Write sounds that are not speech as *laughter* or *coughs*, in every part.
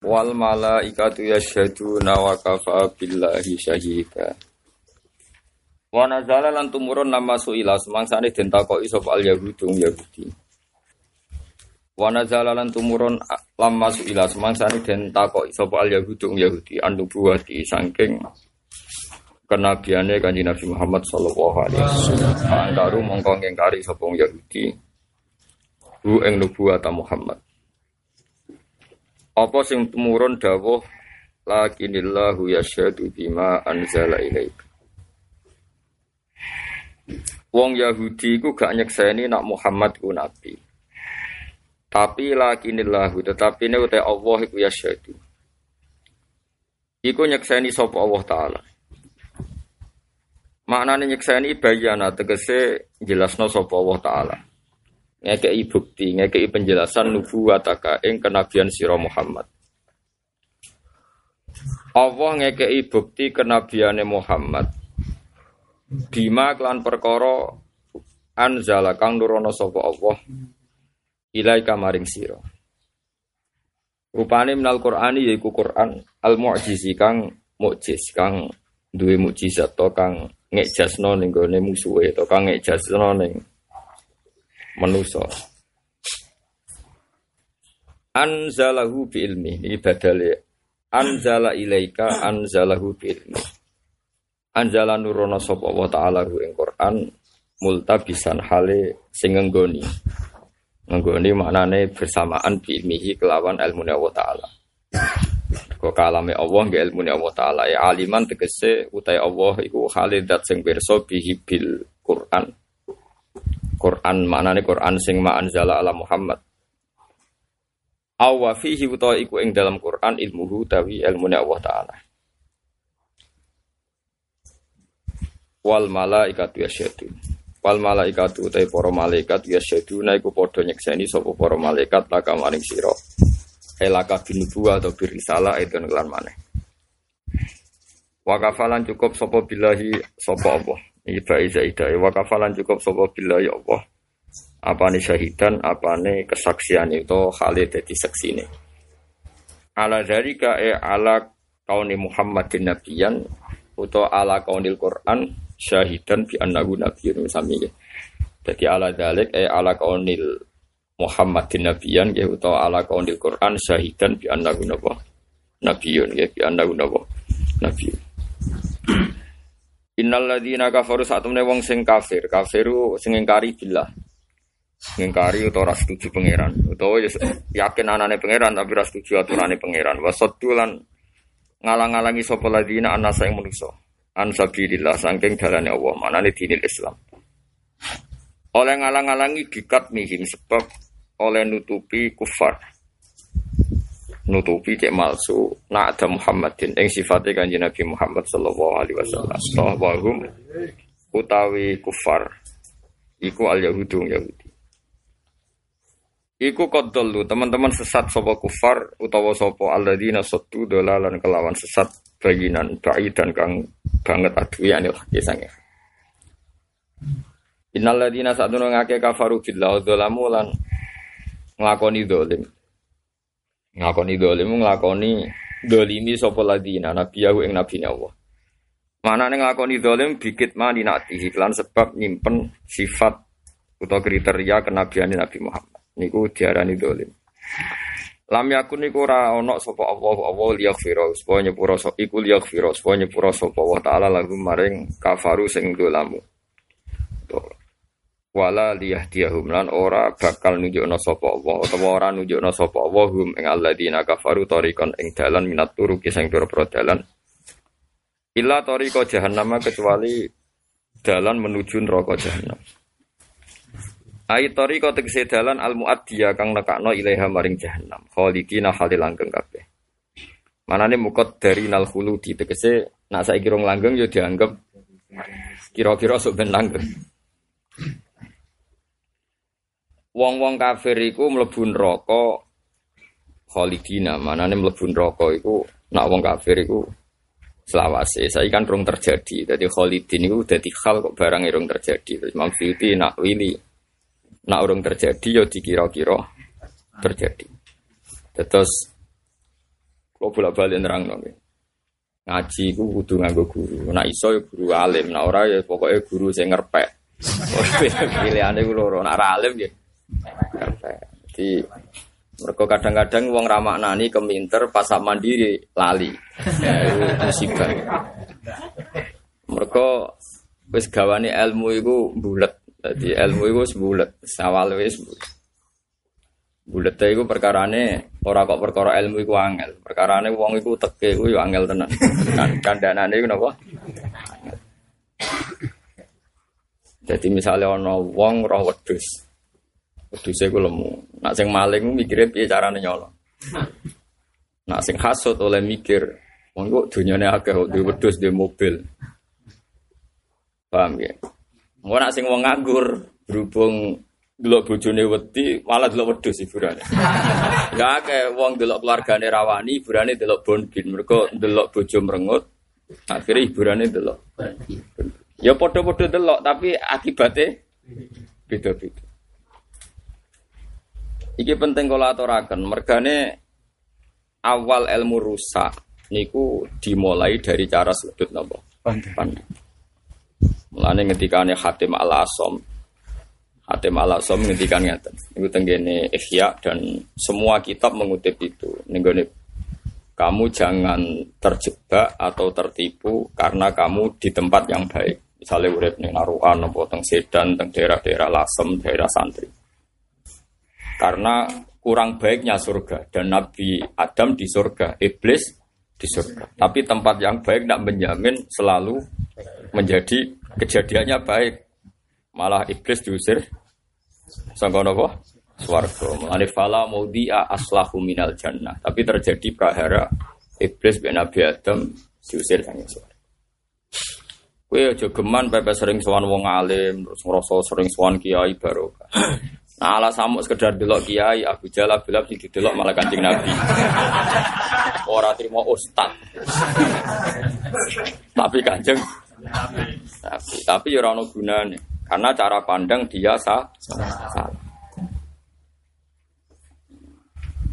wal malaikatu yasyhaduna wa kafa billahi syahida wa nazala lan tumurun nama suila. Semangsane den takoki sapa al yahudi yahudi. Wa nazala lan tumurun lamma suila. Semangsane den takoki sapa al yahudi yahudi. Andu buati saking kenabiane kanjeng Nabi Muhammad sallallahu alaihi wasallam. Angkaru mongko ngingkari sapa yahudi. Hu ing nubuwata Muhammad apa sing tumurun dawuh lakinillahu yasyhadu bima anzala ilaika. Wong Yahudi iku gak nyekseni nak Muhammad ku nabi. Tapi lakinillahu tetapi ne uta Allah iku yasyhadu. Iku nyekseni sapa Allah taala. Maknane nyekseni bayana tegese jelasno sapa Allah taala ngekei bukti, ngekei penjelasan nubuwataka ing kenabian sira Muhammad. Allah ngekei bukti kenabiane Muhammad. Bima klan perkara anzala kang nurono sapa Allah ilai kamaring sira. Rupane minal Qur'ani yaiku Qur'an al mu'jizi kang mukjiz kang duwe mukjizat to kang ngejasno ning gone musuhe to kang ngejasno ning manusa anzalahu bi ilmi. Ini badale. Anzala ilaika anzalahu bi ilmi. Anzala nurono sapa wa taala hu ing Quran multabisan hale sing nggoni nggoni maknane bersamaan bi ilmihi kelawan ilmu Allah taala. Kok kalame Allah nggih ilmu Allah taala. Ya aliman tegese utai Allah iku halidat sing pirsa bihi bil Quran Quran maknane Quran sing ma anzala ala Muhammad. Awa fihi utawa iku ing dalam Quran ilmuhu tawi ilmune Allah taala. Wal malaikatu yasyhadu. Wal malaikatu utawi para malaikat yasyhaduna iku padha nyekseni sapa para malaikat laka maring sira. Elaka binubuwa atau birisalah itu lan maneh. Wakafalan cukup sapa billahi sapa Allah. Iki bae zaidah wa kafalan cukup sapa bila ya Allah. Apane syahidan, apane kesaksian itu Khalid dadi saksine. Ala dari e ala kauni Muhammadin nabiyan utawa ala kaunil Quran syahidan bi annahu nabiyyun sami. Jadi ala dalik e ala kaunil Muhammadin nabiyan ya utawa ala kaunil Quran syahidan bi annahu nabiyyun ya bi annahu nabiyyun. Innal ladzina kafaru saat temne wong sing kafir, kafiru sing ingkari billah. Ngingkari utawa ora setuju pangeran, utawa ya yakin anane pangeran tapi ora setuju aturane pangeran. Wasaddulan ngalang-alangi sapa ladzina anasa ing manusa. An sabilillah saking dalane Allah, manane dinil Islam. Oleh ngalang-alangi dikat mihim sebab oleh nutupi kufar nutupi cek malsu nak ada Muhammadin yang sifatnya kanji Nabi Muhammad sallallahu alaihi wasallam. Wahum utawi kufar iku al yahudu yahudi. Iku kodolu teman-teman sesat sopo kufar utawa sopo alladzina sotu dolalan kelawan sesat baginan dan kang banget adu ya nih kisahnya Innalladzina sa'dunu ngake kafaru billah dzalamu lan dolim ngakoni dolim nglakoni dolimi sapa ladina? Nabiyahu ing nabine Allah. Mana nih nglakoni dolim bikit mani nanti iklan sebab nyimpen sifat atau kriteria kenabian Nabi Muhammad. Niku diarani dolim. Lam yakun niku ora ana sapa Allah Allah liyaghfira supaya nyepura iku liyaghfira supaya nyepura sapa Allah taala lagu maring kafaru sing dolamu wala liyahdiyahum. Lan ora bakal nunjukna sapa Allah utawa ora nunjukna sapa Allah hum ing alladzina kafaru tariqan ing dalan minat turuki sing pira-pira dalan. Illa tariqa jahannam kecuali dalan menuju neraka jahannam. Ai tariqa tegese dalan al muaddiya kang nekakno ilaiha maring jahannam. Khalidina halil langgeng kabeh. Manane mukot dari nal khuludi. Tegese nak saiki rong langgeng yo dianggap kira-kira sok ben langgeng Wong-wong kafir iku mlebu neraka khalidina, manane mlebu neraka iku nak wong kafir iku selawase. Saya kan rung terjadi. Jadi khalidin iku dadi hal kok barang irung terjadi. Terus Imam nak wili nak urung terjadi ya dikira-kira terjadi. Terus Kalau bolak-balik nerang nggih. Ngaji ku kudu nganggo guru. Nak iso ya guru alim, nak ora ya pokoknya guru sing ngerpek. *laughs* Pilihane ku loro, nak ora alim ngerpek. Jadi mereka kadang-kadang wong ramaknani keminter pas mandiri lali. Itu musibah. Mereka wis gawane ilmu iku bulet. Jadi ilmu iku wis bulet, awal wis bulet. Bulet iku perkarane ora kok perkara ilmu iku angel. Perkarane wong iku teke iku angel tenan. Kan kandhanane iku napa? Jadi misalnya ana wong roh wedhus. Wedhuse iku lemu. Nak sing maling mikire piye carane nyolong. Nak sing hasut oleh mikir, wong kok dunyane akeh kok duwe wedhus duwe mobil. Paham ya? Mau nak sing wong nganggur berhubung delok bojone wedi malah delok wedhus hiburane. *laughs* Ya akeh wong delok keluargane rawani hiburane delok bonbin. Mergo delok bojo merengut akhirnya hiburane delok. Ya padha-padha delok tapi akibatnya beda-beda. Iki penting kalau aturaken, mergane awal ilmu rusak niku dimulai dari cara sudut napa? Pandang. Mulane ngendikane Hatim Al Asom. Hatim Al Asom ngendikan ngeten. Niku tenggene Ihya dan semua kitab mengutip itu. Nenggone kamu jangan terjebak atau tertipu karena kamu di tempat yang baik. Misalnya urip ning Naruan, apa teng Sedan, teng daerah-daerah Lasem, daerah santri. Karena kurang baiknya surga dan Nabi Adam di surga, iblis di surga. Tapi tempat yang baik tidak menjamin selalu menjadi kejadiannya baik. Malah iblis diusir sangka napa? Swarga. Mulane fala maudhi'a aslahu minal jannah. Tapi terjadi prahara iblis ben Nabi Adam diusir sang surga. Kowe aja geman pepe sering sowan wong alim, terus ngrasa sering sowan kiai barokah. Nah, ala samuk sekedar delok kiai Abu Jalal bilang sing didelok malah Kanjeng Nabi. Ora terima ustad. Tapi Kanjeng Nabi. Tapi ya ora ono karena cara pandang dia sah. salah.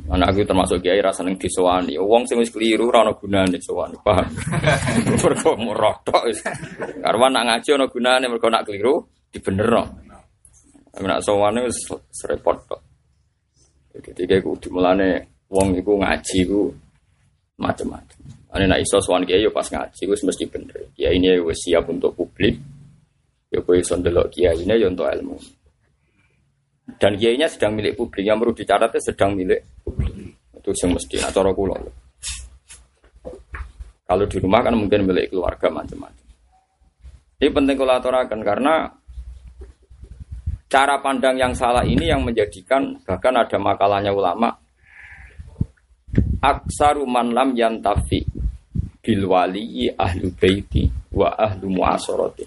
Anak aku termasuk kiai rasa neng disowani. Wong sing wis keliru ora ono gunane sowani, paham? Mergo wis. Karena nak ngaji nak keliru dibenerno. Tapi nak sowane wis serepot kok. Jadi kayak kudu mulane wong iku ngaji ku macam-macam. Ane nak iso sowan kiai yo pas ngaji wis mesti bener. Kiai ini wis siap untuk publik. Ya kowe iso ndelok kiai ini yo untuk ilmu. Dan kiainya sedang milik publik yang perlu dicatatnya sedang milik publik. Itu yang mesti nah cara kula. Kalau di rumah kan mungkin milik keluarga macam-macam. Ini penting aturakan karena cara pandang yang salah ini yang menjadikan bahkan ada makalahnya ulama. Aksaru man lam yantafi bil wali ahlu baiti wa ahlu muasarati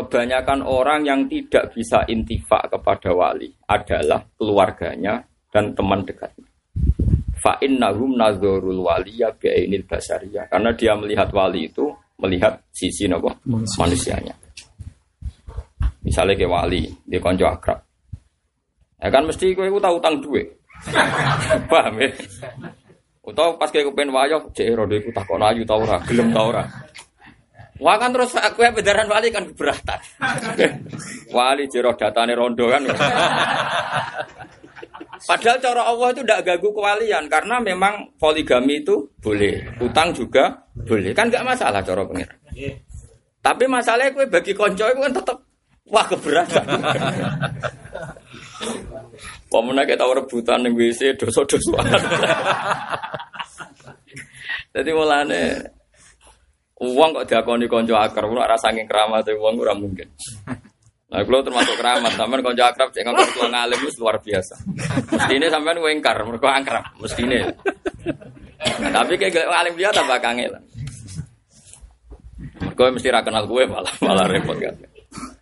kebanyakan orang yang tidak bisa intifak kepada wali adalah keluarganya dan teman dekatnya. Fa innahum nazarul waliya bi'ainil basariyah. Karena dia melihat wali itu melihat sisi nopo manusianya Misalnya ke wali, di konco akrab. Ya kan mesti kowe tahu utang duit. *laughs* Paham ya? Utawa pas kowe kepen wayo, cek rodo iku takon ayu ta ora, gelem ta ora. Wah kan terus aku ya bedaran wali kan keberatan. *laughs* wali jero datane rondo kan. *laughs* Padahal cara Allah itu tidak gagu kewalian karena memang poligami itu boleh, utang juga boleh, kan nggak masalah cara pengiran. Tapi masalahnya kue bagi konco itu kan tetap Wah keberatan. Pemenang kita rebutan yang WC dosa-dosa. Jadi mulane uang kok diakoni konco akar, ora saking keramat uang ora mungkin. Nah, kalau termasuk keramat, sampean konco akrab cek ngomong tua ngalim itu luar biasa. Mesti ini sampean wengkar, mereka mesti ini. Tapi kayak ngalim dia tambah kangen. Mereka mesti rakenal gue malah malah repot kan.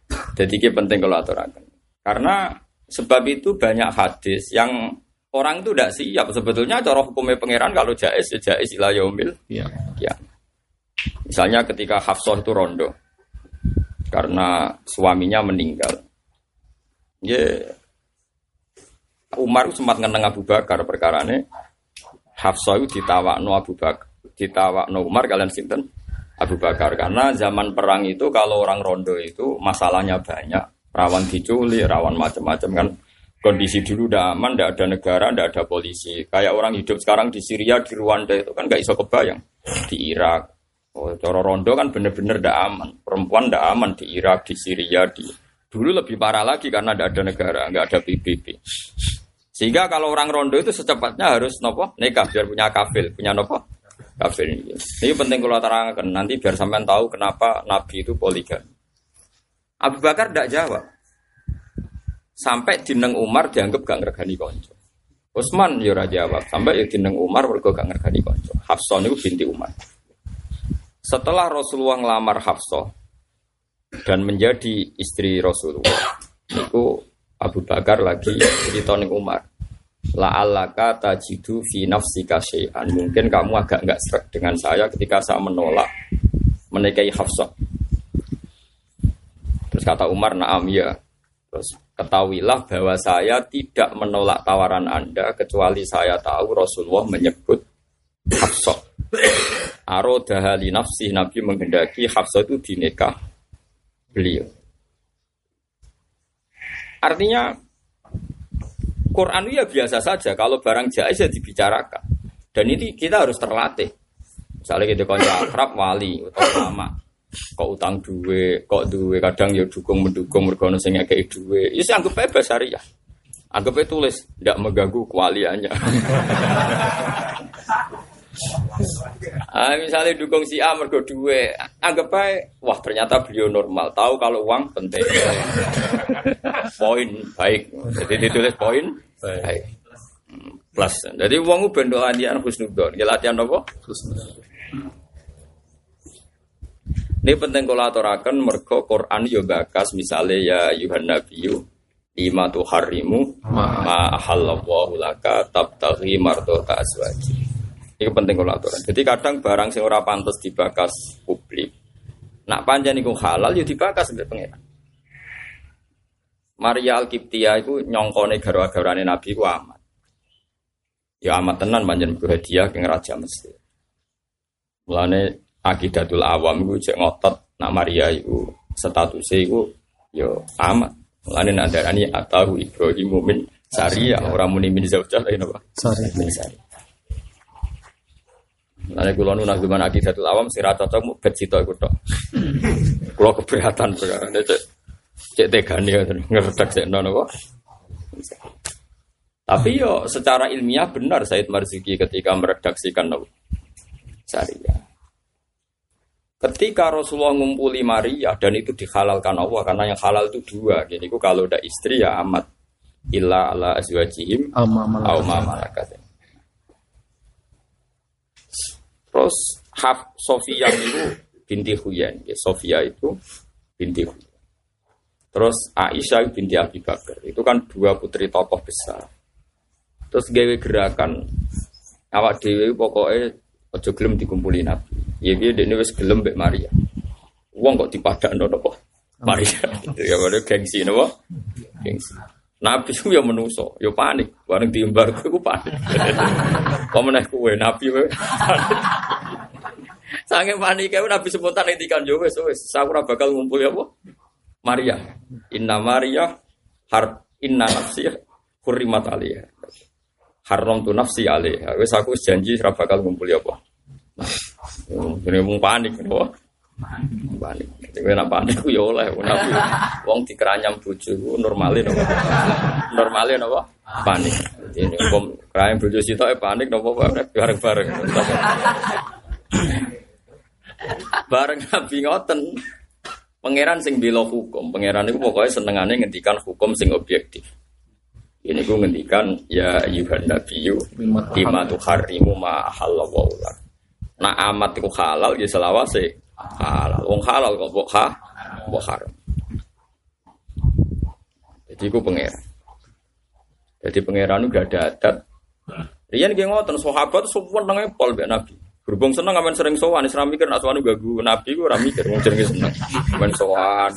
Jadi ini penting kalau aturakan. Karena sebab itu banyak hadis yang orang itu tidak siap. Sebetulnya cara hukumnya pangeran kalau jais ya jais ilah yaumil. Ya. ya. Misalnya ketika Hafsah itu rondo karena suaminya meninggal. Ya Umar sempat ngeneng Abu Bakar perkara ini. Hafsah itu ditawakno Abu Bakar, ditawakno Umar kalian sinten? Abu Bakar karena zaman perang itu kalau orang rondo itu masalahnya banyak, rawan diculik, rawan macam-macam kan. Kondisi dulu udah aman, tidak ada negara, tidak ada polisi. Kayak orang hidup sekarang di Syria, di Rwanda itu kan gak iso kebayang. Di Irak, oh, coro rondo kan bener-bener tidak aman. Perempuan tidak aman di Irak, di Syria, di dulu lebih parah lagi karena tidak ada negara, nggak ada PBB. Sehingga kalau orang rondo itu secepatnya harus nopo nikah biar punya kafil, punya nopo kafir ini. Ini penting kalau terangkan nanti biar sampean tahu kenapa Nabi itu poligami. Abu Bakar tidak jawab. Sampai dineng Umar dianggap gak ngergani konco. Utsman ya ora jawab. Sampai ya dineng Umar mergo gak ngergani konco. Hafsah itu binti Umar. Setelah Rasulullah ngelamar Hafsah dan menjadi istri Rasulullah, itu Abu Bakar lagi cerita Umar la'allaka tajidu fi nafsika syai'an. Mungkin kamu agak enggak serak dengan saya ketika saya menolak menikahi Hafsah. Terus kata Umar, "Na'am ya." Terus ketahuilah bahwa saya tidak menolak tawaran Anda kecuali saya tahu Rasulullah menyebut Hafsah. Arodahali nafsi Nabi menghendaki Hafsah itu dinikah beliau. Artinya Quran ya biasa saja. Kalau barang jais ya dibicarakan. Dan ini kita harus terlatih. Misalnya kita konco akrab wali atau lama. Kok utang duwe, kok duwe kadang ya dukung mendukung mergono sing ngekei duwe. Ya sih anggap aja ya. Anggap tulis, tidak mengganggu kewaliannya. *laughs* ah, misalnya dukung si A mergo duwe, anggap aja, wah ternyata beliau normal, tahu kalau uang penting. poin baik, jadi ditulis poin baik. Plus, jadi uang ben do latihan husnudon, ya latihan apa? Ini penting kalau aturakan mergo Quran yo bakas misalnya ya Yuhan Nabiyu lima tuh harimu ma ahallallahu laka tabtaghi mardota azwaji. Ini penting kalau aturan. Jadi kadang barang sing ora pantas dibakas publik. Nak panjang niku halal ya dibakas sampai pengiran. Maria Al-Qibtiyah itu nyongkone garwa-garwane Nabi ku amat. Ya amat tenan panjen hadiah ke Raja Mesir. Mulane akidatul awam iku cek ngotot nak Maria iku statusnya iku yo ya amat. Mulane nak darani atahu Ibrahim min Saria orang muni min zaujah lain apa? Sari. Lalu kulo nu nak gimana akidatul awam sira cocok mu bet cito iku tok. Kulo keberatan perkara cek cek tegane ngerdak sik nono kok. Tapi yo secara ilmiah benar Said Marzuki ketika meredaksikan Nabi Syariah. Ketika Rasulullah ngumpuli Maria dan itu dihalalkan Allah karena yang halal itu dua. Jadi kalau udah istri ya amat illa ala azwajihim au ma malakat. Terus Haf Sofia itu binti Huyan. Ya, Sofia itu binti Huyan. Terus Aisyah binti Abi Bakar. Itu kan dua putri tokoh besar. Terus gawe gerakan awak dewi pokoknya ojo gelem dikumpulin Nabi. Ya dia dene wis gelem mbek Maria. Wong kok dipadakno napa? Maria. *laughs* ya ada gengsi napa? Gengsi. Nabi itu ya menuso, ya panik. Bareng diembar gue panik. *laughs* Kau meneh kue Nabi panik. Sange panik kayak Nabi spontan ngendikan yo wis wis aku ora bakal ngumpul ya apa? Maria. Inna Maria har inna nafsi hurrimat alaiha. Haram tu nafsi alaiha. Wis aku janji ora bakal ngumpul ya apa? Nah, ini mau panik, apa? Panik. Kowe nak panik ku ya oleh nabi. Wong dikeranyam bojo normale napa? Normale napa? Panik. Ini hukum keranyam bojo sitoke panik napa bareng-bareng. Bareng nabi ngoten. Pangeran sing bela hukum, pangeran itu pokoknya senengane ngendikan hukum sing objektif. Ini gue ngendikan ya Yuhan Nabiyu lima tuh harimu ma halal Nah amat itu halal ya selawase halal. Wong halal kok mbok ha, mbok haram. Jadi ku pangeran. Jadi pangeran itu gak ada adat. Rian gak ngotot sahabat semua nangnya pol be Nabi. Berhubung seneng aman sering sowan, Islam mikir nak sowan gagu Nabi ku ora mikir wong jenenge seneng. Aman sowan.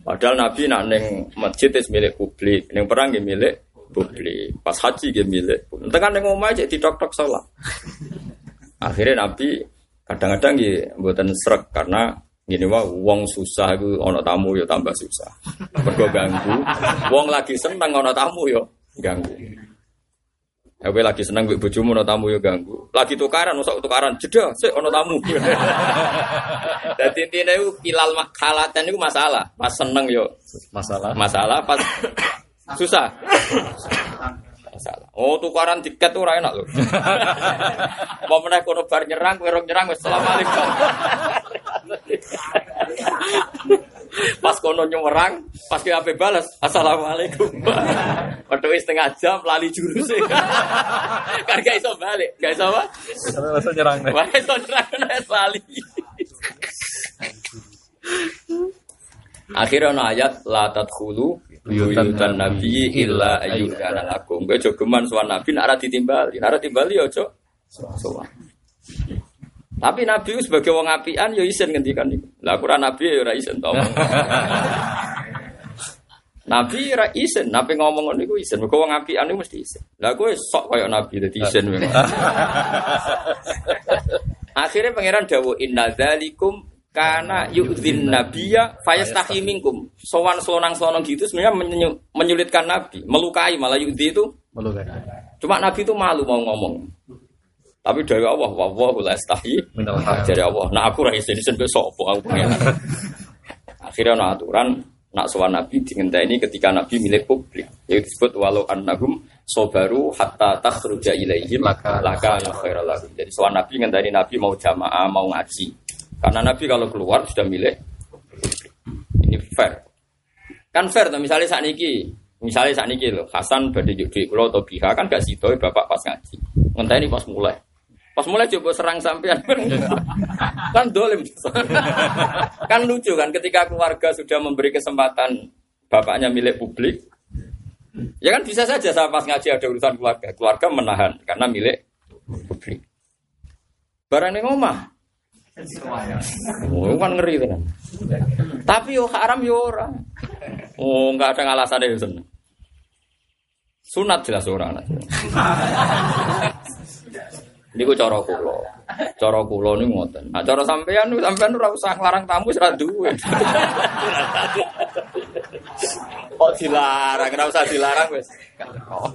Padahal Nabi nak neng masjid itu milik publik, neng perang ya milik publik. Pas haji dia milik. Tengah neng omah aja di tok sholat. Akhirnya Nabi kadang-kadang ya buatan serak karena gini wah wong susah itu ono tamu ya tambah susah. Mergo ganggu. Wong lagi seneng ono tamu ya ganggu. Aku lagi seneng mbek bojomu ono tamu yo ganggu. Lagi tukaran, usah tukaran jeda, sik ono tamu. *laughs* Dadi intine iku kilal khalatan iku masalah. Pas seneng yo Masalah. masalah, pas *coughs* susah. Masalah. Oh, tukaran tiket tuh ora enak lho. *laughs* Mau meneh kono bar nyerang, kowe rong nyerang wis asalamualaikum. *laughs* Pas kono nyerang, pas ke ape balas, assalamualaikum. Waduh setengah jam lali jurus *laughs* Kan gak iso balik, gak iso apa? Sampai langsung nyerang deh. Wah, iso nyerang lali. Akhirnya ayat la tadkhulu buyutan nabi illa ayyukana lakum. Kowe aja geman sowan nabi nek ora ditimbali, nek ora timbali ya aja sowan. Tapi nabi sebagai wong apian ya isin ngendikan iku. Lah aku ora nabi ya ora isin to. *laughs* Nabi ora isin, nabi ngomong ngono iku isin. Mergo wong apian iku mesti isin. Lah kowe sok kaya nabi dadi isin. *laughs* Akhirnya pangeran dawuh inna dzalikum karena yu'dzin nabiyya fayastahi minkum. Sowan selonang-selonang gitu sebenarnya menyu- menyulitkan nabi, melukai malah yu'dzi itu. Malu kan? Cuma nabi itu malu mau ngomong. Tapi dari Allah, wallahu la yastahi maaf. dari Allah. Nah aku ra isin isin apa aku pengen. *laughs* Akhirnya ana aturan nak sowan nabi ini ketika nabi milik publik. Yaitu disebut walau annahum sobaru hatta takhruja ilaihim Laka- laka khairal lahum. Jadi sowan nabi ngenteni nabi mau jamaah, mau ngaji. Karena nabi kalau keluar sudah milik ini fair. Kan fair tuh misalnya saat niki, misalnya saat niki loh, Hasan badhe juk duit kula atau Biha kan gak sido bapak pas ngaji. Ngenteni pas mulai. Pas mulai coba serang sampean *laughs* kan dolim. *laughs* kan lucu kan ketika keluarga sudah memberi kesempatan bapaknya milik publik. Ya kan bisa saja saya pas ngaji ada urusan keluarga, keluarga menahan karena milik publik. Barang yang omah. Oh, kan ngeri kan. Tapi yo haram yo ora. Oh, enggak ada alasan itu seneng. Sunat jelas ora anak. Niku cara kula. Cara kula niku ngoten. Nah, cara sampean sampean ora usah nglarang tamu ora duwe. Kok dilarang, ora usah dilarang. Oh,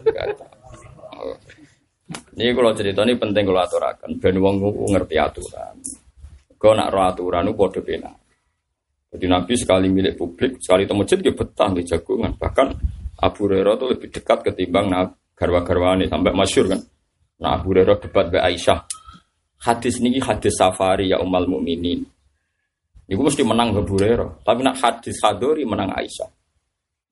Ini kalau cerita ini penting kalau aturakan. Ben wong ngerti aturan. Kau nak roh aturan itu pena. Jadi Nabi sekali milik publik, sekali temu masjid dia betah di jagungan. Bahkan Abu Hurairah itu lebih dekat ketimbang nah, garwa-garwa ini sampai masyur kan. Nah Abu Hurairah debat be Aisyah. Hadis ini hadis safari ya umal mukminin. Iku mesti menang Abu Hurairah. Tapi nak hadis hadori menang Aisyah.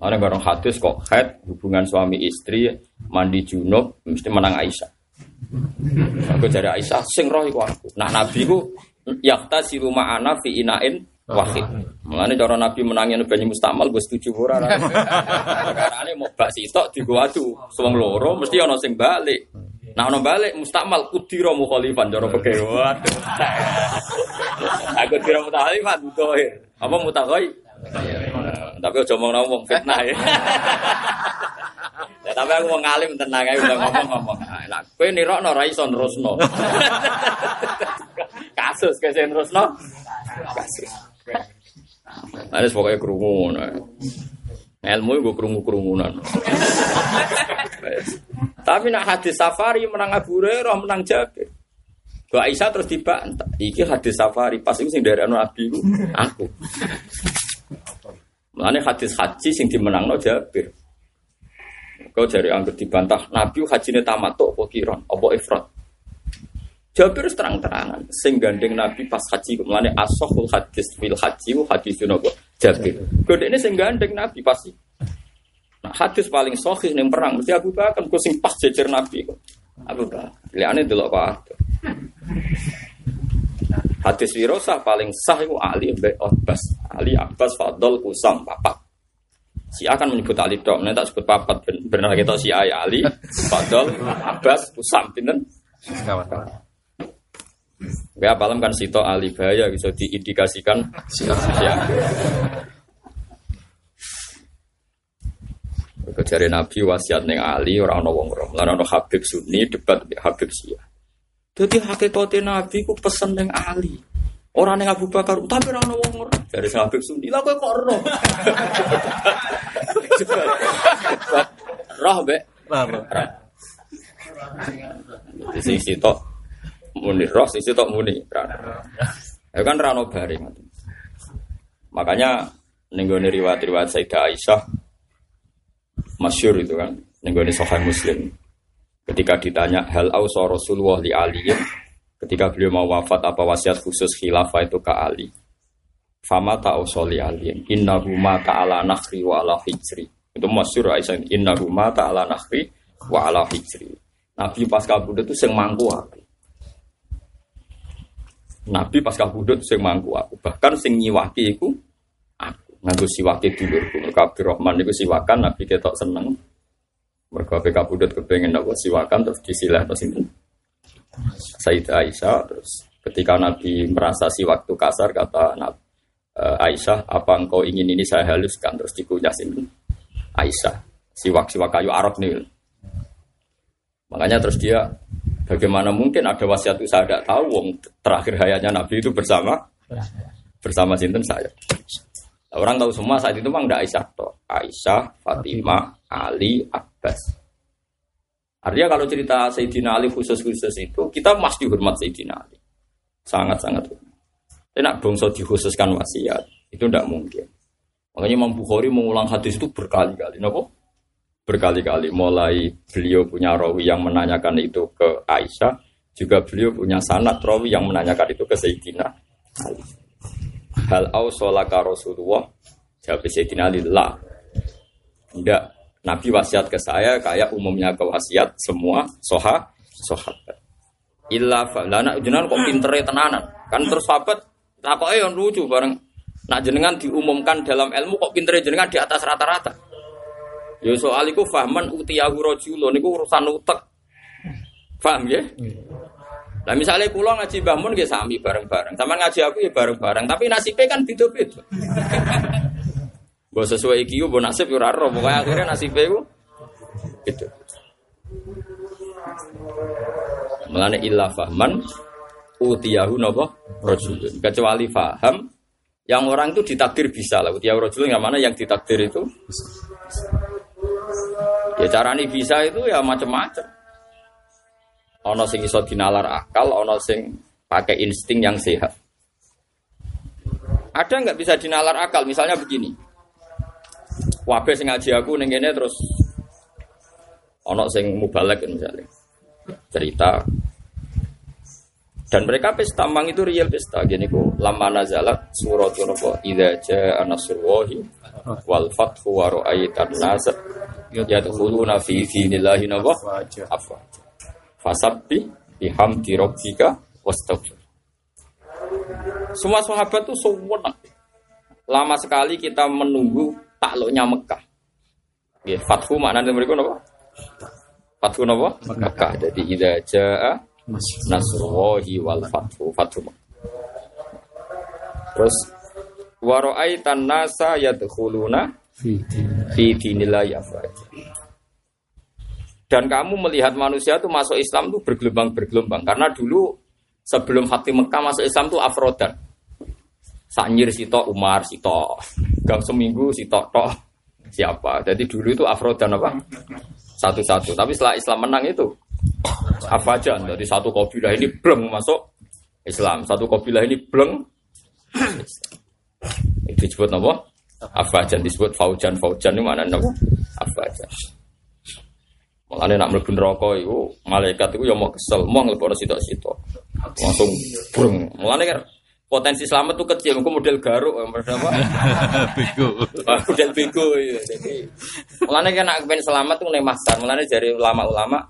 Ada barang hadis kok head hubungan suami istri mandi junub mesti menang Aisyah. Aku jadi Aisyah sing roh iku aku. Nah Nabi ku yakta si rumah ana fi inain wahid. Mulane cara Nabi menangin banyu mustamal gue setuju ora. Karena mau bak sitok digo adu, suwung loro mesti ana sing balik. Nah ono balik mustakmal kudira mukhalifan cara peke. Waduh. Aku kira mukhalifan mutohir. Apa mutaghoi? Tapi aja ngomong ngomong fitnah ya. Ya tapi aku mau ngalim tenang aja udah ngomong-ngomong. Nah, kowe nirokno ra iso nerusno. Kasus kese nerusno. Kasus. Nah, ini pokoknya kerungu. Nah. Ilmu gue kerungu-kerungunan. Tapi nak hadis safari menang Abu Hurairah menang Jabir. Ke Aisyah terus dibantah. Iki hadis safari pas itu sing dari anu ku, aku. Mulane hadis haji sing dimenangno Jabir. Kau dari anggur dibantah Nabi hajine tamattu apa kiron apa ifrat. Jabir terang-terangan sing gandeng Nabi pas haji mulane asohul hadis fil haji hadis napa Jabir. Kodene sing gandeng Nabi pasti. Nah, hadis paling sahih ning perang mesti Abu Bakar ku sing pas jejer Nabi kok. Abu Bakar. Liane delok kok. Hadis wirosah paling sah itu Ali bin Abbas. Ali Abbas Fadl Kusam papat. Si akan menyebut Ali dok, nanti tak sebut papat. Ben- Benar kita si Ali Ali Fadl Abbas Kusam pinten. Kawan. Ya apalam kan Sito Ali Bahaya bisa diindikasikan si A. Dari Nabi wasiat neng Ali orang ono wong rom. Lan ono Habib Sunni debat Habib Syiah. Jadi hakikatnya Nabi ku pesen neng Ali. Orang neng Abu Bakar, tapi orang ono wong rom. Dari Habib Sunni, lah kok ero. *laughs* Roh mbek Lama. di sisi tok muni roh, sisi tok muni. Ya kan rano bareng. Makanya nenggone riwayat-riwayat Sayyidah Aisyah masyur itu kan nenggone Sahih Muslim. Ketika ditanya hal ausa Rasulullah li Ali ketika beliau mau wafat apa wasiat khusus khilafah itu ke Ali. Fama ta'ausa li Ali innahu ma ta'ala nakhri wa ala hijri. Itu masyur Aisyah innahu ma ta'ala nakhri wa ala hijri. Nabi pas kabudut itu sing mangku. Nabi pas kabudut sing mangku aku. Bahkan sing nyiwaki iku aku. Nganggo siwake dulurku. Mergo Abdurrahman iku siwakan Nabi ketok seneng. Mergo ape kabudut kepengen apa siwakan terus disilah terus sinten. Sayyidah Aisyah terus ketika Nabi merasa siwak itu kasar kata Nabi Aisyah, apa engkau ingin ini saya haluskan terus dikunyah sinten. Aisyah, siwak-siwak kayu Arab nih. Makanya terus dia bagaimana mungkin ada wasiat itu saya tidak tahu wong terakhir hayatnya Nabi itu bersama bersama sinten saya. Orang tahu semua saat itu memang tidak Aisyah toh. Aisyah, Fatimah, Ali, Abbas. Artinya kalau cerita Sayyidina Ali khusus-khusus itu kita mesti hormat Sayyidina Ali. Sangat-sangat hormat. Enak bangsa dikhususkan wasiat itu tidak mungkin. Makanya Imam Bukhari mengulang hadis itu berkali-kali. Kenapa? Berkali-kali mulai beliau punya rawi yang menanyakan itu ke Aisyah juga beliau punya sanat rawi yang menanyakan itu ke Sayyidina Ali. Hal ausolaka Rasulullah? Jawab Sayyidina Ali lah tidak. Nabi wasiat ke saya kayak umumnya ke wasiat semua soha sahabat illa lana jenengan kok pintere tenanan? Kan terus sahabat takoknya yang lucu bareng. Nak jenengan diumumkan dalam ilmu kok pintere jenengan di atas rata-rata Ya soal iku fahman utiyahu rajulun niku urusan utek. Paham ya? Lah misalnya kula ngaji Mbah Mun nggih sami bareng-bareng. Sama ngaji aku ya bareng-bareng, tapi nasibnya kan beda-beda. Mbok sesuai iki yo mbok nasib yo ora ero, pokoke akhirnya nasibnya iku gitu. Melane illa fahman utiyahu napa rajulun. Kecuali faham yang orang itu ditakdir bisa lah. Utiyahu rajulun yang mana yang ditakdir itu Ya cara ini bisa itu ya macam-macam. Ono sing iso dinalar akal, ono sing pakai insting yang sehat. Ada nggak bisa dinalar akal? Misalnya begini. Wabe sing ngaji aku kene terus ono sing mubalek misalnya. Cerita dan mereka pesta mang itu real pesta gini kok lama nazalat suratun apa idza jaa nasrullahi wal fathu wa ra'aitan nas yadkhuluna fi dinillahi nawa afwa fasabbi bihamdi rabbika wastaghfir. Semua sahabat tuh sewenang. Lama sekali kita menunggu takluknya Mekah. Ya fathu maknanya mereka apa fathu apa Mekah. Jadi idza jaa nasrullahi wal fathu. Fathu terus waro'aitan nasa yadkhuluna fi dinillahi afwaja dan kamu melihat manusia itu masuk Islam itu bergelombang-bergelombang. Karena dulu sebelum hati Mekah masuk Islam itu afrodan. Sanyir sito Umar sito gang seminggu sito tok. Siapa? Jadi dulu itu afrodan apa? Satu-satu. Tapi setelah Islam menang itu apa aja? Dari satu kabilah ini bleng masuk Islam. Satu kabilah ini bleng. Itu disebut apa afajan disebut faujan faujan itu mana apa afajan Makanya nak mlebu neraka itu malaikat itu yang mau kesel, mau ngelebokno sitok-sitok. Langsung brung. Mulane kan potensi selamat tuh kecil, aku model garuk, model apa? *laughs* Bego. Ah, model bego ya. Jadi mulane kan nak pengen selamat tuh ning mahsar. Mulane dari ulama-ulama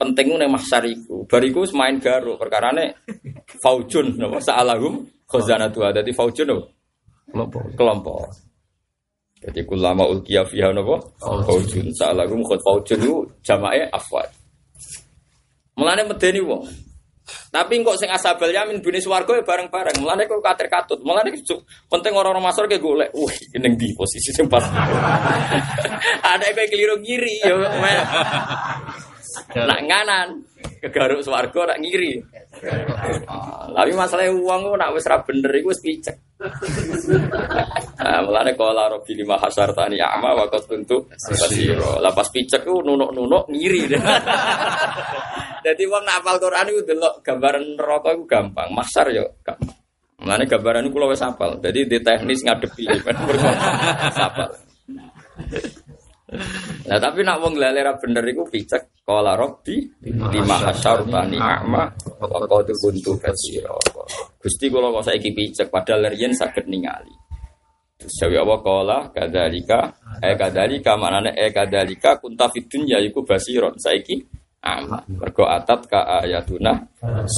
penting ning mahsar iku. Bariku main garuk perkarane faujun napa sa'alahum khazanatu. Dadi faujun? Kelompok. Kelompok. Jadi kulama ulkiya fiha napa? Faujun sa'alahum khad faujun itu jamae afwad. Mulane medeni wong. Tapi kok sing asabal yamin bune swarga ya bareng-bareng. Mulane kok katir katut. Mulane penting orang-orang masuk ke golek. Wih, ini di posisi pas. *laughs* Ada kayak keliru ngiri ya. Nak nganan kegaruk swarga nak ngiri. Ah, Tapi masalah uang nak wis ra bener iku wis picek. Nah, mulane kala rabbi lima hasartani a'ma wa qad kuntu basira. Picek ku nunuk-nunuk ngiri. *laughs* Jadi wong nak hafal Quran iku delok gambaran neraka iku gampang, masar yo gampang. Mulane gambaran iku wis hafal. Jadi di teknis ngadepi *laughs* ben hafal. Nah tapi nak wong lali ra bener iku picek kala rabbi lima hasartani a'ma wa qad kuntu basira. Gusti kula kok saiki picek padahal riyen saged ningali. Jawi apa kala kadzalika eh kadzalika maknane eh kadzalika kunta fid dunya iku basiron saiki ama mergo atat ka ayatuna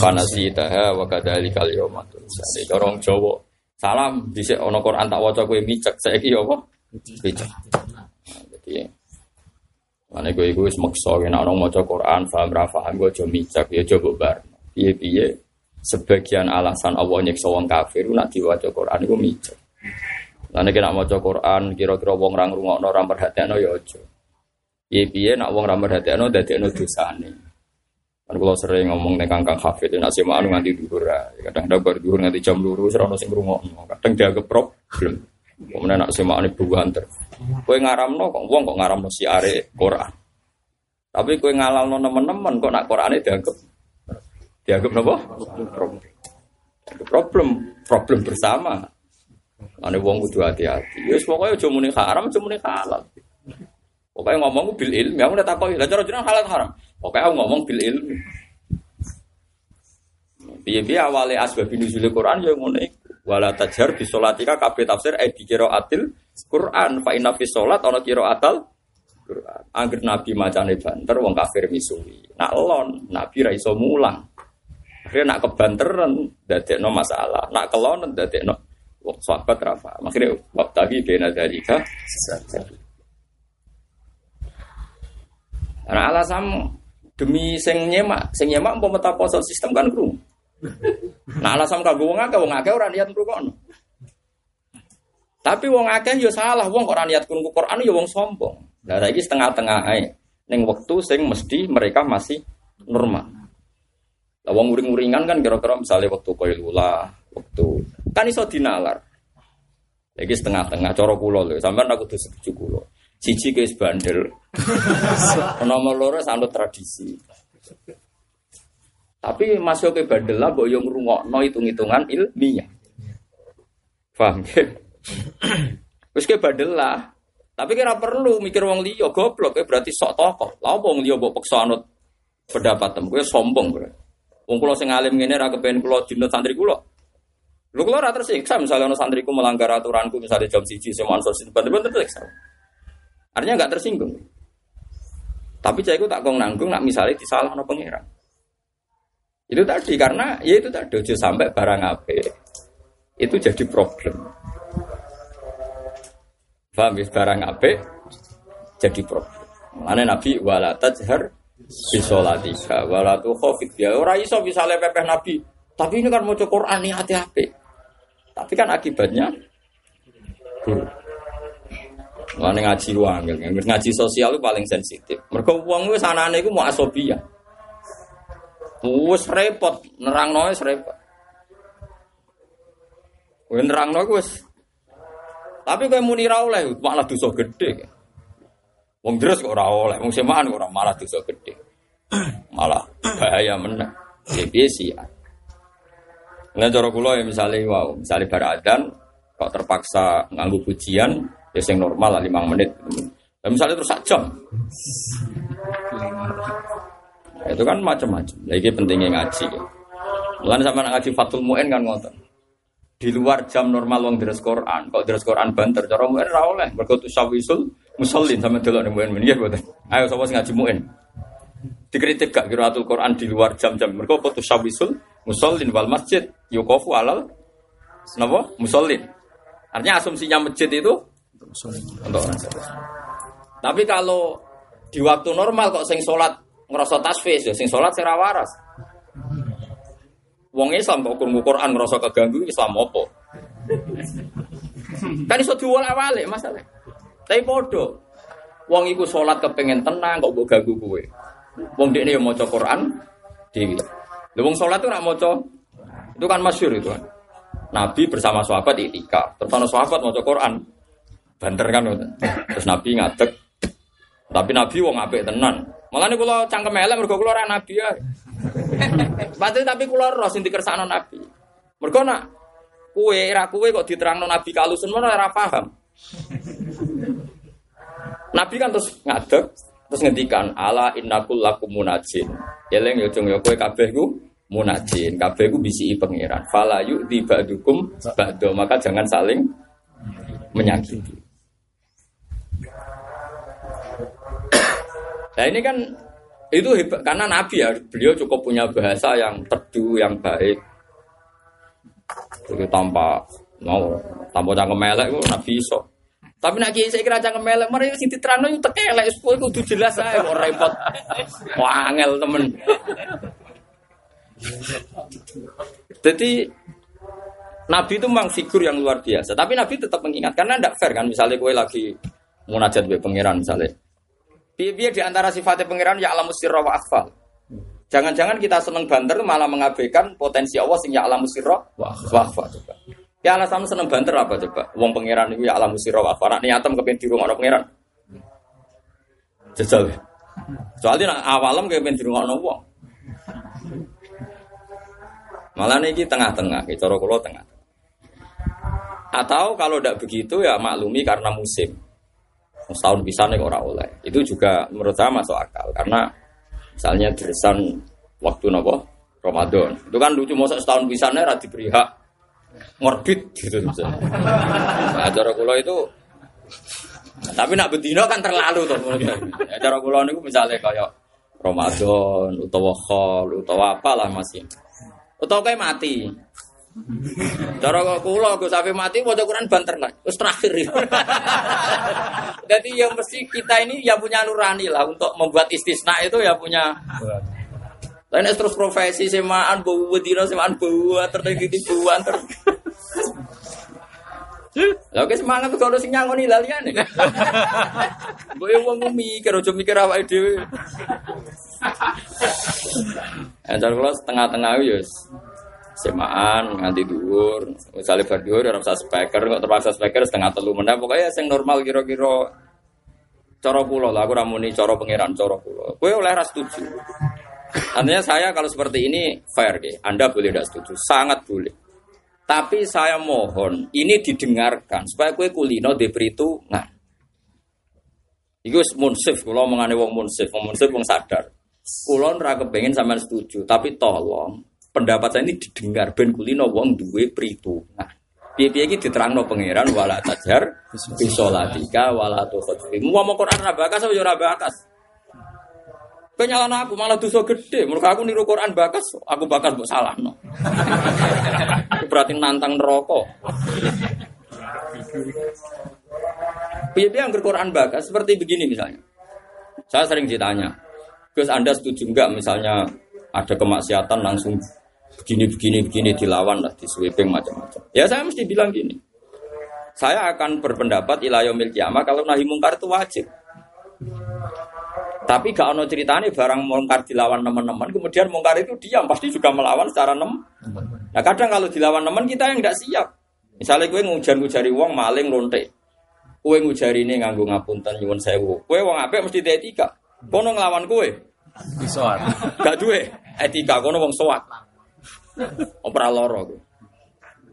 fanasitaha wa kadzalika al-yawma tunsa. Orang Jawa salam dhisik ana Quran tak waca kowe micek saiki apa? Picek. Jadi Mana gue gue wis maksa nek ana maca Quran paham ra paham gue aja micek ya coba bar. Piye-piye sebagian alasan Allah nyiksa wong kafir nak diwaca Quran iku micek. Lan nek nak maca Quran kira-kira wong ra ngrungokno ra perhatekno ya aja. Piye-piye nak wong ra perhatekno dadekno dosane. Kan kula sering ngomong nek Kangkang Hafid nek semaan nganti dhuwur Kadang-kadang bar dhuwur nganti jam 2 ora ono sing ngrungokno. Kadang dianggap problem. Kemudian nak semaan buanter. Kowe ngaramno kok wong kok ngaramno siare Quran. Tapi kowe ngalalno nemen-nemen kok nak Qurane dianggap dianggap napa? Problem. Problem, problem bersama. Ane wong kudu hati-hati. Wis pokoke aja muni haram, aja muni halal. Pokoke ngomong bil ilmi, aku udah takoki, lah cara halal haram. Pokoke aku ngomong bil ilmi. Piye-piye awale asbab nuzul Quran ya iku. Wala tajhar bi sholatika kabeh tafsir eh dikira atil Quran fa inna fi sholat ana kira atal Quran. Angger nabi macane banter wong kafir misui. Nak lon nabi ra iso mulang. Akhirnya nak kebanteran dadekno masalah. Nak kelon dadekno wong sahabat rafa. Akhirnya waktu lagi bena dalika. Nah alasan demi sing nyemak, sing nyemak umpama poso sistem kan krungu. Nah alasan kanggo wong akeh wong akeh ora niat ngrungokno. Tapi wong akeh yo salah, wong kok ora niat krungu Quran yo wong sombong. Lah saiki setengah-tengah ae. Ning wektu sing mesti mereka masih normal. Lah wong uring-uringan kan kira-kira misalnya waktu koilula, waktu kan iso dinalar. Lagi setengah-tengah cara kula lho, sampean aku kudu setuju kula. Siji guys bandel. *laughs* Nomor loro sanut tradisi. Tapi masuk ke bandel lah, mbok yo ngrungokno hitung-hitungan ilmiah. Paham ya? Wis ke bandel lah. Tapi kira perlu mikir wong liya goblok, ya berarti sok tokoh. Lah wong liya mbok peksa anut pendapat tem, kowe sombong berarti. Wong kula sing alim ngene ra kepen kula dinut santri kula. Lho kula ora tersiksa misalnya ono santriku melanggar aturanku misalnya jam siji semuanya sosial bener-bener tersiksa. Artinya nggak tersinggung. Tapi itu tak kong nanggung nak misalnya disalah no pangeran. Itu tadi karena ya itu tadi ojo sampai barang apa itu jadi problem. Faham ya barang apa jadi problem. Mana Nabi wala tajhar bisolatika wala tu khofit ya ora iso misalnya pepeh Nabi. Tapi ini kan mau Quran nih hati-hati. Tapi kan akibatnya buruk. Mana ngaji uang, ngaji sosial itu paling sensitif. Mereka uang itu sana itu mau asobia. Wes repot, nerang noy repot. Wes nerang noy wes. Tapi kayak muni oleh, malah dosa gede. Wong terus kok ora oleh, wong semaan kok ora malah dosa gede. *clears throat* Malah bahaya meneh. Ya biasa ya. Nah cara kula ya misalnya wow, misalnya bar adzan kok terpaksa nganggu pujian, ya yang normal lah lima menit. Nah, misalnya terus jam. Itu kan macam-macam. Lagi pentingnya ngaji. Mulane sama ngaji Fatul Muin kan ngotot. Di luar jam normal wong deres Quran, kok deres Quran banter cara muin ra oleh. Mergo tusawisul musallin sama delok muin nggih boten. Ayo sapa ngaji muin. Dikritik gak kiraatul Quran di luar jam-jam. Mergo apa tusawisul musallin wal masjid yukofu alal napa musallin. Artinya asumsinya masjid itu untuk orang. Tapi kalau di waktu normal kok sing sholat ngerasa tasfis ya sing sholat sing. Wong Islam kok kurung Quran ngerasa keganggu Islam apa? kan iso diwal-awale masalah. Tapi podo. Wong iku sholat kepengen tenang kok mbok ganggu kowe. Wong dekne yo maca Quran dhewe. Lha wong sholat tuh nak maca itu kan masyhur itu kan. Nabi bersama sahabat itikaf. Terus ana sahabat maca Quran. Banter kan. Terus Nabi ngadeg. Tapi Nabi wong apik tenan. Malah nih kalau cangkem elek mergo kula ora Nabi ya. *laughs* Pasti tapi kula roh sing dikersakno Nabi. Mergo nak kue ra kue kok diterangno Nabi kalusun mana ora paham. Nabi kan terus ngadeg terus ngendikan ala innakul lakum munajin. Eleng yo cung yo kowe kabeh ku munajin, kabeh ku bisi pangeran. Fala yu di ba'dukum ba'do, maka jangan saling menyakiti. Nah ini kan itu hebat karena Nabi ya beliau cukup punya bahasa yang teduh yang baik. Itu tanpa mau tanpa cangkem melek itu Nabi iso. Tapi nak kiai saya kira cangkem melek, mari sing diterangno itu tekelek, itu kudu jelas ae kok repot. Wah angel temen. Jadi Nabi itu memang figur yang luar biasa, tapi Nabi tetap mengingat karena tidak fair kan, misalnya gue lagi munajat be pangeran misalnya, Biar di antara sifatnya pangeran ya alam sirra wa akhfal. Jangan-jangan kita seneng banter malah mengabaikan potensi Allah sing ya alam sirra wa akhfal coba. Ya alasan seneng banter apa coba? Wong pangeran itu ya alam sirra wa akhfal. Nek niatem kepen di rumah pangeran. Jajal. Soalnya awalam kepen di rumah wong. Malah ini tengah-tengah, cara kula tengah. Atau kalau tidak begitu ya maklumi karena musim. Setahun bisa nih orang oleh. Itu juga menurut saya masuk akal karena misalnya dresan waktu nopo Ramadan. Itu kan lucu masa setahun bisa nih rati diberi hak ngorbit gitu misalnya. Nah, cara kula itu tapi nak bedino kan terlalu tuh. Ya, cara kula niku misalnya kayak Ramadan utawa khol utawa apalah masih Utawa kayak mati. *laughs* Cara kula Gus Safi mati maca Quran banter lah. Terus terakhir. *laughs* Jadi yang mesti kita ini ya punya nurani lah untuk membuat istisna itu ya punya Lain terus profesi semaan bau wedino semaan bau tertinggi buan ter. Lah oke semangat tuh kalau sing nyangoni laliane. *laughs* Mbok yo wong mikir aja mikir awake dhewe. Entar kula setengah-tengah yo semaan nganti dhuwur, misale bar dhuwur ora usah speaker, kok terpaksa speaker setengah telu mendah pokoknya sing normal kira-kira cara kula lah aku ramuni cara pangeran cara kula. Kowe oleh ras setuju. Artinya saya kalau seperti ini fair deh. Anda boleh tidak setuju, sangat boleh. Tapi saya mohon ini didengarkan supaya kue kulino itu nah. Iku munsif, kalau mengane wong munsif, wong munsif wong sadar. Kulon ra kepengen sampean setuju, tapi tolong pendapat saya ini didengar ben kulino wong duwe Nah, Piye-piye iki diterangno pangeran wala tajar bisolatika wala tukhfi. Mau mau Quran ra bakas yo ra bakas. Penyalan aku malah dosa gede. Menurut aku niru Quran bakas, aku bakas mbok salah no. *laughs* berarti nantang neraka. Piye-piye yang Quran bakas seperti begini misalnya. Saya sering ditanya, Gus Anda setuju enggak misalnya ada kemaksiatan langsung begini begini begini dilawan lah di sweeping macam-macam. Ya saya mesti bilang gini. Saya akan berpendapat ilayomil kiamah kalau nahi mungkar itu wajib. Tapi gak ono ceritanya barang mungkar dilawan teman-teman, kemudian mungkar itu diam, pasti juga melawan secara nem. Nah kadang kalau dilawan teman kita yang tidak siap. Misalnya gue ngujar ngujari uang maling lonte, gue ngujari ini nganggu ngapunten nyuwun sewu, gue uang apa mesti etika. Kono ngelawan gue, Disoat. gak duwe etika, kono wong soat. Opera loro.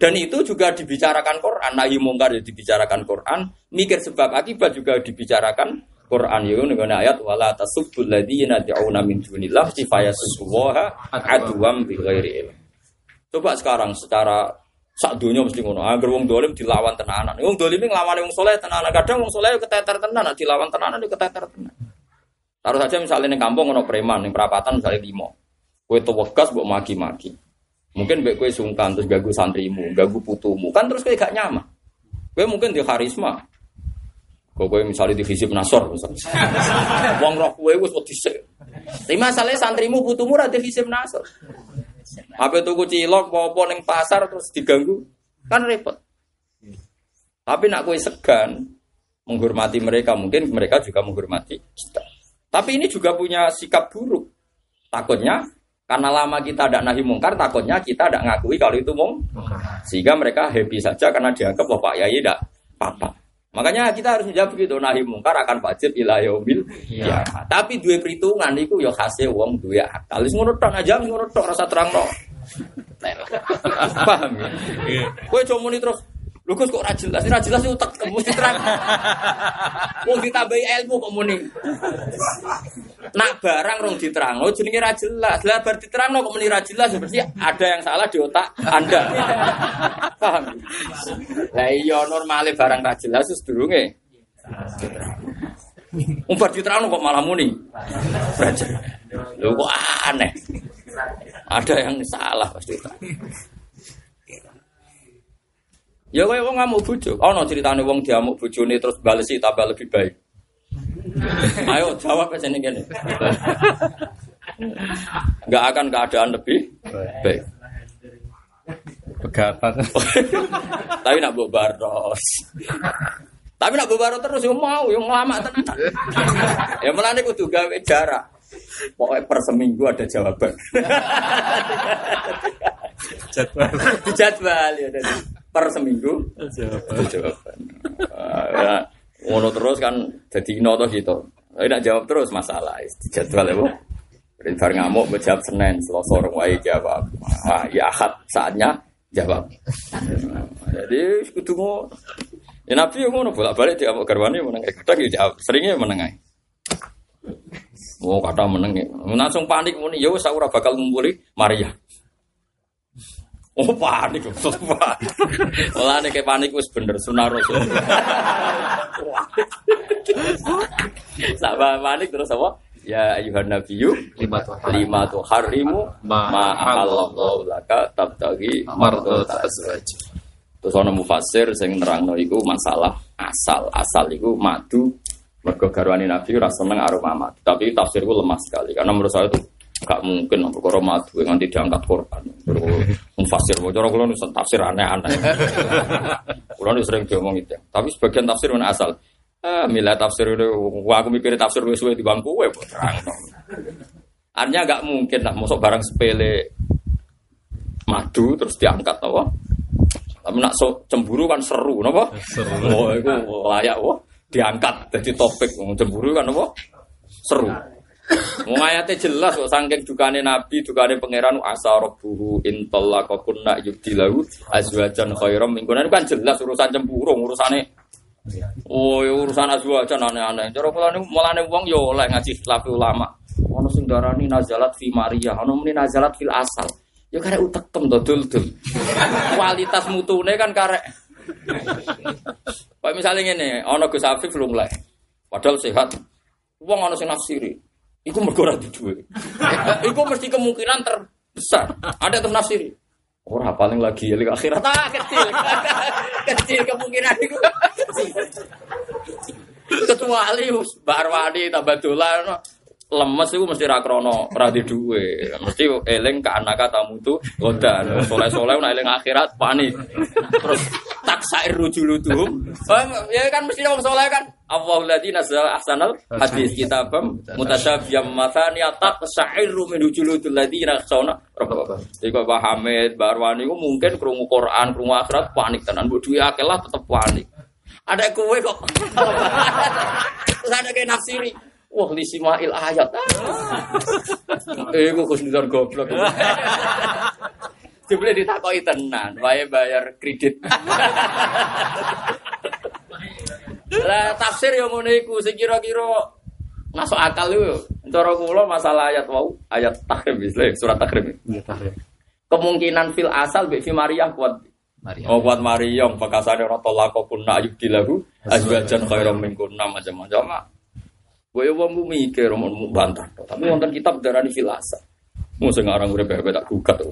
Dan itu juga dibicarakan Quran, nahi mungkar dibicarakan Quran, mikir sebab akibat juga dibicarakan Quran itu dengan ayat wala tasubbul ladzina yad'una min dunillah fayasubbuha aduwam bi ghairi ilm. Coba sekarang secara sak dunia mesti ngono. Angger wong dolim dilawan tenanan. Wong dolim nglawan wong soleh tenanan. Kadang wong soleh keteter tenanan, dilawan tenanan keteter tenanan. Taruh saja misalnya ning kampung ono preman, ning perapatan misalnya limo. Kowe tewegas mbok maki-maki. Mungkin mbek kowe sungkan terus gagu santrimu, gagu putumu. Kan terus kowe gak nyaman. Kowe mungkin di karisma, Kok kowe misalnya di visip nasor misalnya. *laughs* Wong roh kowe wis wedi sik. Tapi masalahnya santrimu putumu ra di visip nasor. Apa tuku cilok apa ning pasar terus diganggu kan repot. Tapi nak kue segan menghormati mereka, mungkin mereka juga menghormati kita. Tapi ini juga punya sikap buruk. Takutnya karena lama kita tidak nahi mungkar, takutnya kita tidak ngakui kalau itu mung. Sehingga mereka happy saja karena dianggap bahwa Pak Yai tidak apa-apa. Makanya kita harus menjawab begitu, nahi mungkar akan wajib ila yaumil ya. Tapi dua perhitungan itu ya khasnya wong dua akal. Wis ngono tok aja ngono tok rasa terangno. *laughs* Paham ya? Kowe cuma muni terus Lho Gus kok ora jelas, ora jelas utek mesti terang. *laughs* Wong ditambahi ilmu kok muni. Nak barang rong diterangno jenenge ra jelas. Lah bar diterangno kok muni ra jelas berarti ada yang salah di otak Anda. *laughs* Paham? Lah iya normale barang ra jelas wis durunge. Umbar diterangno kok malah muni. Lho kok aneh. Ada yang salah pasti. Ya kaya wong ngamuk bojo. Ono ceritane wong diamuk bojone terus balesi tambah lebih baik. *laughs* Ayo jawab aja nih gini. Gak akan keadaan lebih baik. Pegapan. *laughs* Tapi nak mbok baros. Tapi nak mbok baros terus yo mau, yo lama tenan. Ya melane kudu gawe jarak. Pokoknya per seminggu ada jawaban. Jadwal. Dijadwal ya jadi per seminggu Jawaban. jawaban. Ah, ya, Ngono terus kan jadi ino toh gitu. Tapi nak jawab terus masalah dijadwal ya, Bu. Bar ngamuk menjawab Senin, Selasa orang wae jawab. Ah, ya akad saatnya jawab. Jadi kudu ngono. Ya Nabi yang ngono bolak-balik dia mau garwani meneng kadang ya jawab, seringnya meneng ae. Mau kata meneng, langsung panik muni, ya wis ora bakal ngumpuli Maria. Oh panik, terus *laughs* panik. Malah nek kayak panik wis bener sunah rasul. *laughs* Sama panik terus apa? Ya ayuhan nabiyyu Lima tuh. lima tuh harimu Ma- laka tabtagi mardot azwaj. Terus ana mufasir sing nerangno iku masalah asal. Asal iku madu mergo garwane Nabi ora seneng aroma madu. Tapi tafsirku lemah sekali karena menurut saya itu gak mungkin perkara madu yang nanti diangkat Quran. *laughs* Terus mufasir cara kula nu tafsir aneh-aneh. *laughs* Kula nu sering diomong itu. Tapi sebagian tafsir mana asal. Ah, milah tafsir itu, wah aku mikir tafsir wis suwe di bangku kowe terang. Artinya gak mungkin lah, masuk barang sepele madu terus diangkat apa? Tapi nak so, cemburu kan seru, napa? Seru. Oh, itu layak wah diangkat jadi topik cemburu kan apa? Seru. Wong ayatnya jelas kok saking dukane Nabi, dukane pangeran asa rabbuhu in talaqakunna yubdilahu azwajan khairam min kunna. kan jelas urusan cemburu, urusane Oh, ya urusan azwajan aneh-aneh. Cara kula niku mulane wong yo oleh ngaji khilaf ulama. Ono sing darani nazalat fi Maria, ono muni nazalat fil asal. Ya karek utekem to dul-dul. Kualitas mutune kan karek Kayak misalnya ngene, ono Gus Afif lumleh. Padahal sehat. Wong ono sing nafsiri. Iku mergo ora duwe. *laughs* Iku mesti kemungkinan terbesar. Ada tuh nafsiri. Ora paling lagi ya akhirat. Ah, kecil. *laughs* kecil kemungkinan itu. Kecuali Mbak Arwani tambah lemes itu mesti ra krono ora di duwe. Mesti eling ke anak tamu tu godan. Soleh-soleh nek eling akhirat panik. Terus taksair rujulutuhum. Oh, ya kan mesti wong soleh kan. Allahul ladzi nazzala ahsanal hadis kitabam mutasyabiyan mathani taqsairu min rujulutul ladzina yakhshawna rabbahum. Jadi Pak Hamid, Mbak Arwani ku mungkin krungu Quran, krungu akhirat panik tenan. Mbok duwe tetep panik. Ada kowe kok. *laughs* Terus ada kayak nafsiri. Wah, li simail ayat. *laughs* Eh, kok kusnudon goblok. *laughs* Jebule ditakoki tenan, wae bayar kredit. *laughs* Lah tafsir yang ngono iku sing kira-kira masuk akal yo. Cara kula masalah ayat wau, ayat tahrim Islam, surat tahrim. Iya tahrim. Kemungkinan fil asal mbek fi Maria kuat. Maria. Oh kuat Maryam, pakasane ora tolak kunna ayub dilahu azwajan khairam min kunna macam-macam. Gue ya wong mikir mau bantah, tapi wonten kitab darani fil asal. Mau sing aran urip bebek tak tuh.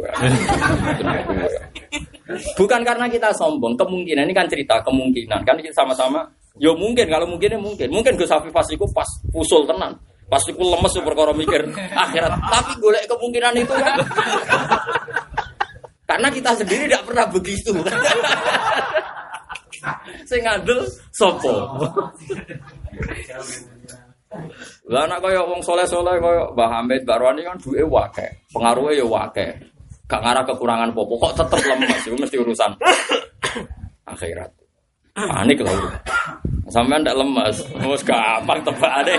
Bukan karena kita sombong, kemungkinan ini kan cerita kemungkinan kan kita sama-sama. Yo mungkin kalau mungkin, mungkin Gus Hafif pas iku pas usul tenan. Pasti ku lemes perkara mikir akhirat. Tapi golek kemungkinan itu kan. Karena kita sendiri tidak pernah begitu. Sing ngandel sopo. Lah anak kaya wong soleh-soleh kaya Mbah Hamid, Mbak Roni kan duwe wake, pengaruhnya ya wake. Gak ngarah kekurangan popo, kok tetep lemes, itu mesti urusan akhirat. Panik lah udah. Sampai ndak lemes, mus gampang tebak deh.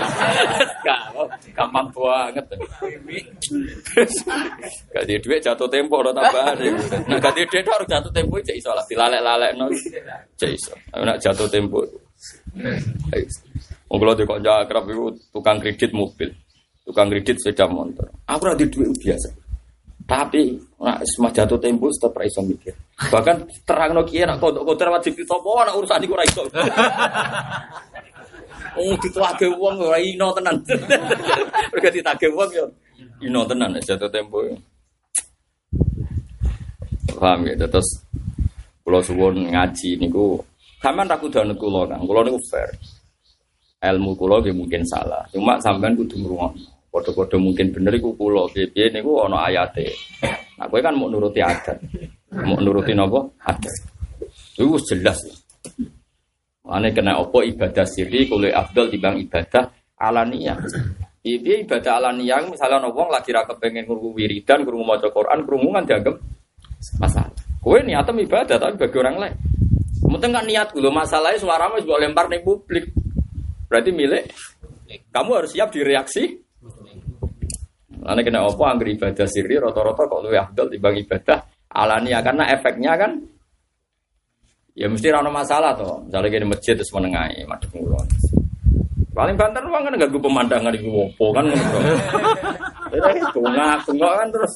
Gampang, banget. Gak di duit jatuh tempo udah tambah deh. Nah gak di duit harus jatuh tempo cek iso lah. Dilalek-lalek no, cek iso. Nak jatuh tempo. Wong kula kok jakrab iku tukang kredit mobil. Tukang kredit sepeda motor. Aku ora di duit biasa. Tapi nak semua jatuh tempo tetep ra iso mikir. Bahkan terangno kiye nak kodok kodok wajib ditopo ana urusan iku ora iso. *laughs* Oh dituake wong ora ino tenan. *laughs* Mergo ditake wong yo ino tenan jatuh tempo. Paham ya terus kula suwun ngaji niku sampean kudu anut kula Kang. Kula niku fair. Ilmu kula nggih mungkin salah. Cuma sampean kudu ngrungokno. Padha-padha mungkin bener iku kula piye niku ana ayate. Nah kowe kan mau nuruti adat. Mau nuruti napa? Adat. Itu jelas. Ane kena opo ibadah sirri kulo afdal dibang ibadah alaniyah. Iki ibadah alaniyah misalnya wong lagi ra kepengen krungu wiridan, krungu maca Quran, krungu kan dianggap masalah. Kowe niatem ibadah tapi bagi orang lain. Mungkin kan niat dulu masalahnya suaramu juga lempar nih publik. Berarti milik. Kamu harus siap direaksi. Ane kena opo angger ibadah sirri rata-rata kok luwih afdal dibang ibadah alaniyah karena efeknya kan Ya mesti rano masalah toh. Misalnya gini masjid terus menengahi madhep ngulon. Paling banter uang kan ganggu pemandangan di wopo kan ngono. *laughs* Ya tungak tungak kan terus.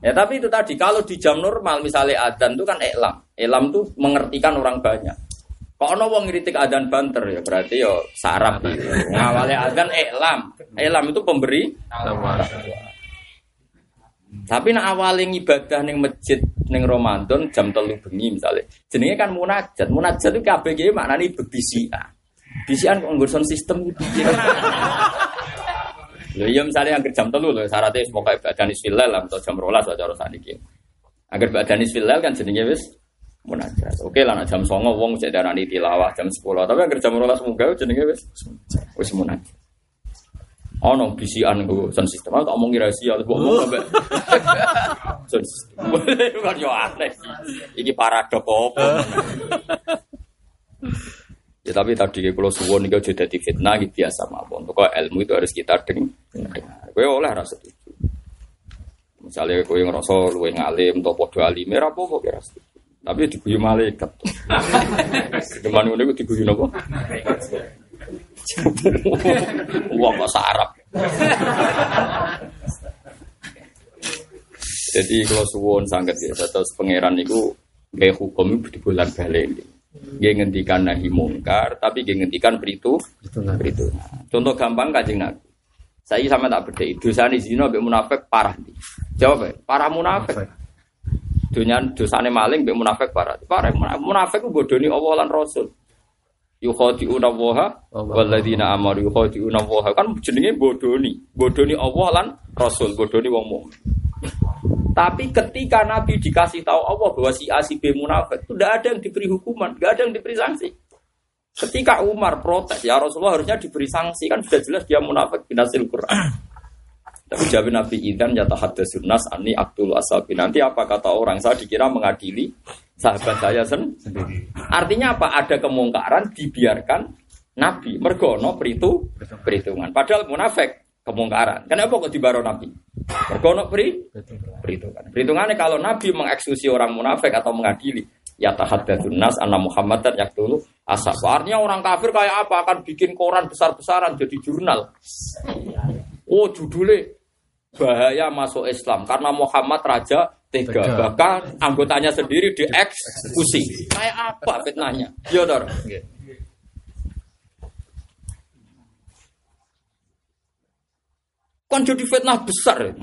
Ya tapi itu tadi kalau di jam normal misalnya adzan itu kan elam. Elam tuh mengertikan orang banyak. Kok ono wong ngritik adzan banter ya berarti yo sarap gitu. Ngawale adzan elam. Elam itu pemberi tapi nak awalnya ibadah neng masjid neng Ramadan jam telu bengi misalnya, jenenge kan munajat. Munajat itu kabeh ge maknane bebisian. Bisian kok nggur sound system gitu. Lho iya misalnya yang jam telu lho syaratnya semoga ibadah nisfilal atau jam rolas atau cara saniki. Agar ibadah nisfilal kan jenenge wis munajat. Oke lah nak jam songo wong cek darani tilawah jam 10. Tapi agar jam rolas munggah jenenge wis wis munajat. Ono bisian gue sound system. Aku tak omong rahasia, terus ngomong sampai *laughs* sound system. *laughs* Kan yo aneh. Iki paradok apa? Ya tapi tadi kalau suwon itu jadi fitnah gitu biasa mawon. Pokok ilmu itu harus kita dengar. Gue oleh rasa itu. Misalnya gue ngerasa luwe ngalim atau podo alim, ya apa kok kira Tapi diguyu malaikat. *laughs* Cuman gue diguyu nopo. Wah bahasa Arab. Jadi kalau suwon sangat ya, terus pangeran itu gaya hukum itu di bulan balik. Dia ngendikan nahi mungkar, tapi dia ngendikan beritu, beritu. Contoh gampang kajing nabi. Saya sama tak beda. Dosa di sini nabi munafik parah nih. Jawab ya, parah munafik. Dunia dosane maling, be munafik parah. Parah munafik itu bodoni Allah lan Rasul. Yukhadi'una waha walladzina amaru yukhadi'una waha kan jenenge bodoni bodoni Allah lan Rasul bodoni wong mukmin. Tapi ketika Nabi dikasih tahu Allah bahwa si A si B munafik itu tidak ada yang diberi hukuman tidak ada yang diberi sanksi. Ketika Umar protes ya Rasulullah harusnya diberi sanksi kan sudah jelas dia munafik binasil Quran tapi jawab Nabi Idan yata hadasun nas ani aktul asabi nanti apa kata orang saya dikira mengadili sahabat saya sendiri. Artinya apa? Ada kemungkaran dibiarkan Nabi mergono peritu perhitungan. Padahal munafik kemungkaran. Kenapa kok dibaro Nabi? Mergono peri perhitungan. Perhitungannya kalau Nabi mengeksekusi orang munafik atau mengadili ya tahaddatsun nas anna Muhammadan yaqtulu asab. Artinya orang kafir kayak apa? Akan bikin koran besar-besaran jadi jurnal. Oh, judulnya bahaya masuk Islam karena Muhammad raja tega. Bahkan anggotanya sendiri dieksekusi. Kayak apa fitnahnya? Iya, Dor. Kan jadi fitnah besar.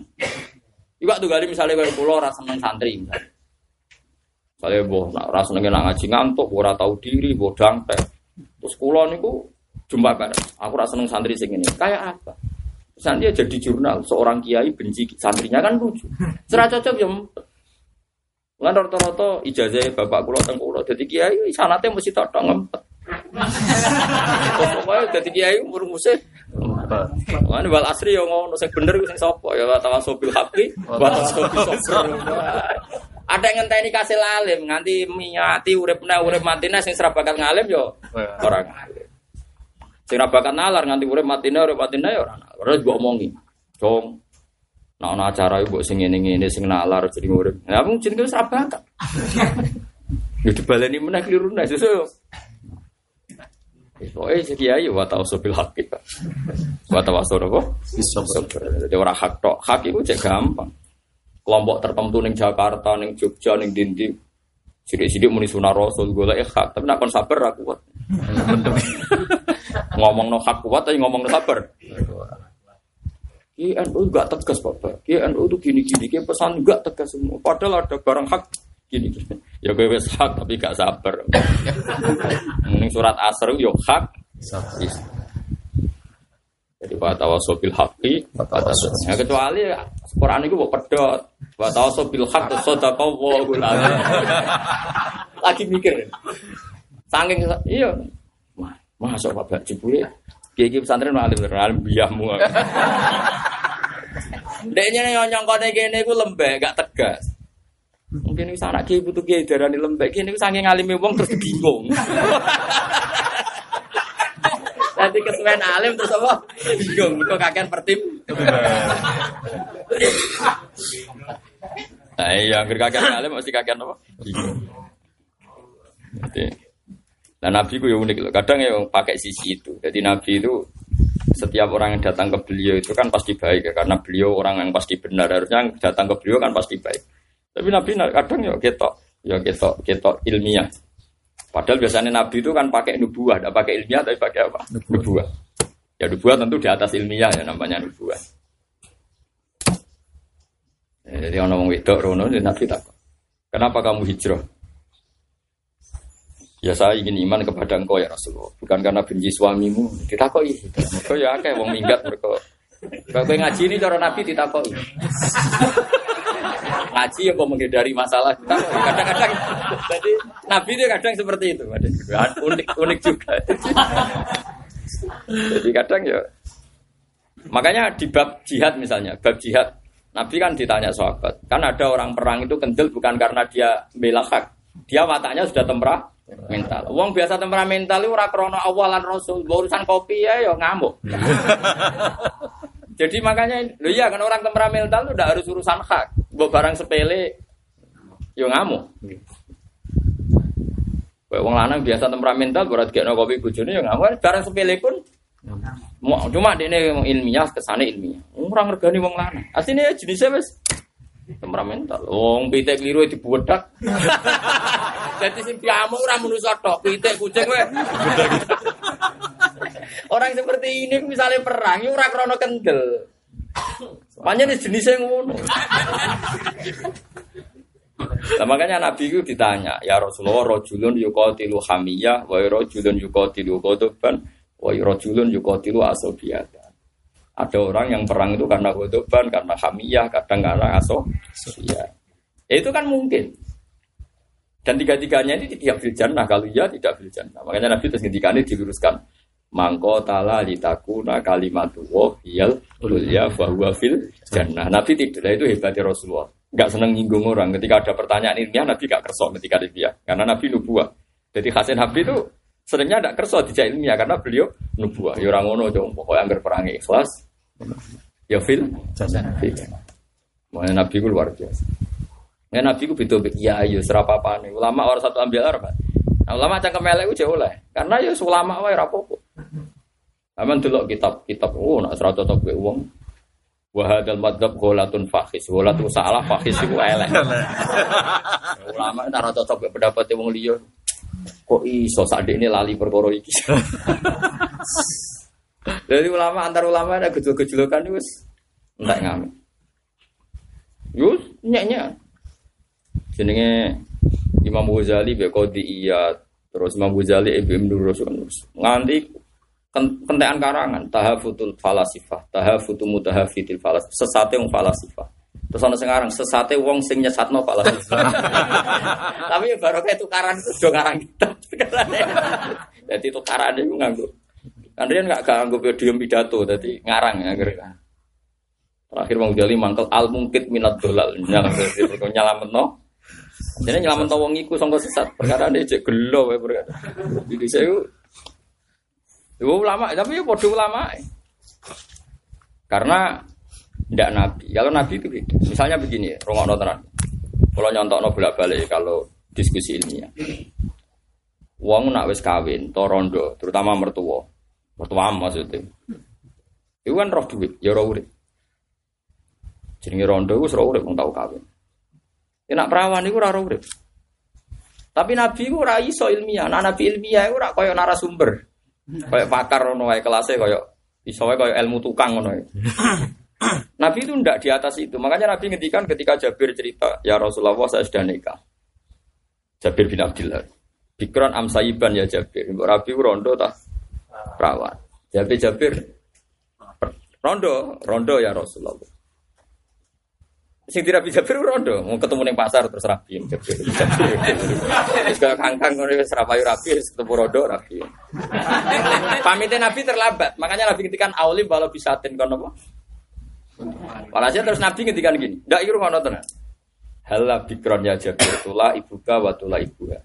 Iwak tuh kali misalnya kayak pulau rasa seneng santri misalnya. Misalnya boh, nah, rasa seneng ngaji ngantuk, ora tahu diri, boh dangtek. Terus kulo niku Jumpa kan, aku rasa seneng santri sing. Kayak apa? Santri jadi jurnal, seorang kiai benci santrinya kan lucu. Serah cocok ya. Lan rata-rata ijazah bapak kula teng kula dadi kiai sanate mesti tok ngempet. Pokoke dadi kiai umur musih. Lan wal asri yo ngono sing bener sing sapa ya wa tawasobil haqi wa sabr. Ada yang ngenteni kasil alim nganti miati uripna urip matine sing serabakat ngalim yo ora ngalim. Sing ra bakat nalar nganti urip matine urip matine ya ora nalar. Terus mbok omongi. Dong. Nek ana acara mbok sing ngene-ngene sing nalar jadi urip. Ya mung jenenge wis ra bakat. Ya dibaleni meneh kliru nek sesuk. Pokoknya si kiai wa tawasau bil haqi. Wa tawasau apa? Bisa Jadi orang hak tok. Hak itu cek gampang. Kelompok tertentu ning Jakarta, ning Jogja, ning Dindi. Sidik-sidik muni sunah rasul golek hak, tapi nak kon sabar ra kuat. Ngomong no hak kuat tapi ngomong no sabar. KNU enggak tegas Bapak. KNU itu gini-gini, kayak pesan enggak tegas semua. Padahal ada barang hak gini. gini. Ya gue wes hak tapi gak sabar. Ini surat asr yo hak. Is. Jadi wa tawasobil haqi Ya kecuali Quran itu mau pedot. Wa tawasobil haq sadaqa wa Lagi mikir. Saking iya. Wah, Masuk Bapak jebule. Kiai pesantren alim alim biahmu. Deknya nyong kene kene iku lembek gak tegas. Mungkin wis anak kiai butuh kiai darani lembek kene iku saking alime wong terus bingung. Nanti kesuwen alim terus apa? Bingung, kok kakean pertim. Nah, iya, kakean alim mesti kakean apa? Bingung. Jadi, Nah Nabi itu ya unik loh. Kadang ya pakai sisi itu. Jadi Nabi itu setiap orang yang datang ke beliau itu kan pasti baik ya. Karena beliau orang yang pasti benar. Harusnya yang datang ke beliau kan pasti baik. Tapi Nabi kadang ya ketok, ya ketok, ketok ilmiah. Padahal biasanya Nabi itu kan pakai nubuah, tidak pakai ilmiah tapi pakai apa? Nubuah. Ya nubuah tentu di atas ilmiah ya namanya nubuah. Ya, jadi orang ngomong wedok rono Nabi tak. Kenapa kamu hijrah? Ya saya ingin iman kepada engkau ya Rasulullah. Bukan karena benci suamimu. Ditakoi. Mereka ya kayak wong minggat mereka. Kalau ngaji ini cara Nabi ditakoi. ngaji ya kok menghindari masalah. Kadang-kadang. Jadi Nabi itu kadang seperti itu. Unik unik juga. Jadi kadang ya. Makanya di bab jihad misalnya, bab jihad. Nabi kan ditanya sahabat, kan ada orang perang itu kendel bukan karena dia bela hak. Dia matanya sudah temperah mental. Wong biasa temperamental itu ora krana awalan rasul, urusan kopi ya ya ngamuk. *laughs* Jadi makanya lo iya kan orang temperamental itu udah harus urusan hak. Mbok barang sepele yo ngamuk. Kayak wong lanang biasa temperamental berat gekno kopi bojone yo ngamuk. Barang sepele pun cuma dene ilmiah kesane ilmiah. Ora ngergani wong lanang. Asline jenisnya wis temperamental. Wong pitik keliru dibuwedak. *laughs* Jadi sing piamu ora manusa tok, pitik kucing kowe. Orang seperti ini misalnya perang, ya ora krono kendel. Makanya jenisnya ngono. Nah, makanya Nabi itu ditanya, ya Rasulullah, rojulun yukotilu hamiyah, wa rojulun yukotilu kodoban, wa rojulun yukotilu asobiyata. Ada orang yang perang itu karena kodoban, karena hamiyah, kadang karena asobiyah. Ya, itu kan mungkin. Dan tiga-tiganya ini tidak jannah. Kalau iya tidak jannah. Makanya Nabi terus ketika ini diluruskan. Mangko tala litakuna kalimatu wa hiyal ulya bahwa fil jannah. Nabi tidak itu hebatnya Rasulullah. Gak seneng nyinggung orang. Ketika ada pertanyaan ilmiah Nabi gak kersok ketika dia. Karena Nabi nubuah. Jadi khasin Nabi itu seringnya tidak kersok tidak ilmiah karena beliau nubuah. Ya orang ngono dong. Pokoknya anggar perang ikhlas. Ya fil. Makanya Nabi itu luar biasa. Ya Nabi ku beda ya ayo serapa apa nih. Ulama orang satu ambil apa? Nah, ulama cangkem elek ku jauh lah. Karena ya ulama wae ra apa-apa. Aman delok kitab-kitab oh nak serata cocok gue wong. Wa hadzal madzhab gholatun fakhis. Gholatun salah fakhis iku elek. *laughs* ulama ora cocok gue pendapat wong liya. Kok iso ini lali perkara iki. Jadi ulama antar ulama ada gejol-gejolokan wis entek ngamen. Yus nyek-nyek jenenge Imam Ghazali kodi iya terus Imam Ghazali Ibnu Nurus nganti Ken- Kentekan karangan, tahafutul falasifah, tahafutu mutahafitil falas, sesate wong falasifah. Terus ana sekarang sesate wong sing nyesatno falasifah. *laughs* Tapi ya baru kayak tukaran itu do ngarang kita. *laughs* Jadi tukaran itu nganggo. Dia nggak nganggo podium pidato, jadi ngarang ya kira Terakhir wong jali mangkel al mungkit minat dolal nyala nyalamet no. Jadi nyelamat wong iku sangka sesat. Perkara ini cek gelo wae perkara. Jadi saya itu ulama, tapi ya bodoh ulama. Karena tidak nabi. Kalau nabi itu beda. Misalnya begini, rongok tenan. Kalau nyontok no bolak balik kalau diskusi ilmiah. Wong nak wis kawin, to rondo, terutama mertua. Mertua maksudnya. Itu kan roh duit, ya roh urip. Jenenge rondo wis roh urip wong tau kawin. Ya nak perawan iku ora roh urip. Tapi nabi ku ora iso ilmiah. Nah, nabi ilmiah iku ora narasumber. Kayak pakar ngono wae kelasnya kayak iso wae ilmu tukang ngono. *laughs* *clears throat* Nabi itu ndak di atas itu. Makanya Nabi ngendikan ketika Jabir cerita, "Ya Rasulullah, saya sudah nikah." Jabir bin Abdullah. Bikron amsayiban ya Jabir. Mbok Rabi rondo ta perawan. Jabir Jabir rondo, rondo ya Rasulullah. Sing tidak bisa Jabir rondo, mau ketemu ning pasar terus rapi Jabir. Jabir. Wis kaya kangkang ngono wis rapayu wis ketemu rondo rapi. Pamitnya Nabi terlambat, makanya Nabi ngendikan aulim walau bisatin kono apa? Walhasil terus Nabi ngendikan gini, ndak iru ngono tenan. Hala bikron ya Jabir tula ibuka wa tula ibuha.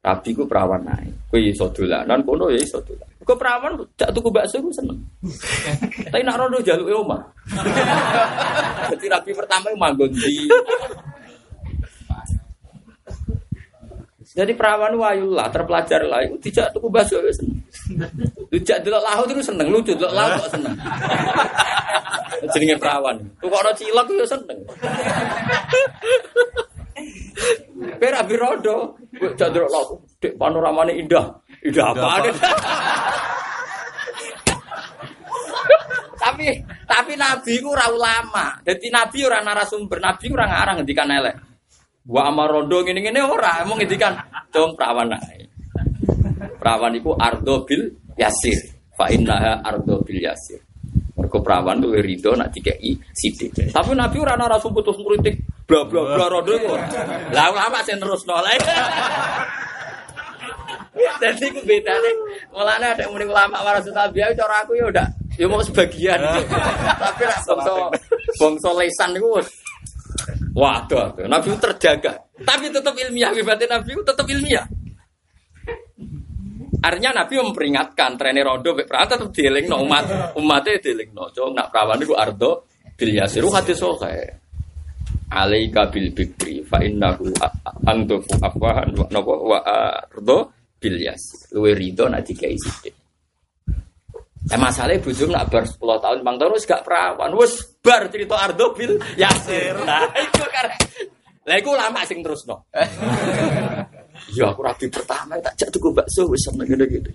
Rabi ku perawan naik. Kuwi iso dolanan kono ya iso dolan. Kok perawan jak tuku bakso ku seneng. Tapi nak rondo jaluk e omah. *laughs* Jadi Rabi pertama manggon di Jadi perawan wayullah terpelajar lah, itu tidak tuku bakso ya seneng. Tidak delok laut itu seneng, lucu delok laut kok seneng. *laughs* Jenenge perawan. Tukokno cilok ya seneng. Kowe rabi rondo, kowe jak delok laut, dek panoramane indah. Indah apa? tapi tapi nabi ku ora ulama. Dadi nabi ora narasumber, nabi ora ngarang ngendikan elek. Wa amarondo ngene-ngene ora, emang ngendikan dong perawan ae. Perawan iku ardo bil yasir. Fa innaha ardo bil yasir. Mergo perawan luwih rido nak dikeki sithik. Tapi nabi ora narasumber terus ngritik bla bla bla rondo iku. Lah ulama sing terusno *laughs* lha. Jadi ku bedane mulane ada muni ulama warasul tabiah cara aku ya udah ya mau sebagian. *laughs* Tapi nak bangsa bangsa lesan wis Waduh, waduh. Nabi terjaga. Tapi tetap ilmiah. Wibatin Nabi tetap ilmiah. Artinya Nabi memperingatkan trainer rondo perang tetap dieling no umat umatnya dieling no. Coba nak perawan itu ardo bil yasiru hati sohe. Alaika bil bikri fa innahu antufu afwahan wa ardo bil yasir. Luwe rido nak dikai Eh masalahnya bujum nak bar 10 tahun, bang tahun wis gak perawan, wis bar cerita Ardo bil Yasir. Nah, itu karena lah iku lama sing terus no. *laughs* Ya aku rapi pertama tak jak tuku bakso wis seneng ngene gitu.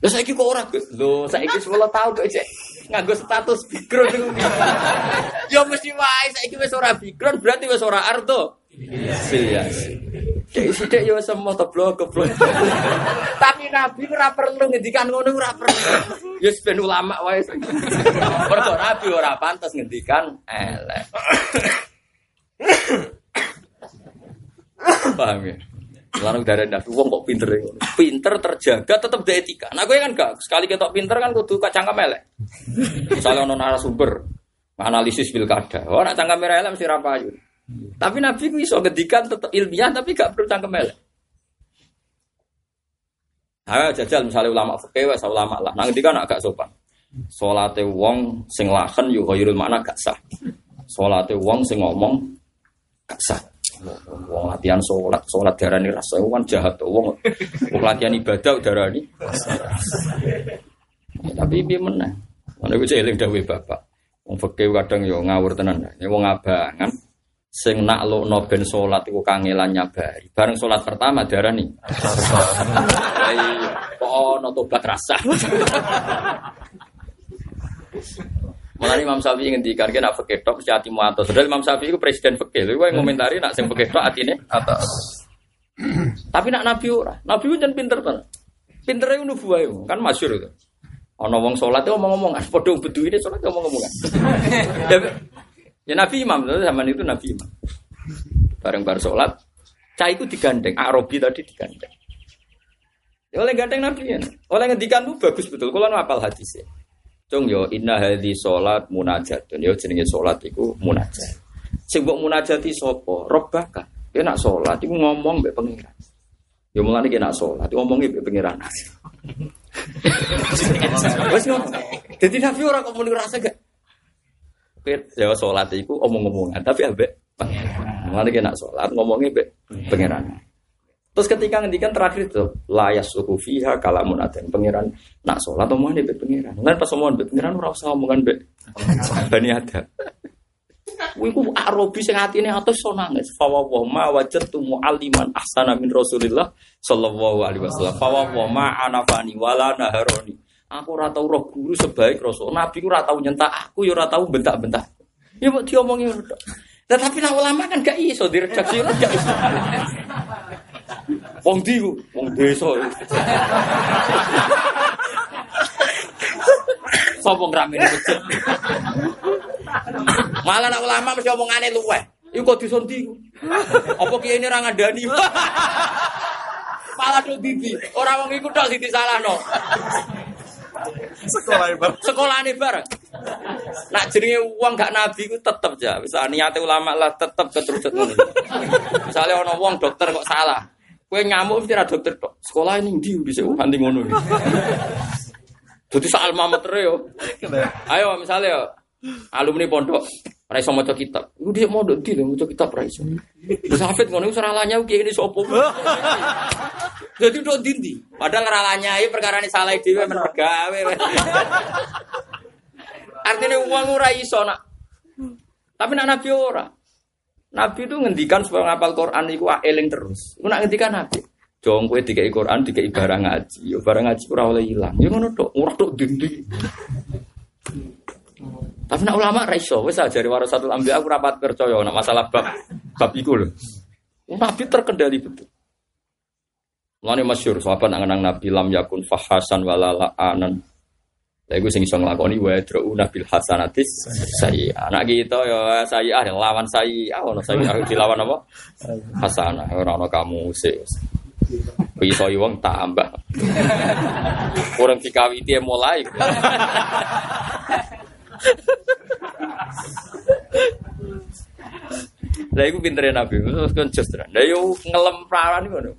Lah saiki kok ora Gus? Lho, saiki 10 tahun kok cek nganggo status background niku. *laughs* Ya mesti wae saiki wis ora background berarti wis ora Ardo. Bil Yasir. Dek sithik ya semua teblok keblok. *laughs* Tapi Nabi ora perlu ngendikan ngono ora perlu. Ya ben ulama wae. Mergo Nabi ora pantas ngendikan elek. *coughs* Paham ya? Lalu dari Nabi wong kok pinter ya? Pinter terjaga tetap ada etika. Nah gue kan gak sekali ketok pinter kan kudu kacang elek. Misalnya ono narasumber analisis pilkada. Oh nak cangkem elek mesti rapayu. Tapi Nabi ku iso ngedikan tetap ilmiah tapi gak perlu cangkem. Ayo jajal misalnya ulama fikih wes ulama lah. Nang ngendikan agak sopan. Salate wong sing lahen yo khairul makna gak sah. Salate wong sing ngomong gak sah. Wong latihan sholat, sholat darani rasa kan jahat. Wong wong latihan ibadah darani. Tapi piye meneh? Ana iku eling dawuh bapak. Wong fikih kadang yo ngawur tenan. Ya wong abangan sing naklukno ben salat iku kangelan nyabari. Bareng salat pertama darani. Lah iya, kok ono tobat rasa. Mulane Imam Syafi'i ngendikan kan fikih tok mesti atimu atos. Padahal Imam Syafi'i iku presiden fikih. Lha kowe ngomentari nak sing fikih tok atine atas. Tapi nak Nabi ora. Nabi ku jan pinter tenan. Pintere nubuwah kan masyhur itu. Ana wong salat itu omong-omongan, padha bedu ini salat omong-omongan. *laughs* ya, ya Nabi Imam, zaman itu Nabi Imam. Bareng bar salat, cah itu digandeng, Arabi tadi digandeng. Ya oleh gandeng Nabi ya. Oleh ngendikan itu bagus betul. Kalau apal hadisnya. Cung yo inna hadhi salat munajatun. Yo jenenge salat iku munajat. Sing mbok munajati sapa? Rabbaka. Ya nak salat iku ngomong mbek pengiran. Ya mulane ki nak salat ngomongi mbek pengiran. *laughs* Wes. Dadi Nabi ora kok rasa gak. Ya salat iku omong-omongan tapi ambek pengiran. Mulane ki nak salat ngomongi mbek pengiran. Terus ketika ngendikan terakhir itu layas suku fiha kalamun aden pangeran nak sholat omongan be pangeran. Kan pas omongan be pangeran ora usah omongan be bani ada. Kuwi ku arobi sing atine atus so nangis. Fa wa ma wajadtu mualliman ahsana min Rasulillah sallallahu alaihi wasallam. Fa wa ma anafani wala naharoni. Aku ora tau roh guru sebaik Rasul. Nabi ku ora tau nyentak aku ya ora tau bentak-bentak. Ya mau diomongi Tetapi nak ulama kan gak iso diredaksi gak iso. Wong di wong desa. Sopo ngramene masjid. Malah nak ulama mesti omongane luweh. Iku kok disonti. Apa kiai ini ra ngandani? Malah do didi. Ora wong iku tok disalahno. Sekolah ibar. Sekolah ini bareng. Nak jenenge uang gak nabi ku tetep ya. Bisa niate ulama lah tetep keterusan ngono. Misalnya ono wong dokter kok salah. Kue ngamuk mesti ra dokter tok. Sekolah ini ndi bisa nganti ngono. Dadi sak alma mater yo. Ayo misalnya alumni pondok ora iso maca kitab. Iku dia mondok ndi lho maca kitab ora iso. Terus hafid ngono seralanya ini sapa. Jadi udah dindi. Padahal ralanya ini perkara ini salah dhewe men pegawe. Artinya uang ora iso nak. Tapi nak nabi ora. Nabi itu ngendikan supaya ngapal Quran itu eling terus. Iku nak ngendikan Nabi. Jong kowe dikai Quran dikai barang ngaji. Yo barang ngaji ora oleh ilang. Yo ngono tok, ora tok dindi. Tapi nak ulama ra iso, wis ajari warasatul anbiya aku rapat percaya nak masalah bab bab iku lho. Nabi terkendali betul. Mulane masyhur sahabat nang Nabi lam yakun fahasan walala anan. Lha iku sing iso nglakoni wa drauna bil hasanatis sayyi. Anak kita ya sayyi'ah lawan sayyi'ah ono sayyi'ah dilawan apa? Hasanah ora ono kamu sih. Iso wong tambah. Kurang dikawiti mulai. Lah iku pintere Nabi, terus kan just. Lah yo ngelem perawan ngono.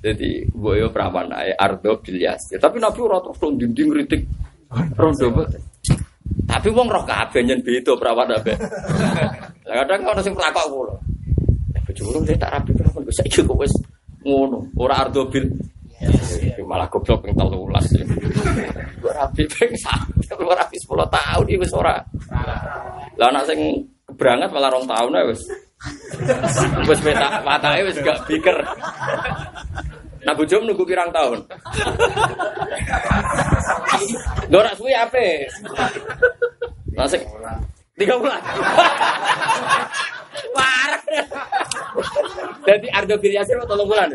Jadi boyo perawan ae ardo bilyas. Tapi Nabi ora terus dinding kritik rondo. Tapi wong roh kabeh nyen beda perawan ape. Lah kadang ono sing pelakok kula. Bojomu dia tak rapi perawan kok saiki kok wis ngono, ora ardo bil malah goblok ping 13. Ora rapi ping 1, ora rapi 10 tahun iki wis ora. Lah anak sing keberangat malah rong tahun ae wis. Wis mata matake wis gak biker. Nah bojom nunggu pirang tahun. Dorak suwi ape? Tiga bulan. *laughs* Parah. Jadi Ardo Giryasir mau tolong bulan.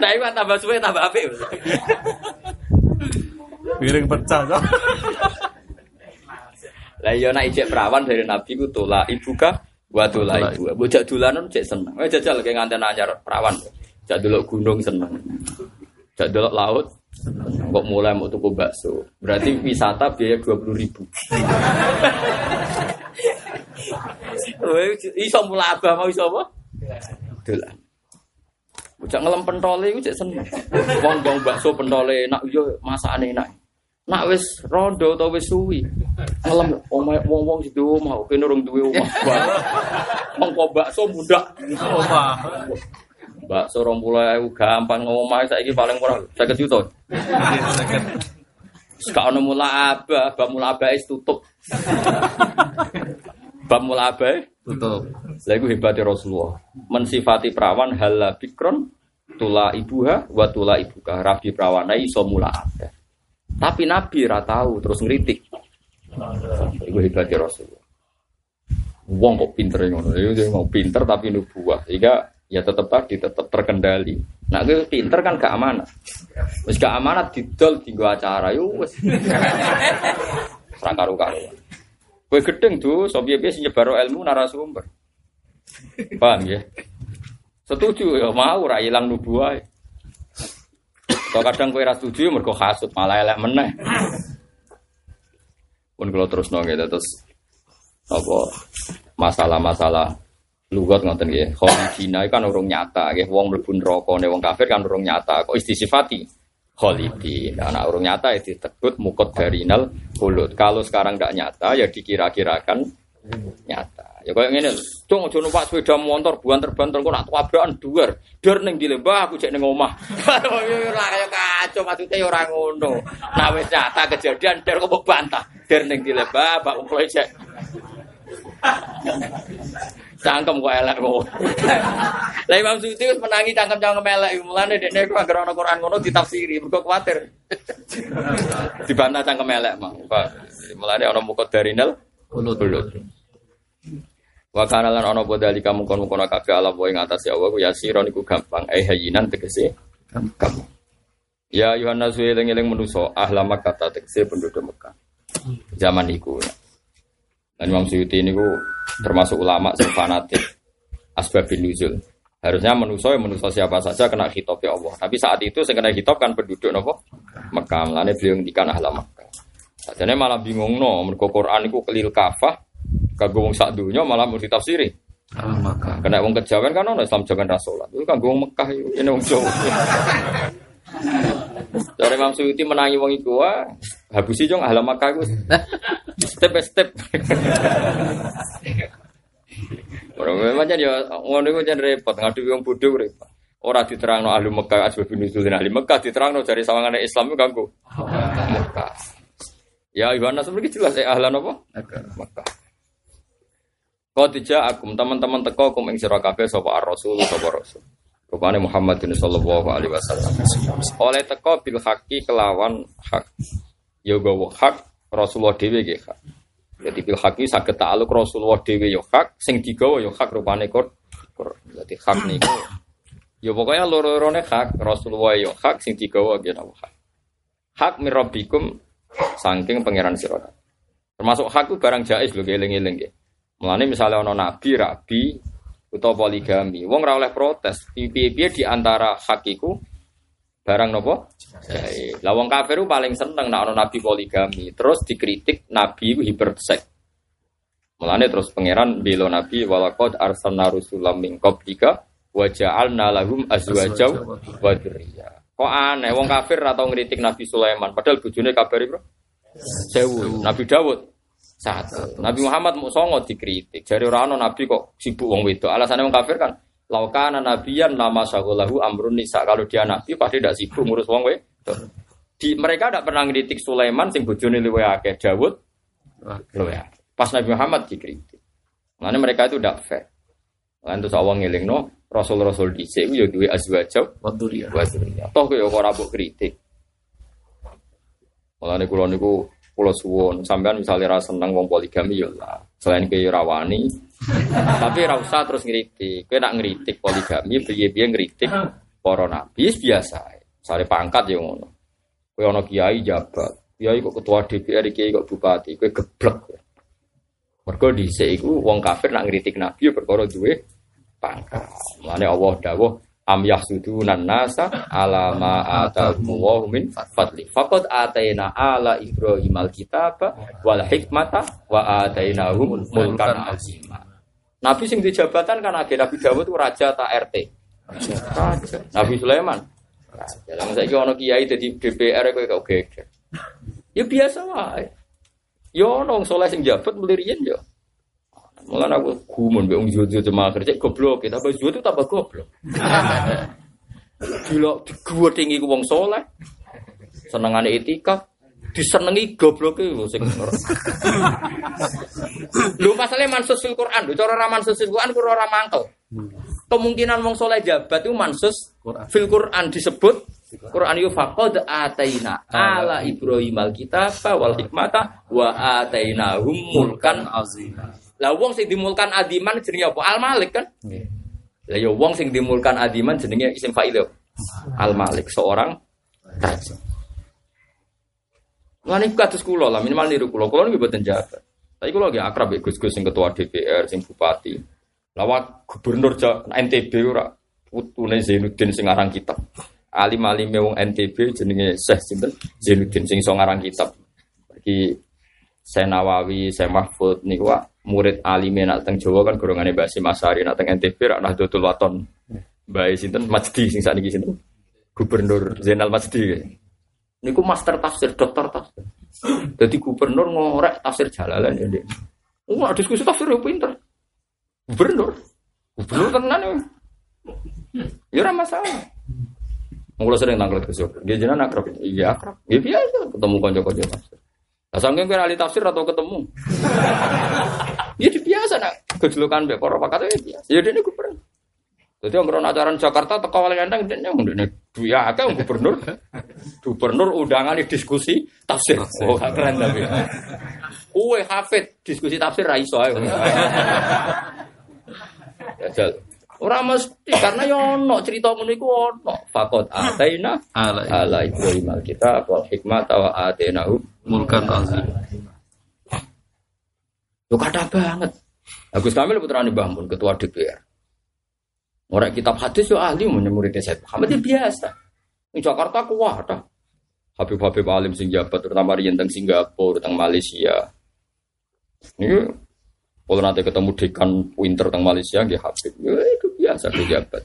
Nah ini tambah suwe tambah ape. Piring pecah. Lah iya nek ijek perawan dari Nabi ku tola ibuka wa tola ibu. Bocah dolanan cek seneng. Eh jajal kayak nganten anyar perawan. Jak delok gunung seneng. Jak delok laut kok mulai mau tuku bakso. Berarti *laughs* wisata biaya dua puluh ribu. iso mulai abah mau iso apa? Dolan. Bocah ngelem pentole iku cek seneng. Wong wong bakso pentole enak yo masakane enak. Nak wis rondo atau wis suwi. Ngelem omah wong-wong situ omah kene urung duwe omah. *laughs* Mengko bakso. Omah. Bakso 20.000 gampang ngomah saiki paling murah 50 juta. Sekarang ono mula abah, bab mula abah is tutup. Bab mula abah Tutup. Lha iku hebate Rasulullah. Mensifati perawan hala bikron tula ibuha wa tula ibuka. Rabi perawana iso mula. Tapi Nabi ra tahu terus ngritik. Iku hebate Rasulullah. Wong kok pinter ngono. Dia mau pinter tapi nubuah. Sehingga ya tetap tadi tetap terkendali. Nah, gue pinter kan gak amanah. Wis gak amanah didol tinggo acara yo wis. Karu-karu. Kowe gedeng tuh, piye sing nyebar ilmu narasumber. Paham ya? Setuju ya mau ora ilang nubuah. Kalau kadang kowe ra setuju mergo malah elek meneh. Pun kalau terus nong gitu terus apa masalah-masalah lugat ngoten nggih. Khalidina kan urung nyata nggih. Wong mlebu neraka ne wong kafir kan urung nyata. Kok istisifati khalidin. Nah, urung nyata ya disebut mukot darinal hulut. Kalau sekarang tidak nyata ya dikira-kirakan nyata. Ya kayak ngene, cung aja numpak sepeda motor buanter-banter kok nak tabrakan duar. Dur ning di lembah aku cek ning omah. *laughs* Ora kaya kacau maksudnya ya ora ngono. Nah wis nyata kejadian der kok bantah. Der ning di lembah bak umpul cek. *laughs* Cangkem kok elek kok. *laughs* Lah Imam Suyuti wis menangi cangkem-cangkem elek mulane dekne ku anggere ana Quran ngono ditafsiri mergo kuwatir. *laughs* Dibantah cangkem elek mah. Mulane ana mukot darinal ulut. Wa kana lan ana bodali kamu kono kono kabeh ala wa ing atas ya Allah ya siron iku gampang eh hayinan tegese gampang. Ya Yohanes eling-eling menuso ahla Makkah tegese penduduk Mekah. Zaman iku. Dan Imam Suyuti ini ku termasuk ulama yang fanatik asbabin nuzul. Harusnya manusia yang manusia siapa saja kena hitop ya Allah. Tapi saat itu saya kena hitop kan penduduk nopo Mekah. Mulane beliau ngendikan ahla Mekah. Jadi malah bingung no, mergo Quran iku kelil kafah, kagum wong sak malah mesti tafsiri. Maka Kena wong kejawen kan ono Islam jaman rasulat. Itu kan wong Mekah ini wong Jawa. *laughs* Dari Imam Suyuti menangi wong iku wah, habusi jong ahla Mekah iku step by step. Orang memang jadi ngono iku jan repot ngadu wong bodho repot. Ora diterangno ahli Mekah asbabun nuzul ahli Mekah diterangno dari sawangane Islam itu ganggu. Mekah. Ya Yohanes seperti jelas ya ahlan apa? Mekah. Kau tidak akum teman-teman teko kum ing sira kabeh sapa ar-rasul sapa rasul. Rupane Muhammadin sallallahu alaihi wasallam. Oleh teko bil haqi kelawan hak. Ya gawa hak Rasulullah dhewe nggih hak. Jadi bil haqi saged ta'aluk Rasulullah dhewe ya hak, sing digawa ya hak rupane. Qur. Jadi hak niku ya pokoknya loro-lorone hak Rasulullah ya hak sing digawa nggih napa hak. Hak mirabbikum saking pangeran sira. Termasuk hak itu barang jais lho eling-eling nggih. Mulane misalnya ono nabi, rabi, utawa poligami, wong ora oleh protes. Piye-piye di antara hak barang nopo? Jais. Lah wong kafir ku paling seneng nek ono nabi poligami, terus dikritik nabi iku hipersek. Mulane terus pangeran belo nabi walaqad arsalna rusulam min qablika wa ja'alna lahum azwaja wa. Kok aneh wong kafir atau ngritik Nabi Sulaiman padahal bojone kabari, Bro. Sewu. Nabi Dawud satu. Nabi Muhammad mau songo dikritik. Jadi orang nabi kok sibuk wong wedok. Alasannya wong kafir kan laukana nabiyan nama sagolahu amrun nisa. Kalau dia nabi pasti tidak sibuk ngurus wong wedok. Di mereka tidak pernah ngritik Sulaiman sing bojone luwe akeh Dawud luwe. Pas Nabi Muhammad dikritik. Makanya mereka itu tidak fair. Lan terus awang ngelingno rasul-rasul dhisik yo duwe azwaja wa dzurriyyah. Toh kowe ora mbok kritik. Mulane kula niku kula suwun sampean misalnya ra seneng wong poligami ya lah. Selain kowe ora wani, tapi ra usah terus ngritik. Kowe nak ngritik poligami piye-piye ngritik para nabi biasa. Sare pangkat ya ngono. Kowe ana kiai jabat, kiai kok ketua DPR, kiai kok bupati, kowe geblek. Mergo dhisik iku wong kafir nak ngritik nabi ya perkara duwe pangkat. Mulane Allah dawuh am yahsudunan nasa ala ma atahumullahu min fadli faqad ataina ala ibrahim alkitaba wal hikmata wa atainahum mulkan azima Nabi sing di jabatan kan agak Nabi Dawud itu raja tak RT raja. Nabi Sulaiman. Raja. Lah saya ono kiai jadi DPR kowe kok geger ya biasa wae. Yo ono soleh sing jabat melirian yo Mulane aku gumun mbek wong jojo jemaah kerja goblok, tapi jojo itu tambah goblok. *laughs* Gila digwedingi ku wong soleh. Senengane etika, disenengi gobloke lho sing Lho pasale mansus fil Quran, lho cara ra mansus fil Quran kira ora mangkel. Kemungkinan wong soleh jabat itu mansus Quran. fil Quran disebut Quran yu faqad ataina ala Ibrahim alkitaba wal hikmata wa atainahum mulkan azim. lah wong sing dimulkan adiman jenenge apa? Al Malik kan. Lah ya wong sing dimulkan adiman jenenge isim fa'il yo. Al Malik, seorang raja. Ngene kados kula lah minimal niru kula. Kula niku mboten jabat. Tapi kula nggih akrab ya Gus-gus sing ketua DPR, sing bupati. Lawak gubernur NTB ora putune Zainuddin sing aran kitab. Alim-alim wong NTB jenenge Syekh sinten? Zainuddin sing iso kitab. Iki saya Nawawi, saya Mahfud niku Wak, murid alime nak teng Jawa kan golongane Mbak Hasyim Asy'ari nak teng NTB rak Nahdlatul Wathon. Mbak sinten Majdi sing sakniki sinten? Gubernur Zainal Majdi. Niku master tafsir, dokter tafsir. *clears throat* Jadi gubernur ngorek tafsir Jalalan ya Dek. Oh, diskusi tafsir ya pinter. Gubernur. Gubernur tenan ya. Ya ora masalah. Mula sering tanggal ke Jogja. Dia jenengan akrab. Iya akrab. Ya biasa ketemu kanca-kanca tafsir. Lah sampeyan kira ahli tafsir atau ketemu? *laughs* ya di biasa nak kejulukan mbek para pakar ya biasa. Ya dene gubernur. Jadi orang ajaran Jakarta teko wali endang dene ndene duya akeh wong gubernur. Gubernur undangan di diskusi tafsir. Oh, keren tapi. Kue hafid diskusi tafsir ra iso ae. Jajal. Ora mesti karena yo ono cerita ngono iku ono. Fakot ataina Ala Ibrahim alkitab wal hikmah wa atainahu mulkan azim. Lu kata banget. Agus Kamil putrane Mbah Mun ketua DPR. Orang kitab hadis yo ahli muridnya Said Muhammad itu biasa. Di Jakarta kuat dah. Habib-habib alim sing jabat terutama riyen teng Singapura, teng Malaysia. Ini kalau nanti ketemu dekan winter teng Malaysia nggih Habib. Ya itu biasa dia jabat.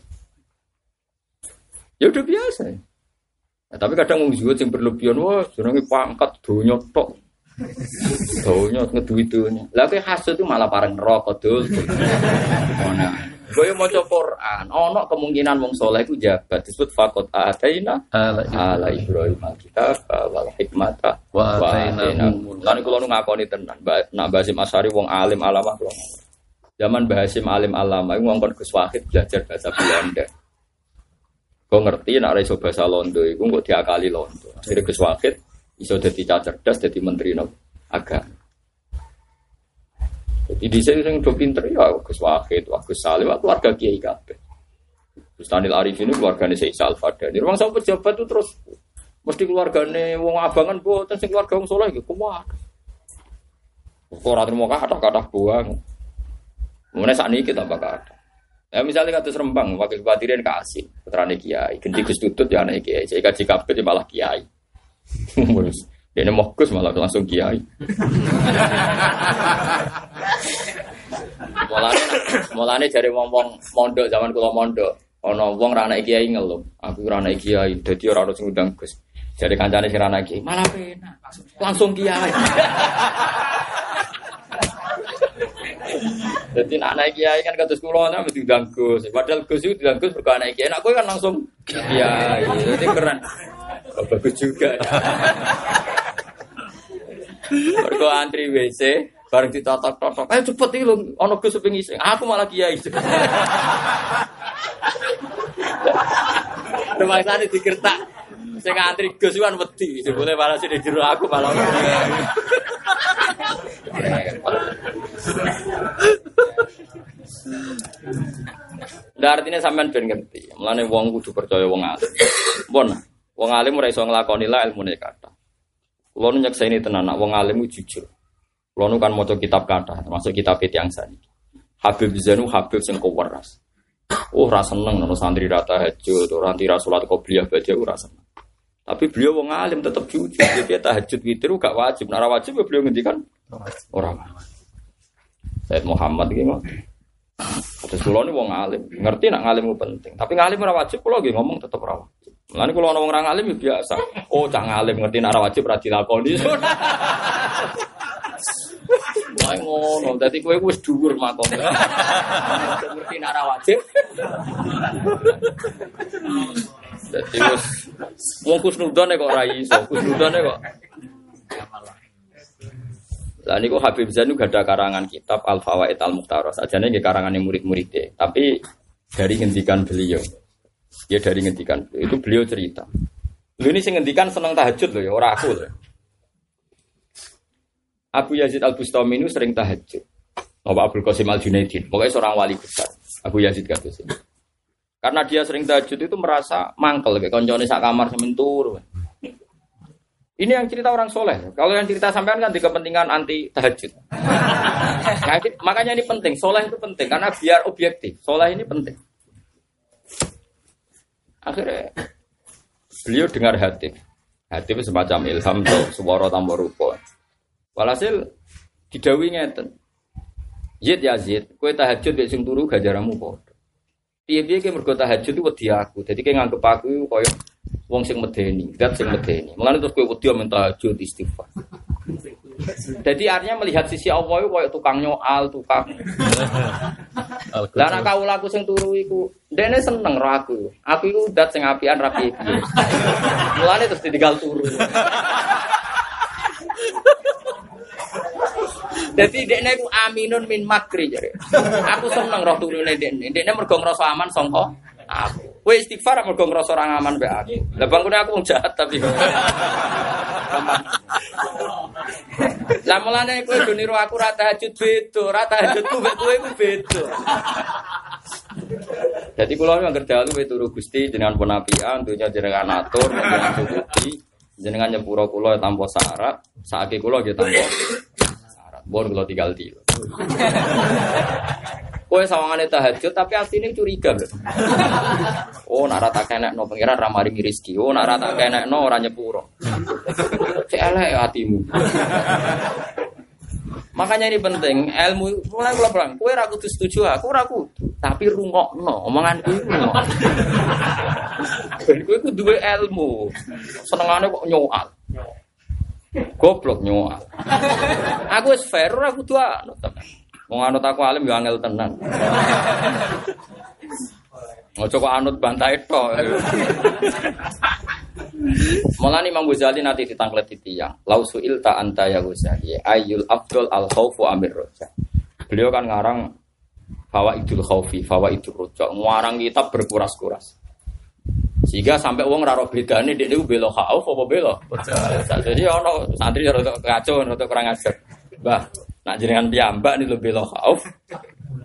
Ya udah biasa. Ya, tapi kadang wong zuhud sing berlebihan wah jenenge pangkat donya tok. Donya ngeduwi donya. Lah kowe hasud itu malah pareng neraka dul. Ngono. Kowe maca Quran, ana kemungkinan wong saleh iku jabat disebut faqat ataina Ala Ibrahim alkitab wal hikmata Wa wa atainahu atainahu. Lan kula nu ngakoni tenan, nak Mbak Hasyim Asy'ari wong alim alama kula. Zaman Mbak Hasyim alim alama iku ngongkon Gus Wahid belajar bahasa Belanda. Kau ngerti nak iso bahasa Londo iku kok diakali Londo. Akhirnya Gus Wahid iso dadi cah cerdas dadi menteri no agama. Jadi di sini yang pinter ya Gus Wahid, Wah Gus Salim, keluarga Kiai kabeh. Gus Arif ini keluarganya Syekh Salfadani. Ruang sama pejabat itu terus mesti keluargane wong abangan boten sing keluarga wong saleh iki kuat. Kok ora terima kata-kata buang. Mulane sakniki tambah kata. Ya misalnya kata Rembang, wakil bupati kasih putrane kiai, ganti Gus Tutut ya anak kiai, saya kaji kabeh dia malah kiai. *laughs* Mau Gus malah langsung kiai. *laughs* Mulane mulane jare wong-wong mondok zaman kula mondok, ana wong ra anak kiai ngeluh, aku ora anak kiai, dadi ora ono sing undang Gus. Jadi kancane sing ra anak kiai, malah penak. Langsung kiai. *laughs* Jadi nak naik kiai kan kados kula ana mesti Gus. Padahal Gus itu diundang Gus mergo anak kiai. Nak kowe kan langsung kiai. Jadi keren. Oh, bagus juga. *laughs* Mergo antri WC bareng ditotok-totok. Ayo cepet iki lho, ana Gus seping isi. Aku malah kiai. *laughs* Rumah sana dikertak. Sing antri Gus kan wedi, jebule malah sing jero aku malah. Nah, artinya sampean ben ngerti. Mulane wong kudu percaya wong alim. Pun, wong alim ora iso nglakoni la ilmune kata. Kulo nu nyekseni tenan wong alim jujur. Kulo nu kan maca kitab kata, termasuk kitab yang sani. Habib Zainu Habib sing keweras. Oh, ora seneng nono santri rata tahajud, ora anti salat qobliyah baca ora seneng. Tapi beliau wong alim tetap jujur. Dia tahajud witir gak wajib. Nara wajib ya beliau ngendikan orang. Said Muhammad gitu. Terus kulo ini wong alim, ngerti nak ngalim penting. Tapi ngalim ora wajib kulo lagi ngomong tetap ora wajib. Mulane kulo ana wong ora ngalim ya biasa. Oh, cak ngalim ngerti nak ora wajib ora dilakoni. *laughs* Wah ngono, dadi kowe wis dhuwur makom. *laughs* Ngerti nak ora wajib. Dadi wis wong kusnudone kok ora iso, kusnudone kok Lah niku Habib Zainu gak ada karangan kitab Al Fawaid Al Mukhtaros. Sajane nggih karangane murid-muridnya, tapi dari ngendikan beliau. Ya dari ngendikan. Itu beliau cerita. Lu ini sing ngendikan seneng tahajud loh ya, ora aku loh. Abu Yazid Al Bustami ini sering tahajud. Bapak Abdul Qasim Al Junaidin, pokoknya seorang wali besar. Abu Yazid kata sini. Karena dia sering tahajud itu merasa mangkel kayak koncone sak kamar semen turu. Ini yang cerita orang soleh. Kalau yang cerita sampean kan di kepentingan anti tahajud. Nah, makanya ini penting. Soleh itu penting karena biar objektif. Soleh ini penting. Akhirnya beliau dengar hati. Hati itu semacam ilham tuh suara tambah rupa. Walhasil didawi ngeten. Zid ya Zid, kue tahajud besok sing turu gajaramu kok. Piye-piye ki mergo tahajud itu wedi aku. Jadi kayak nganggep aku koyo wong sing medeni, dat sing medeni. Mulane terus kowe wedi men tahajud istighfar. Jadi artinya melihat sisi Allah itu koyo tukang nyoal, tukang. Lah nek kawula aku sing turu iku, ndekne seneng ro aku. Aku iku dat sing apian rapi piye. Mulane terus ditinggal turu. Jadi dekne ku aminun min makri jare. Aku seneng roh turune dekne. Dekne mergo ngrasa aman sangka aku. Kowe istighfar mergo ngrasa ora aman mbek aku. Lah aku wong jahat tapi. Lah mulane kowe do niru aku ra tahajud beda, ra tahajudku mbek kowe beda. Jadi kula yang kerja lu turu Gusti jenengan pun apian, dunya jenengan atur, jenengan cukupi, jenengan nyepuro kula tanpa syarat, saiki kula nggih tanpa. Bon kula tinggal di. Kowe sawangane tahajud tapi asline curiga. Oh, nak rata kenek no pengiran ra maringi rezeki. Oh, nak rata kenek no ora nyepuro. Cek elek hatimu. Makanya ini penting, ilmu mulai kula bilang, kowe ra kudu setuju aku kudu, tapi rungokno omongan kuwi rungok. Ben kowe kudu duwe ilmu. Senengane kok nyoal. Goblok nyoal. Aku wis fair ora kudu anut anut aku alim yo angel tenan. Ojo kok anut bantai tok. Mulane Imam Ghazali nanti ditangklet titiang. Lau suil ta anta ya Ghazali. Ayul afdol al khaufu amir roja. Beliau kan ngarang fawa idul khaufi, fawa idul roja. Ngarang kitab berkuras-kuras. Sehingga sampai uang raro bedane dia itu belo khauf apa belo. Jadi ono santri rada kacau, rada kurang ajar. Bah, nak jenengan piyambak nih lo belo khauf.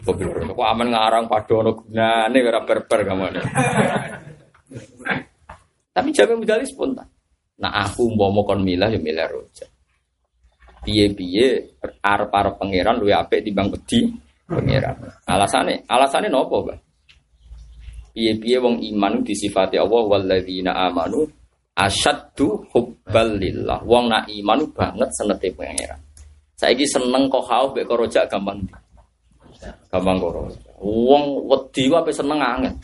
Kok aman ngarang padono gunane ora berber kamane. Tapi jamin medali spontan. Nah aku mau mau kon milah ya milah roja. Piye piye arep arep pangeran lu apik timbang wedi pangeran. Alasane alasane nopo bang? Piye piye wong iman disifati Allah walladzina amanu asyaddu hubbal lillah. Wong nak iman banget senete pangeran. Saiki seneng kok haus mek roja gampang. Gampang kok. Wong wedi wae seneng anget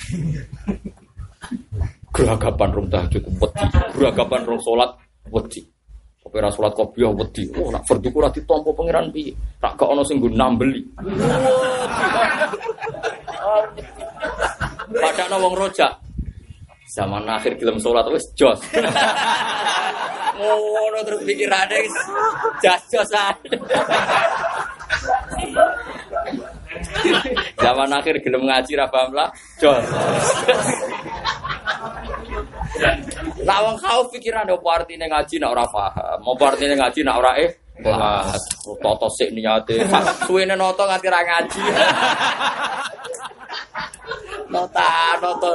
geragapan rong tahajud wedi, geragapan rong salat wedi. Kowe ora salat kopiah wedi. Oh, nak fardu ora ditampa pangeran piye? Tak gak ono sing nambeli. Padahal wong rojak. Zaman akhir gelem salat wis jos. *laughs* Ngono terus pikirane jas-josan. Zaman akhir gelem ngaji ra paham lah, jos. Lah wong kau pikiran opo artine ngaji nak ora paham, opo artine ngaji nak ora eh. Toto sik niate. Suwene noto nganti ra ngaji. Nota, noto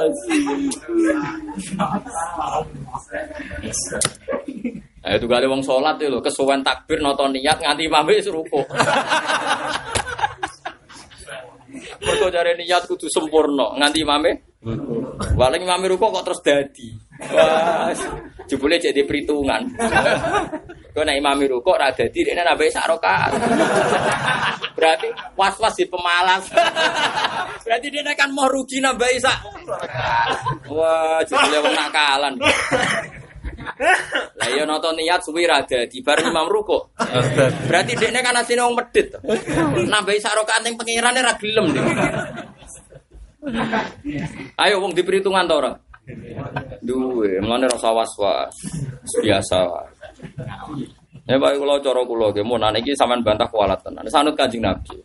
Eh itu kali wong sholat itu kesuwen takbir noto niat nganti imam wis rukuk. Mergo jare niat kudu sempurna nganti imame. Waling imame rukuk kok terus dadi. Wah, jebule jadi perhitungan. Kau nek imame rukuk ra dadi dekne. Berarti was-was di pemalas. Berarti dia kan mau rugi nambahi sak. Wah, jebule wong nakalan. Lah iya nonton niat suwi ra dadi bareng imam rukuk. Berarti dekne kan asine wong medhit. Nambahi sak rakaat ning pengirane ra gelem. Ayo wong diperhitungan to ora? Duwe, mlane rasa was-was. Biasa wae. Ya baik kula cara kula nggih mun niki sampean bantah kualat tenan. Sanut Kanjeng Nabi.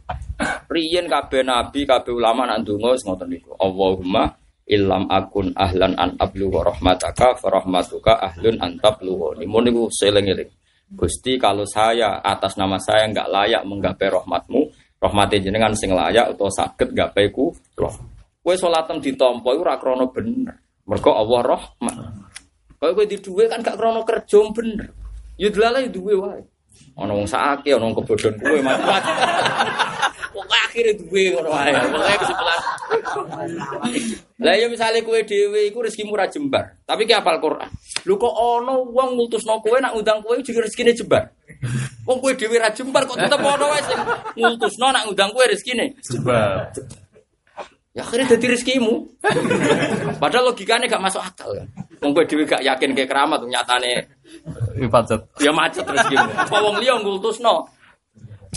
Riyen kabeh nabi, kabeh ulama nak ndonga wis ngoten niku. Allahumma illam akun ahlan an ablugha rahmataka fa rahmatuka ahlun an tablugha. Mun niku seling-eling. Gusti kalau saya atas nama saya enggak layak menggapai rahmatmu, rahmati jenengan sing layak atau sakit gapai ku Kowe salatem ditampa iku ora krana bener. Mergo Allah rahman. Kowe kowe di duwe kan gak krana kerja bener. Delalah ya duwe wae. Ana wong sakake, ana kebodhon macam-macam. Pokoke akhire duwe ngono wae. Pokoke kesimpulan. Lah ya misale kowe dhewe iku rezekimu ora jembar, tapi ki hafal Quran. Lho kok ana wong ngutusno kowe nak ngundang kowe juga rezekine jembar. Wong kowe dhewe ra jembar kok tetep ana wae sing ngutusno nak ngundang kowe rezekine. Coba. Ya akhirnya jadi rezekimu. Padahal logikanya gak masuk akal kan. Wong kowe dhewe gak yakin kayak keramat nyatane Ini pacet. ya macet rezekimu. Apa wong liya ngultusno.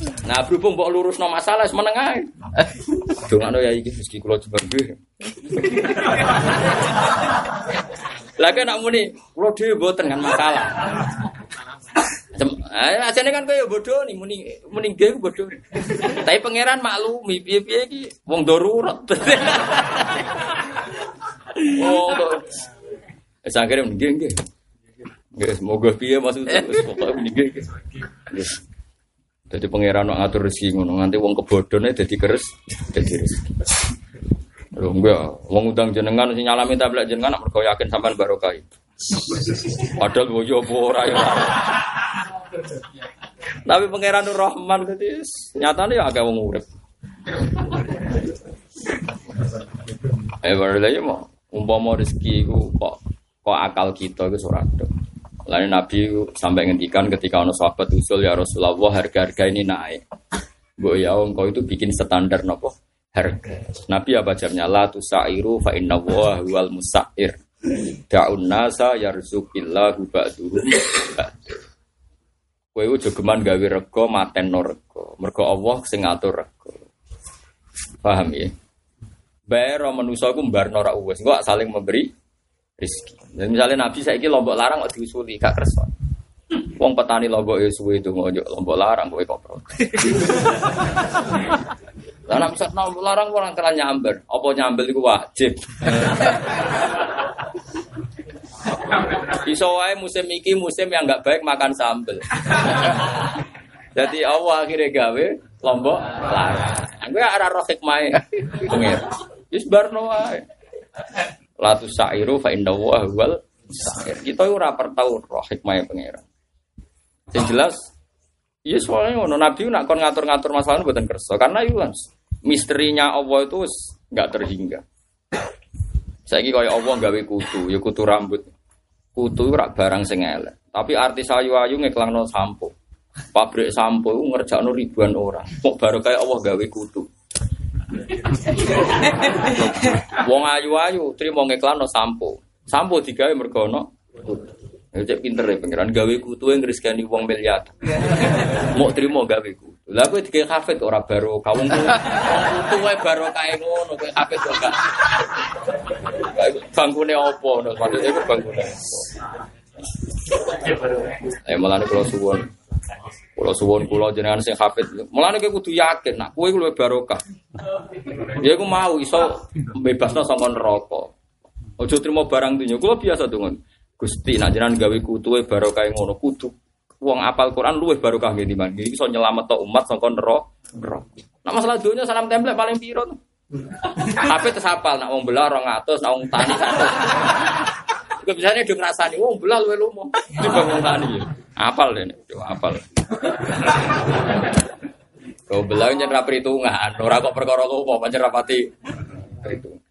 Nah, berhubung mbok lurusno masalah wis meneng ae. *laughs* Dongakno ya iki rezeki kula jembar nggih. Lah kan nak muni kula dhewe mboten kan masalah. Eh, asane kan kowe ya bodoh nih muni muni ku bodoh. Tapi pangeran maklumi piye-piye iki wong darurat. *laughs* Oh, Wis akhirnya nggih nggih. Nggih, semoga piye maksudnya wis pokoke muni nggih. nggih. Jadi pangeran nak ngatur rezeki ngono nganti wong kebodhone dadi keres dadi rezeki. Lho enggak, wong udang jenengan sing nyalami tablet jenengan mergo yakin sampean barokah. Padahal wo yo apa ora ya. Tapi pangeran Nur Rahman dadi nyatane ya agak wong urip. Eh baru lagi mau umpama rezeki iku kok kok akal kita ora ada. Lalu Nabi sampai ngendikan ketika ono sahabat usul ya Rasulullah harga-harga ini naik. Bu ya engkau itu bikin standar nopo harga. Nabi apa jamnya la tusairu fa inna wa huwal musair. Da'un nasa yarzuqillahu ba'duhum ba'du. Kowe iku jogeman gawe rego matenno rego. Mergo Allah sing ngatur rego. Paham ya? Bayar manusa iku mbarno ra uwes. Engko saling memberi rezeki. Dan misalnya Nabi saiki lombok larang kok diusuli gak kersa. Wong petani lombok ya suwe itu ngojo lombok larang kowe kok pro. *laughs* Lah nek misal lombok larang orang kena nyamber, apa nyamber iku wajib. *laughs* Iso wae musim iki musim yang nggak baik makan sambel. *laughs* Jadi Allah akhirnya gawe lombok larang. Gue arah roh. Wis barno wae. Latu sa'iru fa inna wa huwal sa'ir. Kita ora tau roh hikmahe pangeran. Yang jelas Iya soalnya ngono Nabi nak kon ngatur-ngatur masalah itu buatan karena itu kan misterinya Allah itu nggak terhingga. Saya kaya Allah gawe kutu, ya kutu rambut. Kutu rak barang sing elek. Tapi artis ayu-ayu ngeklangno sampo. Pabrik sampo ngerjakno ribuan orang. Kok baru kayak Allah gawe kutu. *laughs* Wong ayu-ayu trimo ngeklanno sampo. Sampo digawe mergo ono. Ya cek pinter ya pengiran gawe kutu yang ngriskani wong miliar. *laughs* Mau trimo gawe kutu. Lah kowe digawe hafid ora baro kawung kutu wae baro kae ngono kowe hafid kok gak. Bangkune opo no maksudnya iku bangkune. Eh malah kula suwun. Kula suwun kula jenengan sing hafid. Mulane kowe kudu yakin nak kowe luwih barokah. Ya iku mau iso bebasno saka neraka. Ojo trimo barang dunya. Kula biasa dongon. Gusti nak jenengan gawe kutuwe barokah ngono kudu. Wong apal Quran luwih barokah nggih timbang iki iso nyelametno umat saka neraka. Nak masalah salam template paling piro? Tapi tesapal nak wong belah 200, nak wong tani 100. Juga biasanya udah ngerasani, wong belah luwe lumo. Ini bangun tani ya. Apal deh, coba apal. Kau belah nyen perhitungan, ora kok perkara lumo, pancen rapati perhitungan.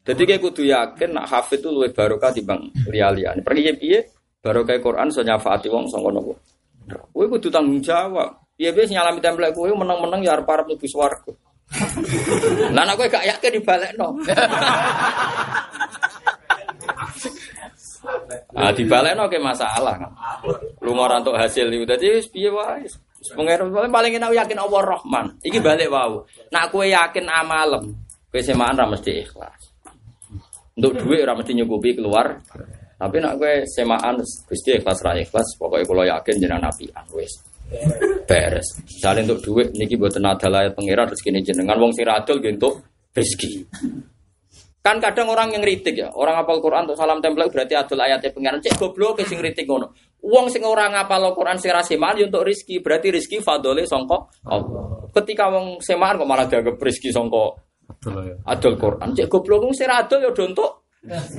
Jadi kayak kudu yakin nak hafid itu luwih barokah timbang liya-liyane. Pergi piye barokah Quran so nyafaati wong sanga nopo. Kowe kudu tanggung jawab. Piye-piye sing nyalami template kowe menang-menang ya arep-arep mlebu swarga. Lah kowe gak yakin dibalekno. Ah dibalekno ke masalah kan. Lu ora entuk hasil iku. Dadi wis piye wae. Pengen paling enak yakin Allah Rahman. Iki balik wau. Nak kowe yakin amalem, kowe semaan ra mesti ikhlas. Untuk duit ora mesti nyukupi keluar. Tapi nak kowe semaan Gusti ikhlas ra ikhlas, pokoknya kalau yakin jenengan apian wis. Beres. Misalnya untuk duit niki mboten adalah pangeran rezeki jenengan wong sing radol nggih entuk rezeki. Kan kadang orang yang ngeritik ya, orang hafal Quran untuk salam template berarti adol ayatnya pengiran. Cek goblok sing ngritik ngono. Wong sing ora ngapal Quran sing ra semaan ya untuk rezeki, berarti rezeki fadole sangka Allah. Ketika wong semaan kok malah dianggap sangka Betul ya. Adol Quran, cek goblok wong sira adol ya do entuk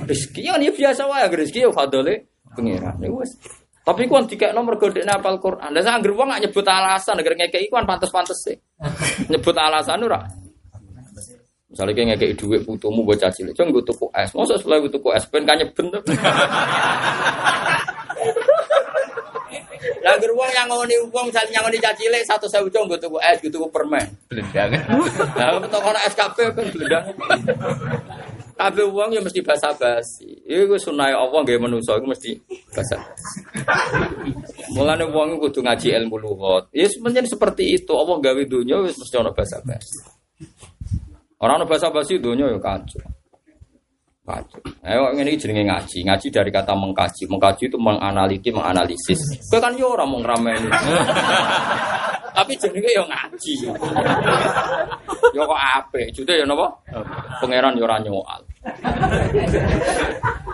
rezeki ya ini biasa wae rezeki ya fadole pangeran. Ya wis. Tapi kuwi dikekno mergo dekne apal Quran. Lah sak anggere wong gak nyebut alasan agar ngekeki kuwi pantes-pantes sih. Nyebut alasan ora. Misalnya kayak ngekei duit putumu buat caci cilik, gue tuku es, masa setelah gue tuku es, pengen kanya bener. Lah geruang yang ngoni uang, misalnya yang ngoni caci cilik satu saya ucong gue tuku es, gue tuku permen. Belendang. Lah untuk orang SKP kan belendang. Kabeh uang ya mesti basa basi. Iku sunai Allah gak manusa iku mesti basa. Mulane uang kudu ngaji ilmu lugat. Ya sebenarnya seperti itu. Allah gawe dunia wis mesti ana basa basi. Orang ana basa basi dunia ya kacau. Kacau. Ayo ini jenenge ngaji. Ngaji dari kata mengkaji. Mengkaji itu menganaliti, menganalisis. Kowe kan yo ora mau ngrameni. *laughs* Tapi jenenge yo ngaji. *laughs* Yo kok apik. Jute yo napa? Pangeran yo ora nyoal.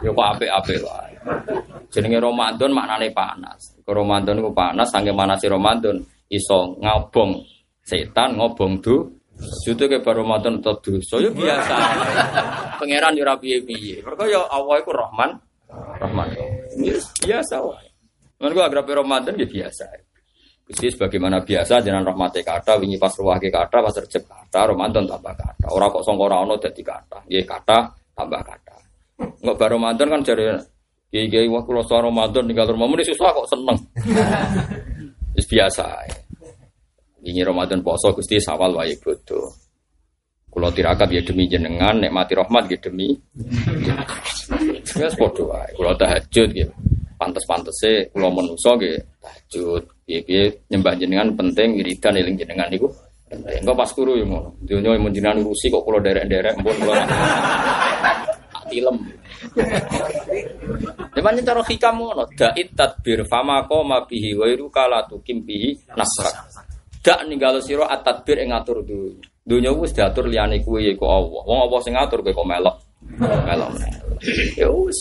Yo kok apik-apik wae. Jenenge Ramadan maknane panas. Ke Ramadan iku panas sange manase Ramadan iso ngobong setan ngobong du Jute ke baru Ramadan tetep dosa yo biasa. Pangeran yo ora piye-piye. Mergo yo Allah Rahman Rahman. Yes, biasa wae. Mergo agrape Ramadan ya biasa. Gusti sebagaimana biasa jenengan rahmate kata wingi pas ruwahke kata pas recep kata Ramadan tambah kata. Ora kok sangka ora ono dadi kata. Nggih kata tambah kata. Enggak baru Ramadan kan jare kiai-kiai wah kula Ramadan tinggal rumah muni susah kok seneng. *laughs* Biasa. ae. Ini Ramadan poso Gusti sawal wae bodoh. Kulo tirakat ya demi jenengan, nek mati rahmat ya demi. Ya padha wae. Kulo tahajud ya. Pantes-pantese kulo menungso nggih tahajud. Piye-piye nyembah jenengan penting wiridan eling jenengan niku. Engko pas turu ya ngono. Dunya mun jenengan urusi kok kulo derek-derek mpun kulo. Tak tilem. Cuman cara hikam da'it tadbir fama qoma bihi wa iru kala tukim bihi. Dak ninggalo sira at-tadbir ing ngatur dunya. Dunya wis diatur liyane ya iku Allah. Wong apa sing ngatur kowe kok melok. Melok. Ya wis.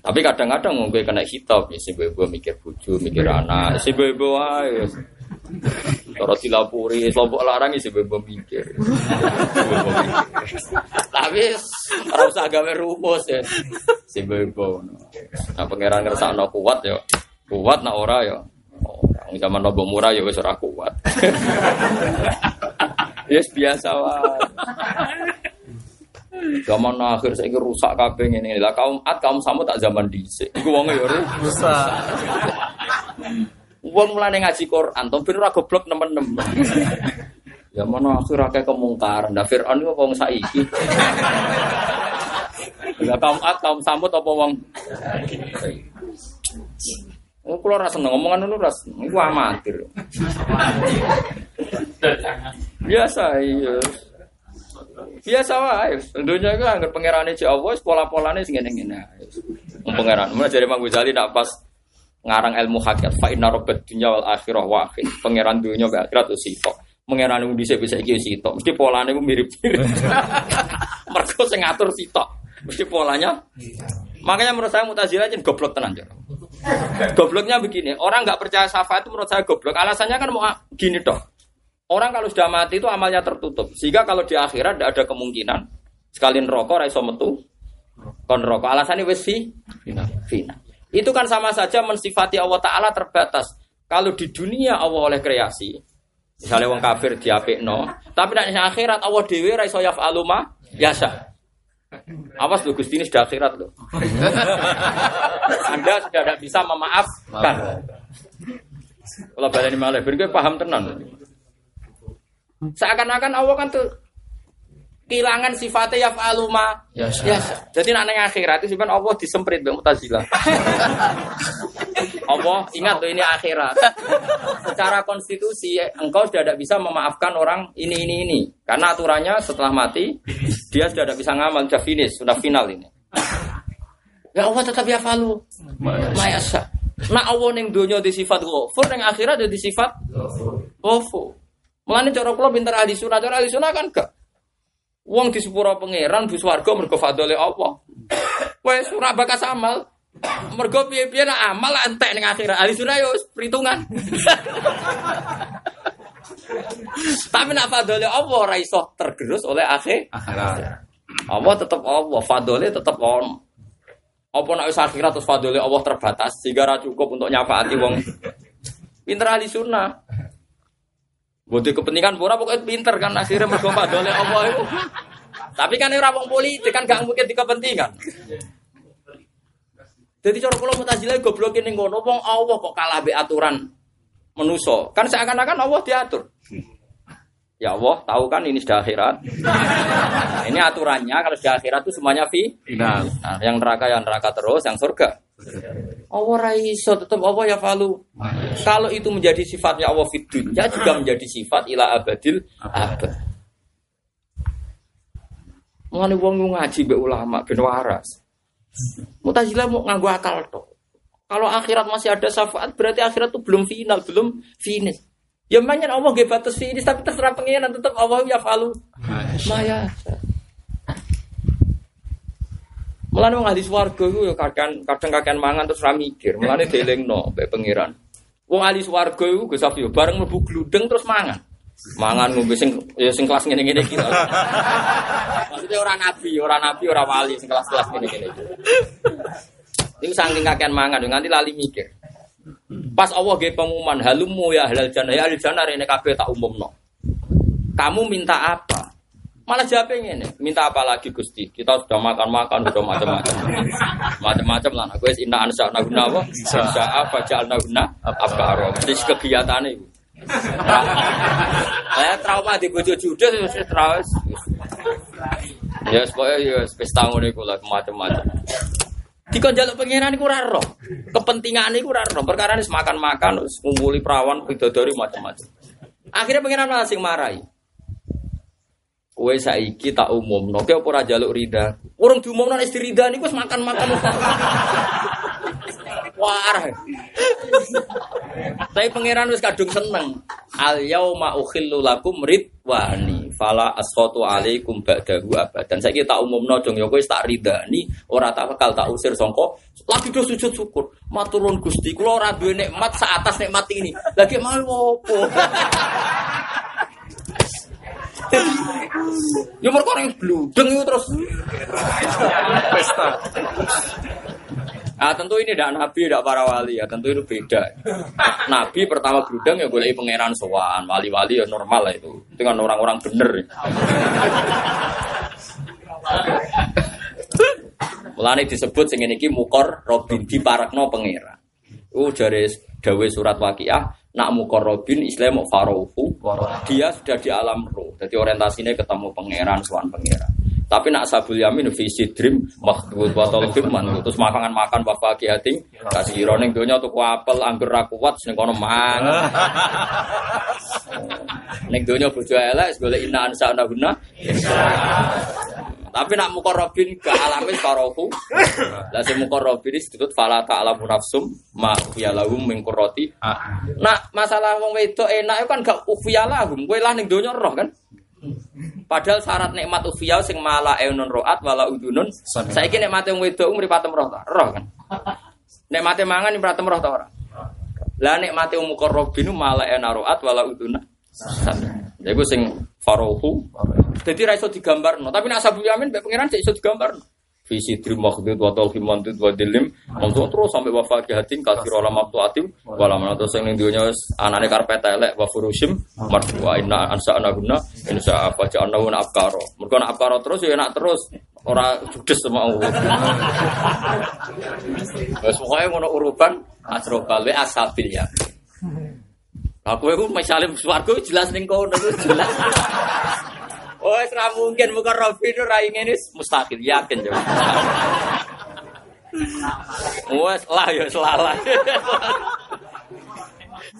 Tapi kadang-kadang kowe kena hitop ya sing bebo mikir bojo, mikir anak, sing bebo wae. Cara dilapuri, kelompok larang isi bebo mikir. Tapi ora usah rumus ya. Si bebo. Nah pangeran ngersakno kuat ya. Kuat nak ora ya. Orang zaman nobo murah ya wis ora kuat. *laughs* Yes biasa wae. Zaman akhir saya rusak kabeh ngene lah kaum at kaum samu tak zaman dhisik. Iku wong ya rusak. Wong mulane ngaji Quran, to ben ora goblok nemen-nemen. *laughs* Ya mana akhir akeh kemungkaran. Nah Fir'aun iku wong saiki. Lah kaum at kaum samut apa wong Oh, kalau rasa ngomongan dulu ras, itu amatir. Biasa, iya. Biasa wae. Tentunya itu anggar pangeran itu Allah, pola-polanya sing ngene-ngene. Pangeran, mulai dari Mang Ghazali nak pas ngarang ilmu hakikat fa inna rabbat dunya wal akhirah wahid. Pangeran dunya wal akhirat itu sitok. Pangeran itu bisa bisa iki sitok. Mesti polanya itu mirip-mirip. *laughs* Mergo sing ngatur sitok. Mesti polanya. Makanya menurut saya Mu'tazilah aja goblok tenan jar. Gobloknya begini, orang nggak percaya syafaat itu menurut saya goblok. Alasannya kan mau gini toh. Orang kalau sudah mati itu amalnya tertutup. Sehingga kalau di akhirat tidak ada kemungkinan sekalian rokok raiso metu kon rokok. Alasannya wes final. final. Itu kan sama saja mensifati Allah Taala terbatas. Kalau di dunia Allah oleh kreasi, misalnya wong kafir diapikno, tapi nek akhirat Allah dhewe ra iso yaf'alu ma biasa. Awas lu Gusti ini sudah akhirat loh. Anda sudah tidak bisa memaafkan. Kalau baleni malah, ben kowe paham tenan. Seakan-akan Allah kan tuh kehilangan sifatnya ya faluma ya jadi nak neng akhirat itu sebenarnya Allah disemprit bang Mutazila Allah *laughs* ingat tuh ini akhirat. Secara konstitusi engkau sudah tidak bisa memaafkan orang ini ini ini. Karena aturannya setelah mati dia sudah tidak bisa ngamal sudah finish sudah final ini. Ya Allah tetap ya falu. Mayasa nah Allah neng dunia di sifat ghafur neng akhirat di sifat ghafur. Mulane cara kula pinter ahli sunah, cara ahli sunah kan gak? Wong di sepuro pangeran bu swarga mergo fadole Allah. Wes ora bakas amal. Mergo piye-piye nak amal entek ning akhirat. Ahli sunah yo perhitungan. Tapi nak fadole Allah ora iso tergerus oleh akhir. Akhirat. Allah tetap Allah, fadole tetap on. Apa nak wis akhirat terus fadole Allah terbatas sehingga ra cukup untuk nyafaati wong. Pinter ahli sunnah. Butuh kepentingan pura pokoknya pinter kan akhirnya mergo fadole Allah itu. Tapi kan ora wong politik kan gak mungkin di kepentingan. Jadi cara kula mutazilah goblok ning ngono wong Allah kok kalah be aturan menuso. Kan seakan-akan Allah diatur. Ya Allah, tahu kan ini sudah akhirat. Nah, ini aturannya kalau sudah akhirat itu semuanya fi. Nah, yang neraka yang neraka terus, yang surga. Allah raiso tetap Allah ya falu. Kalau itu menjadi sifatnya Allah fid dunya juga menjadi sifat ila abadil abad. Mulane wong ngaji mbek ulama ben waras. Mutazilah mau nganggo akal tok. Kalau akhirat masih ada syafaat berarti akhirat itu belum final, belum finish. Ya makanya Allah gak batas finish tapi terserah pengiran tetap Allah ya falu. Maya. Mulane wong ahli swarga iku ya kadang kadang kakean mangan terus ra mikir. Mulane *laughs* dielingno mbek pangeran. Wong ahli swarga iku Gus Safi bareng mlebu gludeng terus mangan. Mangan ngombe sing ya sing kelas ngene-ngene iki. Maksudnya ora nabi, ora nabi, ora wali sing kelas-kelas ngene-ngene iki. Iku saking kakean mangan nganti lali mikir. Pas Allah ge pengumuman halumu ya halal jannah ya halal jannah rene kabeh tak umumno. Kamu minta apa? Malah jawabnya ini, minta apa lagi Gusti? Kita sudah makan-makan, sudah macam-macam. Macam-macam lah. Aku inna ansa naguna apa? Insa apa jal naguna apa. Mesti kegiatan itu. Saya trauma di bojo judes wis terus. Ya pokoknya ya pesta ngono iku lah macam-macam. Dikon jaluk pengiran iku ora roh. Kepentingan iku ora roh. Perkara wis makan-makan, wis ngumpuli perawan, bidadari macam-macam. Akhirnya pengiran malah sing marahi. Kowe saiki tak umum, nopo ora jaluk rida. Urung diumumno nek rida niku wis makan-makan. Wah. Tapi pangeran wis kadung seneng. Al yauma ukhillu lakum ridwani fala asqatu alaikum ba'dahu abadan. Saiki tak umumno dong ya kowe tak ridani, ora tak bakal tak usir sangka lagi do sujud syukur. Maturun Gusti, kula ora duwe nikmat sak atas nikmat ini. Lagi mau opo? Ya mereka orang bludeng terus. Pesta. Nah tentu ini tidak nabi, tidak para wali ya, tentu itu beda. Nabi pertama bludeng ya boleh pangeran sowan, wali-wali ya normal lah itu. Itu kan orang-orang bener. Mulane disebut sing iki mukor robin di parakno pangeran. Uh jare dawe surat waqiah nak mukorobin Islam mau farohu dia sudah di alam roh jadi orientasinya ketemu pangeran suan pangeran tapi nak sabul yamin visi dream makhdud wa man terus makan makan bapak hati kasih ironing dunia tuh apel anggur ra kuat sing kono mangan. *laughs* Ning dunia bojo elek golek inna ansa guna. Tapi nak mukorobin ke alamin farohu lah si mukorobin disebut fala ta'lamu nafsum ma lahum min qurrati. Nah, masalah wong wedok enak itu kan gak ufiya lahum. Kowe lah ning donya roh kan. Padahal syarat nikmat ufiya sing mala eunun roat wala udunun. Saiki nikmate wong wedok mripatem roh ta? Roh kan. Nikmate mangan mripatem roh ta ora? Lah nikmate wong mukarrabin mala eunun roat wala udunun. Ya iku sing farohu. Jadi ra iso digambarno, tapi nak sabu yamin mbek pangeran iso digambarno. Visi dream makhdud wa tauhim mandud wa dilim. Langsung terus sampai wafat jahatin kasir olam waktu atim Walam terus yang dunia anane karpet elek wa furushim. Marfu'a inna ansa anaguna Insya apa ja'ana guna abkaro Mereka nak abkaro terus ya enak terus. Orang judes sama Allah. Pokoknya ngono uruban Asrobal we asabil ya. Aku itu misalnya suarga jelas ning kono jelas Oh, ora mungkin muka Robi itu rai ini mustahil yakin coba. Wes lah ya selalah.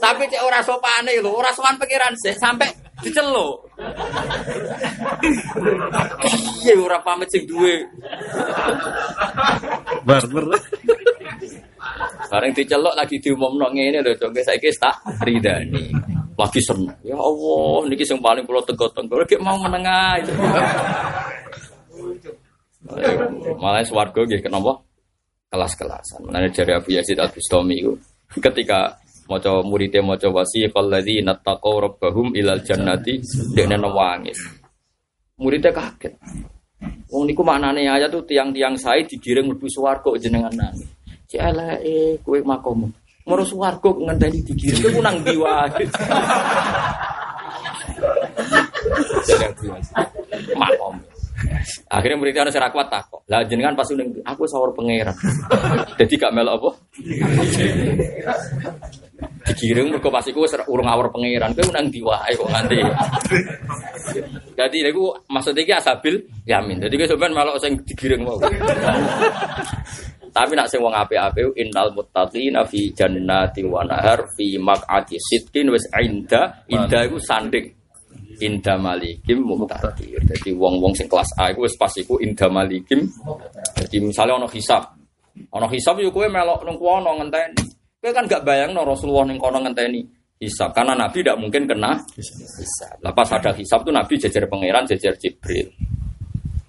Tapi cek ora sopane lho, ora sowan pangeran sih sampai diceluk. Iya ora pamit sing duwe. Barber. Bareng diceluk lagi diumumno ngene lho, dong saiki tak ridani. Lagi seneng. Ya Allah, niki sing paling kula tego-tego lagi mau menengah. Malah swarga nggih kenapa? Kelas-kelasan. Menane jari Abu Yazid Al-Bustami itu ketika maca muridé maca wasiqal ladzina taqaw rabbahum ilal jannati dekne nangis. Muridnya kaget. Wong niku maknane ayat tuh tiang-tiang saya digiring mlebu swarga jenengan nangis. Cek eleke kowe makom. Moro swarga ngenteni digiring kowe nang ndi wae. Makom. Akhirnya muridnya ana serak kuat takok. Lah jenengan pas ning aku sawur pangeran. Jadi gak melok apa? Digiring mergo pas iku urung awur pangeran. Kowe nang ndi wae kok nganti. Jadi niku maksud iki asabil yamin. Jadi kowe sampean melok sing digiring mau. Tapi nak sing wong apik-apik innal muttaqina fi jannati wa nahar fi maq'ati sidqin wis inda inda iku sanding inda malikim muqtadir. Jadi wong-wong sing kelas A iku wis pas iku inda malikim. Jadi misalnya ono hisab. Ono hisab yo kowe melok nang kono ngenteni. Kowe kan gak bayangno Rasulullah ning kono ngenteni hisab karena Nabi tidak mungkin kena hisab. Lepas ada hisab tuh Nabi jajar pangeran, jajar Jibril.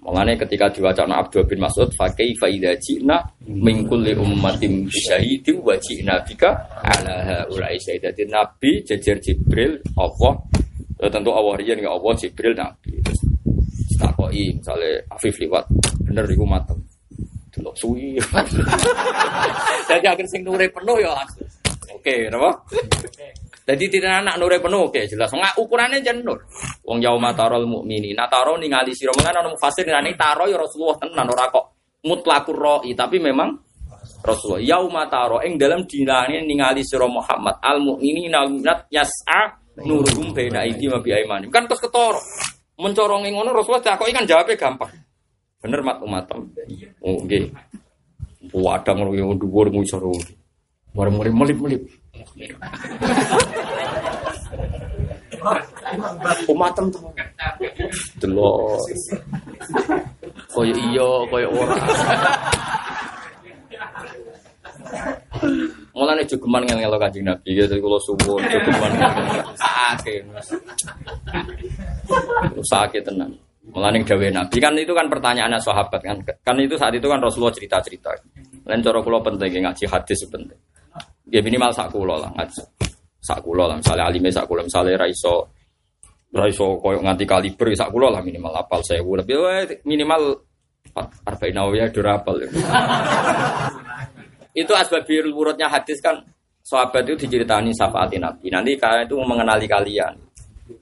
Mengenai ketika diwacana Abdul bin Mas'ud, fakai faida jina mingkuli ummatim syahidi wa jina bika ala ulai Nabi jajar Jibril Allah. Ya, tentu Allah rian ya Allah Jibril Nabi. Terus misalnya Afif liwat bener iku matem. Delok suwi. *laughs* Jadi akhir sing nure penuh ya oke napa jadi tidak anak nure penuh. Oke jelas. Nggak ukurannya jenur wong yauma tarol mukmini nah taro ningali sira. Mengan ana mufasir nani taro ya Rasulullah tenan ora kok mutlakur roi. Tapi memang Rasulullah yauma taro ing dalam dinane ningali sira Muhammad al mukminina al mu'minat yas'a nuruhum baina aidi wa bi aimanim kan terus ketoro. Mencorongi ngono Rasulullah kok kan jawabnya gampang. Bener mat umatam? Oh nggih wadang ngono yo dhuwur ngisor Warung-warung melip-melip. *laughs* Umatem tuh. Delok. Koyo iya, koyo ora. Mulane jogeman ngel-ngelo Kanjeng Nabi ya kula suwun jogeman. Sakit. Sakit tenan. Mulane gawe Nabi kan itu kan pertanyaannya sahabat kan. Kan itu saat itu kan Rasulullah cerita-cerita. Lain cara kula penting ngaji hadis penting. Ya minimal sak kula lah ngaji. Sak kula lah misalnya alime sak kula misalnya raiso raiso koyo nganti kaliber sak kula lah minimal apal saya lebih minimal arba'in nawawiyah durapal. itu asbabul wurudnya hadis kan sahabat itu diceritani syafaati Nabi. Nanti kalian itu mengenali kalian.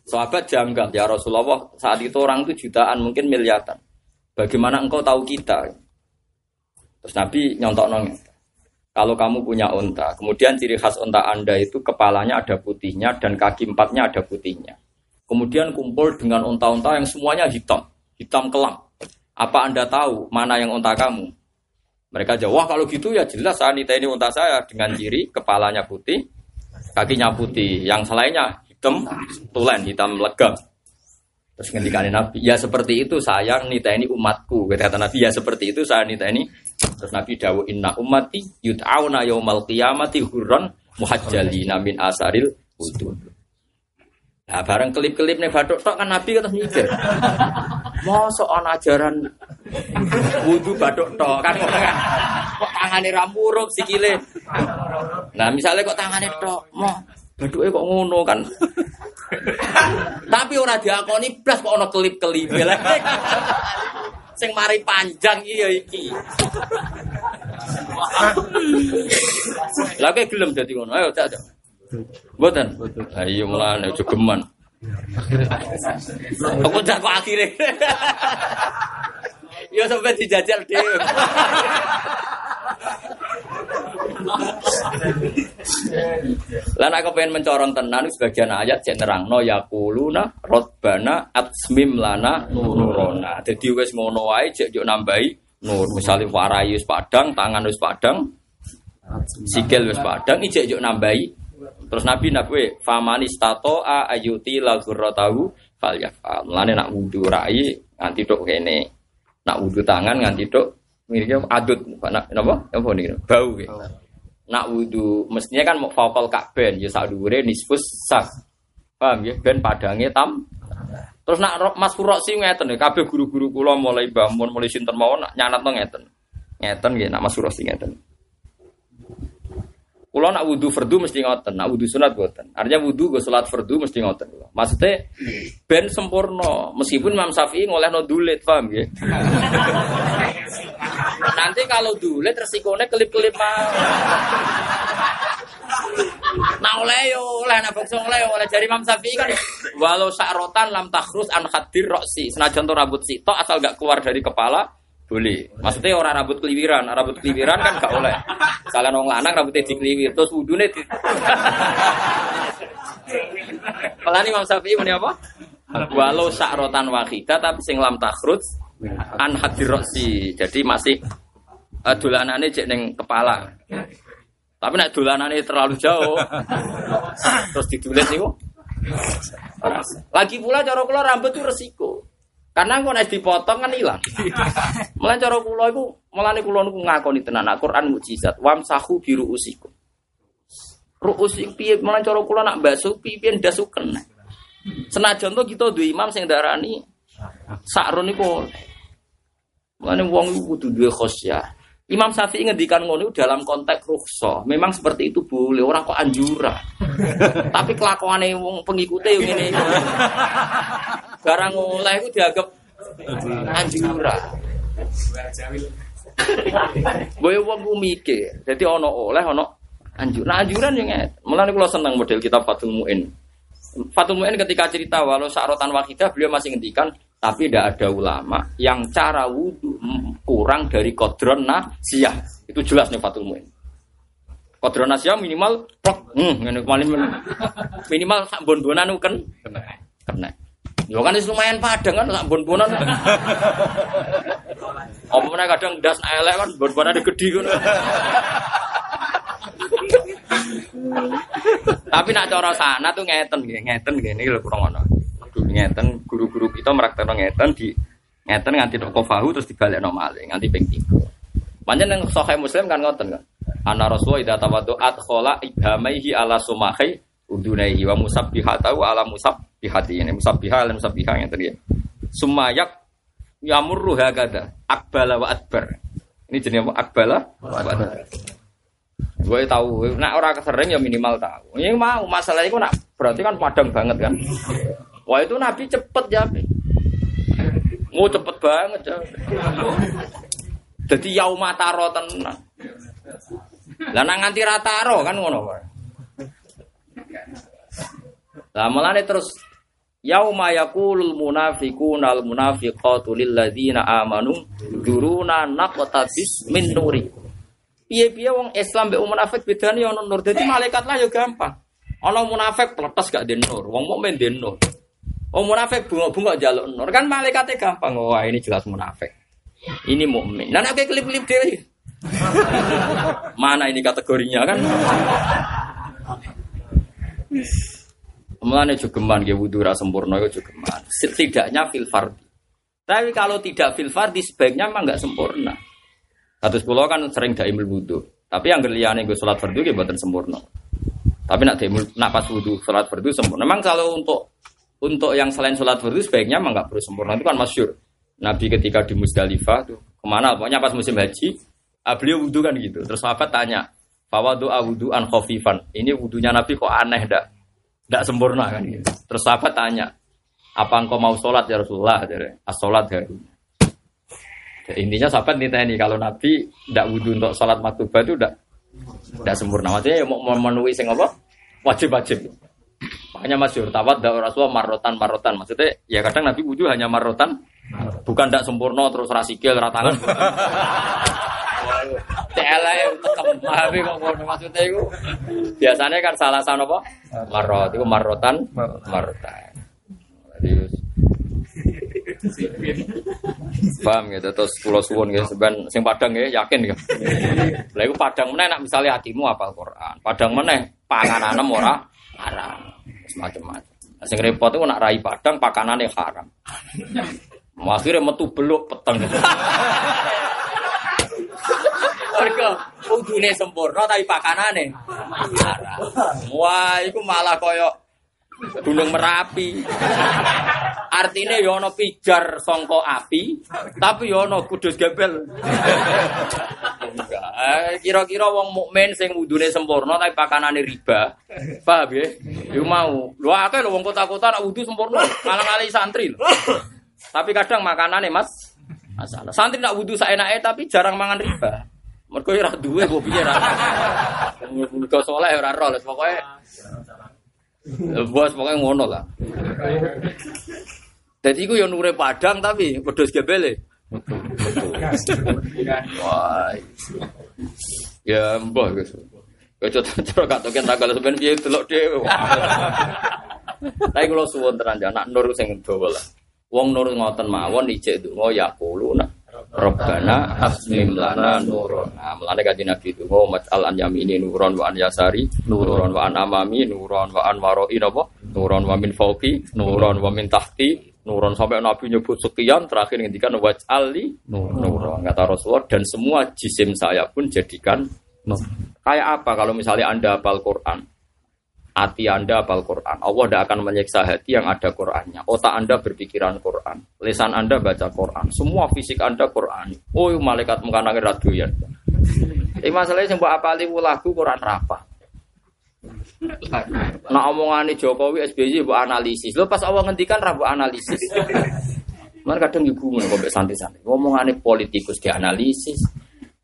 Sahabat janggal ya Rasulullah saat itu orang itu jutaan mungkin miliaran. Bagaimana engkau tahu kita? Terus Nabi nyontok nong. Kalau kamu punya unta, kemudian ciri khas unta anda itu kepalanya ada putihnya dan kaki empatnya ada putihnya. Kemudian kumpul dengan unta-unta yang semuanya hitam, hitam kelam. Apa anda tahu mana yang unta kamu? Mereka jawab, wah kalau gitu ya jelas Anita ini unta saya dengan ciri kepalanya putih, kakinya putih, yang selainnya hitam, tulen, hitam legam. Terus ngendikane Nabi, ya seperti itu sayang nita ini umatku. Kata Nabi, ya seperti itu saya nita ini. Terus Nabi dawu inna ummati yud'auna yaumal qiyamati hurran muhajjalina min asaril wudu. Nah, bareng kelip-kelip nih batuk tok kan Nabi kata mikir. Mosok ana ajaran wudu batuk tok kan kan. Kok tangane ra muruk sikile. Nah, misalnya kok tangane tok, mau baduke kok ngono kan. Tapi ora diakoni blas kok ana kelip-kelip. Sing mari panjang iya iki. Lah kok gelem dadi ngono. Ayo tak. Mboten. Ayo mulane jogeman. Aku jago akhirnya. Ya sampai dijajal dhewe. Lah nek pengen mencorong tenan sebagian ayat cek nerangno yaquluna rabbana atsmim lana nurona. Dadi wis ngono wae cek yo nambahi nur. Misale warai wis padang, tangan wis padang, sikil wis padang, ijek yo nambahi. Terus Nabi nabi famani stato a ayuti lagurrotahu fal yafal. Mulane nak wudu rai nganti tok kene. Nak wudu tangan nganti tok miripnya adut nak napa? Apa nih? Bau gitu. Nak wudu mestinya kan mau fakal kakben ya sak dhuwure nisfus sak. Paham ya? Ben padange tam. Terus nak Mas Furoksi ngeten ya kabeh guru-guru kula mulai bangun mulai sinten mawon nak nyanatno ngeten. Ngeten nggih nak Mas Furoksi ngeten. Kulo nak wudhu fardu mesti ngoten, nak wudhu sunat boten. Artinya wudhu gue sholat fardu mesti ngoten. Maksudnya ben sempurna, meskipun Imam Syafi'i ngoleh no dulit, paham ya? *laughs* Nanti kalau dulit resikonya kelip-kelip mah. Nah oleh yo oleh nak bangsa oleh oleh dari Imam Syafi'i kan walau sa'rotan lam takhrus an hadir roksi senajan to rambut sitok asal gak keluar dari kepala boleh. Maksudnya orang rambut keliwiran, rambut keliwiran kan gak oleh. Kalian orang lanang rambutnya dikeliwir, terus wudune di. Malah Imam Syafi'i ini apa? Walau sa'rotan wahidah tapi sing lam takhrus an. Jadi masih uh, dolanane cek ning kepala. Tapi nak dolanane terlalu jauh, terus ditulis niku. Lagi pula cara kula rambut itu resiko. Karena kok nek dipotong kan hilang. *laughs* Mulane cara kula iku, mulane kula niku ngakoni tenan Al-Qur'an mukjizat. Wamsahu biru usiku. Ruus iku piye mulane cara kula nak basuh piye ndasuken. Senajan to kita duwe imam sing darani sakrun iku. Mulane wong iku kudu duwe khosyah. Imam Syafi'i ngendikan ngono dalam konteks rukhsah. Memang seperti itu boleh, orang kok anjura. *laughs* Tapi kelakuane wong pengikute yo ngene iki. Barang oleh iku dianggap anjura. Boy wong mikir. Dadi ana oleh ana anjur. Nah anjuran yo nget. Mulane seneng model kitab Fathul Muin. Fathul Muin ketika cerita walau sa'rotan wahidah beliau masih ngendikan tapi tidak ada ulama yang cara wudhu kurang dari kodron nasiyah. Itu jelas nih Fatul Muin. Kodron nasiyah minimal plok, hmm, minimal sak bon-bonan kan kena. Yo kan itu lumayan padang kan sak bon-bonan. Mana kadang das elek kan bon-bonan gede kan. Tapi nak cara sana tuh ngeten ngeten gini lho kurang ono ngeten guru-guru kita meraktekno ngeten di ngeten nganti tok kofahu terus dibalekno malih nganti ping 3. Pancen nang sahih Muslim kan ngoten kan. Ana Rasulullah idza tawaddu'at khala ibhamaihi ala sumahi udunaihi wa musabbihatahu ala musabbihati ini musabbiha ala musabbiha yang tadi ya. Sumayak yamurru hakada akbala wa adbar. Ini jenis apa? Akbala wa adbar. Gue tahu, nak orang sering ya minimal tahu. Ini mau masalah itu nak berarti kan padang banget kan. Wah itu Nabi cepet ya. Mau cepet banget ya. Jadi yauma taro tenang. Lah nang nganti rataro kan ngono wae. Lah mulane terus yauma yaqulul munafiquna al munafiqatu lil ladzina amanu duruna naqtabis min nuri. Piye-piye wong Islam mbek wong munafik bedane ono nur. Dadi malaikat lah ya gampang. Ono munafik pletes gak den nur, wong mukmin den nur. Oh munafik bunga-bunga jaluk nur kan malaikatnya gampang. Wah ini jelas munafik. Ini mukmin. Nah nek klip-klip dhewe. *laughs* Mana ini kategorinya kan? Mulane jogeman nggih wudu ra sempurna yo jogeman. Setidaknya fil fardi. Tapi kalau tidak fil fardi sebaiknya memang nggak sempurna. Kados kula kan sering daimul wudu. Tapi yang liyane nggo salat fardu nggih mboten sempurna. Tapi nak daimul nak pas wudu salat fardu sempurna. Memang kalau untuk untuk yang selain sholat fardu sebaiknya memang nggak perlu sempurna itu kan masyur. Nabi ketika di Musdalifah tuh ke mana? Pokoknya pas musim haji, ah, beliau wudhu kan gitu. Terus sahabat tanya, bahwa doa wudhu an khofifan. Ini wudhunya Nabi kok aneh dak, dak sempurna kan gitu. Terus sahabat tanya, apa engkau mau sholat ya Rasulullah? Jadi, as sholat ya. Intinya sahabat ini kalau Nabi tidak wudhu untuk sholat maktubah itu tidak tidak sempurna. Maksudnya ya mau memenuhi sing apa? Wajib-wajib. Makanya masyur tawat dak Rasulullah marotan marotan. Maksudnya ya kadang Nabi wudhu hanya marotan, bukan tidak sempurna terus rasikil ratangan. Cele tekem tapi kok ngono maksudnya itu biasanya kan salah sana apa? Marot itu marotan marotan. Jadi Paham gitu terus pulau suwun gitu sebenarnya sing padang ya yakin gitu. Lah iku padang meneh nak misalnya hatimu apal Quran. Padang meneh panganan ora haram macam-macam. Nah, sing repot itu nak rai padang pakanannya haram. Akhirnya metu beluk peteng. Mereka udune sempurna tapi pakanane haram. Wah, itu malah koyo gunung merapi. Artinya yono ya pijar songko api, tapi yono ya kudus gebel. Eh, kira-kira wong mukmin sing wudune sempurna tapi pakanane riba. Paham ya? Iku mau. Lho akeh lho wong kota-kota nak wudu sempurna, malah ngali santri lho. Tapi kadang makanane Mas masalah. Santri nak wudu saenake tapi jarang mangan riba. Mergo ora duwe kok piye ra. Muga saleh ora ro, pokoke Bos pokoknya ngono lah. Jadi iku yo nure padang tapi wedhus gebele. Wah. Ya mbah wis. Kaya cara katoken tanggal sampean piye delok dhewe. Tapi kula suwun tenan anak nur sing dawa lah. Wong nur ngoten mawon ijek donga ya kuluna. Rabbana asmim lana nuron. Nah, mulane kanjeng Nabi itu mau mas'al an yamini nuron wa an yasari nuron wa an amami nuron wa an waroi napa? Nuron wa min fauqi nuron wa min tahti Nuron sampai Nabi nyebut sekian terakhir ngendikan waj'ali nuron kata Rasulullah dan semua jisim saya pun jadikan. Kayak apa kalau misalnya Anda hafal Quran? Hati Anda hafal Quran. Allah tidak akan menyiksa hati yang ada Qurannya. Otak Anda berpikiran Quran. Lisan Anda baca Quran. Semua fisik Anda Quran. Oh, malaikat mengkanangi radoyan. Ini masalahnya buat apali lagu Quran rapa. Nah omongan Jokowi SBY buat analisis. Lo pas awal ngendikan rabu analisis. Mana kadang ibu kok santai-santai. Omongan politikus dianalisis.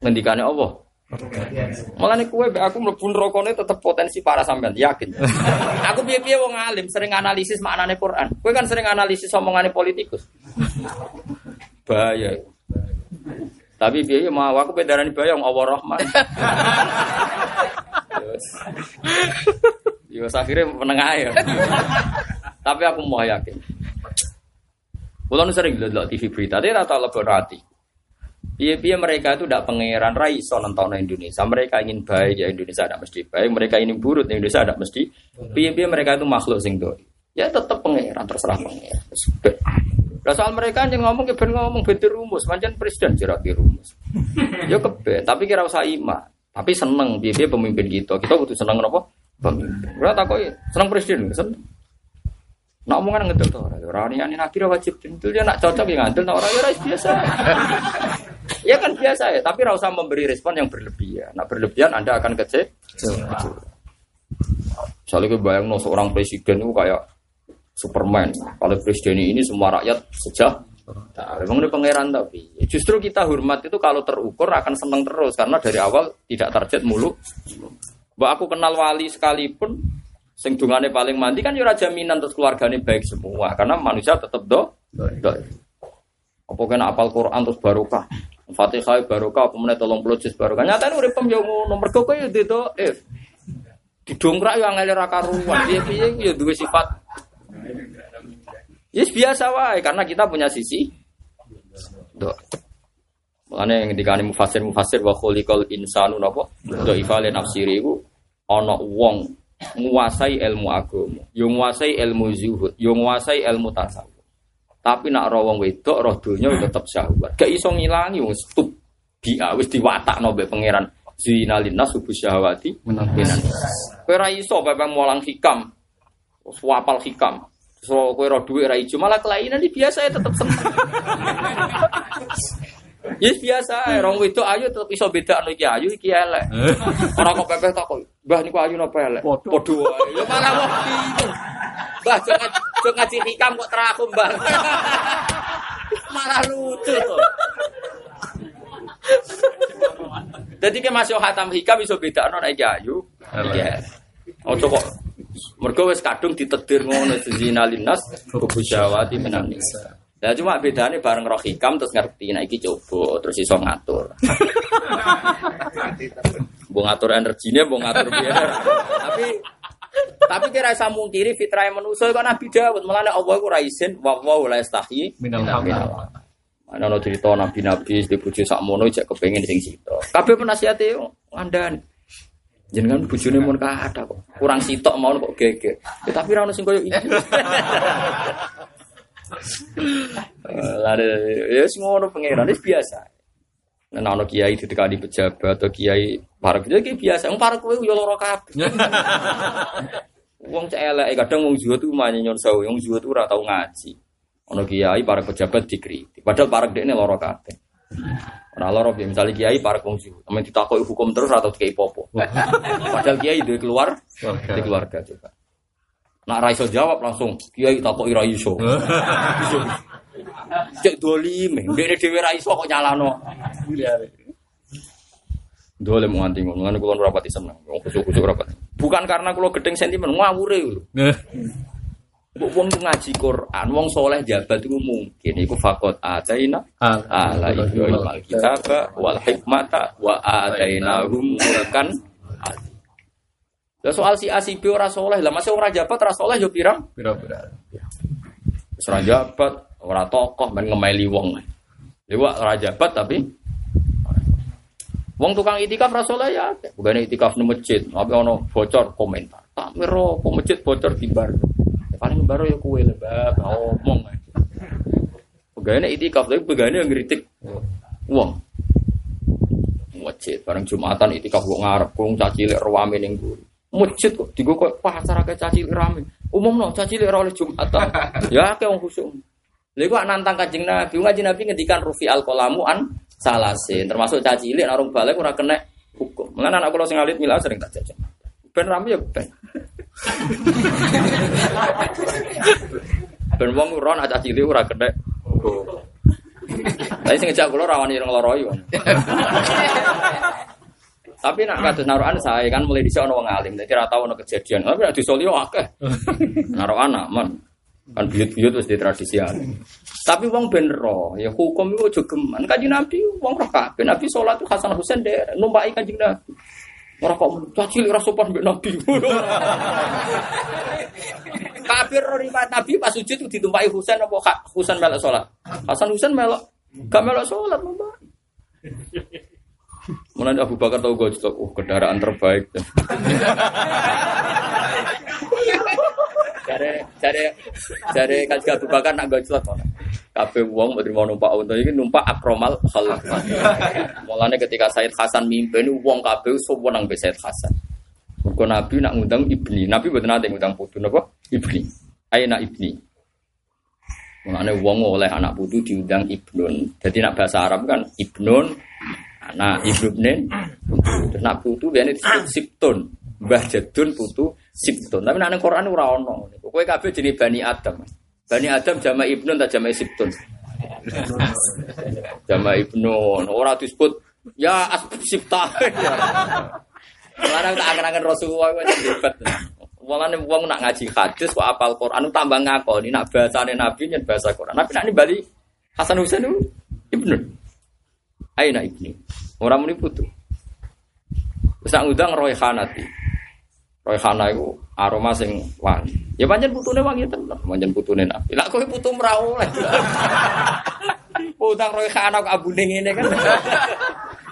Ngendikannya Allah. Malah nih kue aku mlebu rokoknya tetap potensi para sampean yakin. *laughs* aku piye-piye wong alim sering analisis maknane Quran. Kue kan sering analisis omongane politikus. Bahaya. Tapi biaya mau aku bedaran bayang Allah Rahman. Terus, *laughs* Yus akhirnya menengah ya. Tapi aku mau yakin. Kulo sering lihat TV berita, dia rata lebih hati. Biaya mereka itu tidak pangeran raiso nonton Indonesia. Mereka ingin baik ya Indonesia tidak mesti baik. Mereka ingin buruk Indonesia tidak mesti. Biaya mereka itu makhluk sing doi. Ya tetap pangeran terserah pangeran. Lah soal mereka yang ngomong ke ben ngomong ben rumus, manjan presiden jerak rumus. Yo kebe, tapi kira usah ima. Tapi seneng dia pemimpin kita. Kita butuh seneng apa? Pemimpin. Ora takoki, seneng presiden, seneng. Nak omongan ngedel to ora. Ora ini nabi wajib tentu dia nak cocok yang ngadel, nak ora ya biasa. ya kan biasa ya, tapi ora usah memberi respon yang berlebihan. Nak berlebihan Anda akan kecewa. Misalnya bayang no seorang presiden itu kayak Superman. Kalau presiden ini semua rakyat sejak Nah, memang ini pangeran tapi justru kita hormat itu kalau terukur akan seneng terus karena dari awal tidak target mulu. Mbak aku kenal wali sekalipun sing dungane paling mandi kan ya jaminan terus keluarganya baik semua karena manusia tetap do. do. Apa kena apal Quran terus barokah. Fatihah barokah apa meneh 30 juz barokah. Nyatane urip yo ngono mergo kowe yo itu eh didongkrak yo angel ra karuan. Piye-piye yo duwe sifat Yes biasa wae karena kita punya sisi do. Makanya yang dikani mufasir mufasir wa khuliqal insanu napa do ifale nafsiri iku ana wong nguasai ilmu agama, yo nguasai ilmu zuhud, yo nguasai ilmu tasawuf. Tapi nak roh wong wedok roh donya tetep syahwat. Gak iso ngilangi wong stup dia wis diwatakno mbek pangeran zina linnas subuh syahwati minan. Kowe ra iso bae mulang hikam. Wapal hikam. So kue roh duit rai malah kelainan ini biasa ya tetap seneng. *laughs* Yes biasa, orang itu ayu tetap iso beda anu iki ayu iki elek. Orang kok pepeh tak kok, "Mbah niku ayu napa elek?" Padha wae. Ya malah wong bingung. Mbah jeng ngaji hikam kok teraku, Mbah. *laughs* malah lucu tuh. Jadi ke masih hatam hikam iso beda anu iki ayu. Iya. Ojo kok Mergo wis kadung ditedir ngono zina linnas kubujawati minan Ya cuma bedanya bareng roh hikam terus ngerti nah iki coba terus iso ngatur. *laughs* Mbok ngatur energinya, mbok ngatur biaya. Tapi tapi kira saya mungkiri fitrah yang manusia kok Nabi Dawud malah Allah ku ra izin wa wa la yastahi minal Ana ono cerita nabi-nabi di bojo sakmono cek kepengin sing sito. Kabeh penasihate ngandani. Jenengan bojone mun ada kok. Kurang sitok mau kok geger. Ya, tapi ra ono sing koyo iki. *laughs* Lare ya sing ngono pangeran wis biasa. Nek ana kiai ditekani pejabat atau kiai para pejabat ki biasa. Wong para kowe yo lara kabeh. Wong cek kadang wong zuhud tuh manye nyon sawu, wong zuhud ora tau ngaji. Ono kiai para pejabat dikritik. Padahal para dekne lara kabeh. Ora loro piye misale kiai para kongsi, amen ditakoki hukum terus atau dikai popo. Padahal kiai duwe keluar, di keluarga coba. Nak ra iso jawab langsung kiai takoki ra iso. *laughs* Cek dolim, ndekne dhewe ra iso kok nyalano. Dolim nganti ngono, ngene kula ora pati seneng. Wong kusuk-kusuk ora pati. Bukan karena kula gedeng sentimen, ngawure lho. Mbok wong ngaji Quran, wong soleh jabat itu mungkin iku fakot ataina ala ibrahim alkitaba wal hikmata wa atainahum mulkan Lah soal si A si B ora soleh, lah masih ora jabat ora soleh yo pirang? Pira-pira. Ora jabat, ora tokoh men ngemeli wong. Lewat ora jabat tapi Wong tukang itikaf ra soleh ya, bukan itikaf nang masjid, tapi ono bocor komentar. Tak miro kok masjid bocor di bar. Ya, paling baru ya kue lebab ngomong. Pegawai itikaf tapi pegawai yang ngeritik wong. Masjid bareng Jumatan itikaf kok ngarep kong caci lek rame ning mburi. Masjid kok digo kok pasar akeh caci lek rame. Umumno caci lek ora oleh Jumatan. *laughs* ya akeh wong khusuk. Lha iku nantang Kanjeng Nabi, Kanjeng Nabi ngendikan rufi al qalamu an salasin, termasuk caci cilik narung balik ora kena hukum. Mulane anak kula sing alit mila sering tak jajak. Ben rame ya ben. ben wong ora nak caci cilik ora kena hukum. Tapi sing ngejak kula rawani loro yo. *laughs* Tapi nak kados naruhan saya kan mulai dhisik ana wong alim, dadi ora tau ana kejadian. Tapi nek disolio akeh. *laughs* Naruhan aman. Kan buyut-buyut wis ditradisi Tapi wong ben ro, ya hukum itu aja geman. Kanjeng Nabi wong roh kabeh. Nabi salat Hasan Husain de numpaki Kanjeng Nabi. Ora kok caci ora sopan mbek Nabi. *laughs* Kafir ro riwayat Nabi pas sujud ditumpaki Husain apa Husain melok salat. Hasan Husain melok gak melok salat, Mbak. Mulai Abu Bakar tahu gue juga, oh kendaraan terbaik. Cari cari cari kasih Abu Bakar nak gue mana? Kafe uang mau terima numpak unta ini numpak akromal khalaf. Mulanya ketika Said Hasan mimpin uang kafe semua nang Said Hasan. Kau Nabi nak ngundang ibni, Nabi betul nanti ngundang putu nopo ibni, ayo nak ibni. Mulanya uang oleh anak putu diundang ibnun. Jadi nak bahasa Arab kan ibnun, anak ibnun, terus nak putu biasanya disebut siptun. Mbah Jadun putu Sibtun. Tapi nek Quran ora ono. Kowe kabeh jenenge Bani Adam. Bani Adam jama Ibnun tak jama Sibtun. jama Ibnun. Ora disebut ya Sibta. Larang tak angen-angen Rasulullah kok debat. Walane wong nak ngaji hadis kok apal Quran tambah ngakoni nak bahasane Nabi nyen bahasa Quran. Nabi nak bali Hasan Husain Ibnu. Aina Ibni. Ora muni putu. Wis nak ngundang Roy Khanati. Royhana itu aroma sing wangi. Ya pancen putune wangi tenan, pancen putune Nabi. Lah kowe putu ora oleh. Utang Royhana kok abune ngene kan.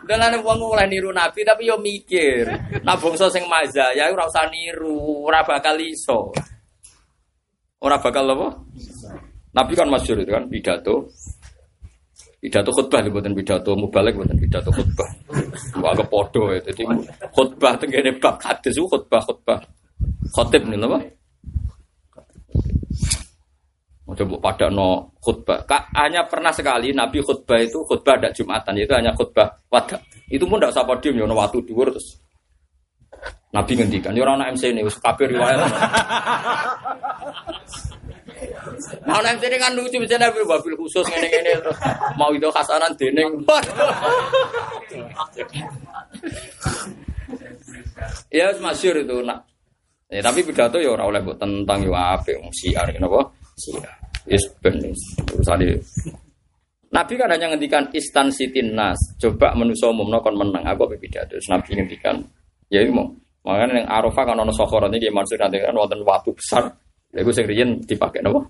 Dalane wong oleh niru Nabi tapi yo mikir. Nah bangsa sing maza ya ora usah niru, ora bakal iso. Ora bakal apa? Nabi kan masyhur itu kan pidato. Pidato khutbah lho mboten pidato mubalek mboten pidato khutbah. Wah kepodo ya. Jadi khutbah tenggene bab hadis khutbah khutbah. Khotib nih? Mau coba pada no khutbah. Kak, hanya pernah sekali Nabi khutbah itu khutbah ada Jumatan itu hanya khutbah wadah. Itu pun tidak usah podium ya, waktu dua terus. Nabi ngendikan, ya orang MC ini, kabir riwayat. *laughs* Nah, nek sini kan lucu bisa nabi wabil khusus ngene terus mau itu khasanan dening. ya masyur itu nak. Ya, tapi pidato ya ora oleh mbok tentang yo apik wong siar napa? Siar. Yes ben urusane. Nabi kan hanya ngendikan istan sitin nas. Coba manusa umumno kon menang. Aku apa pidato. Nabi ngendikan ya mau. Makanya yang Arafah kan ono sokoron ini maksud nanti kan wonten watu besar. Lagu sing riyen dipakai napa?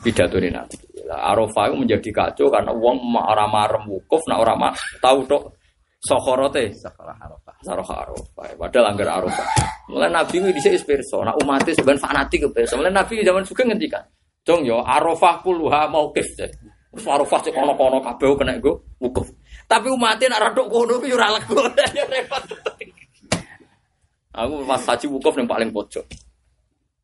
pidato ini nanti. Arafah itu menjadi kacau karena uang ora marem wukuf, nak ora tahu tok sokorote. Sarah Arafah. Padahal anggar Arafah. Mulai Nabi ini bisa inspirasi. Nak umat itu sebenarnya fanatik ke Mulai Nabi zaman juga ngendikan. Jong yo Arafah puluha mau kif. Terus Arafah cek kono-kono kabeh kena gue wukuf. Tapi umatnya nak radok kono ora lego. *laughs* Repot. Aku pas haji wukuf yang paling pojok.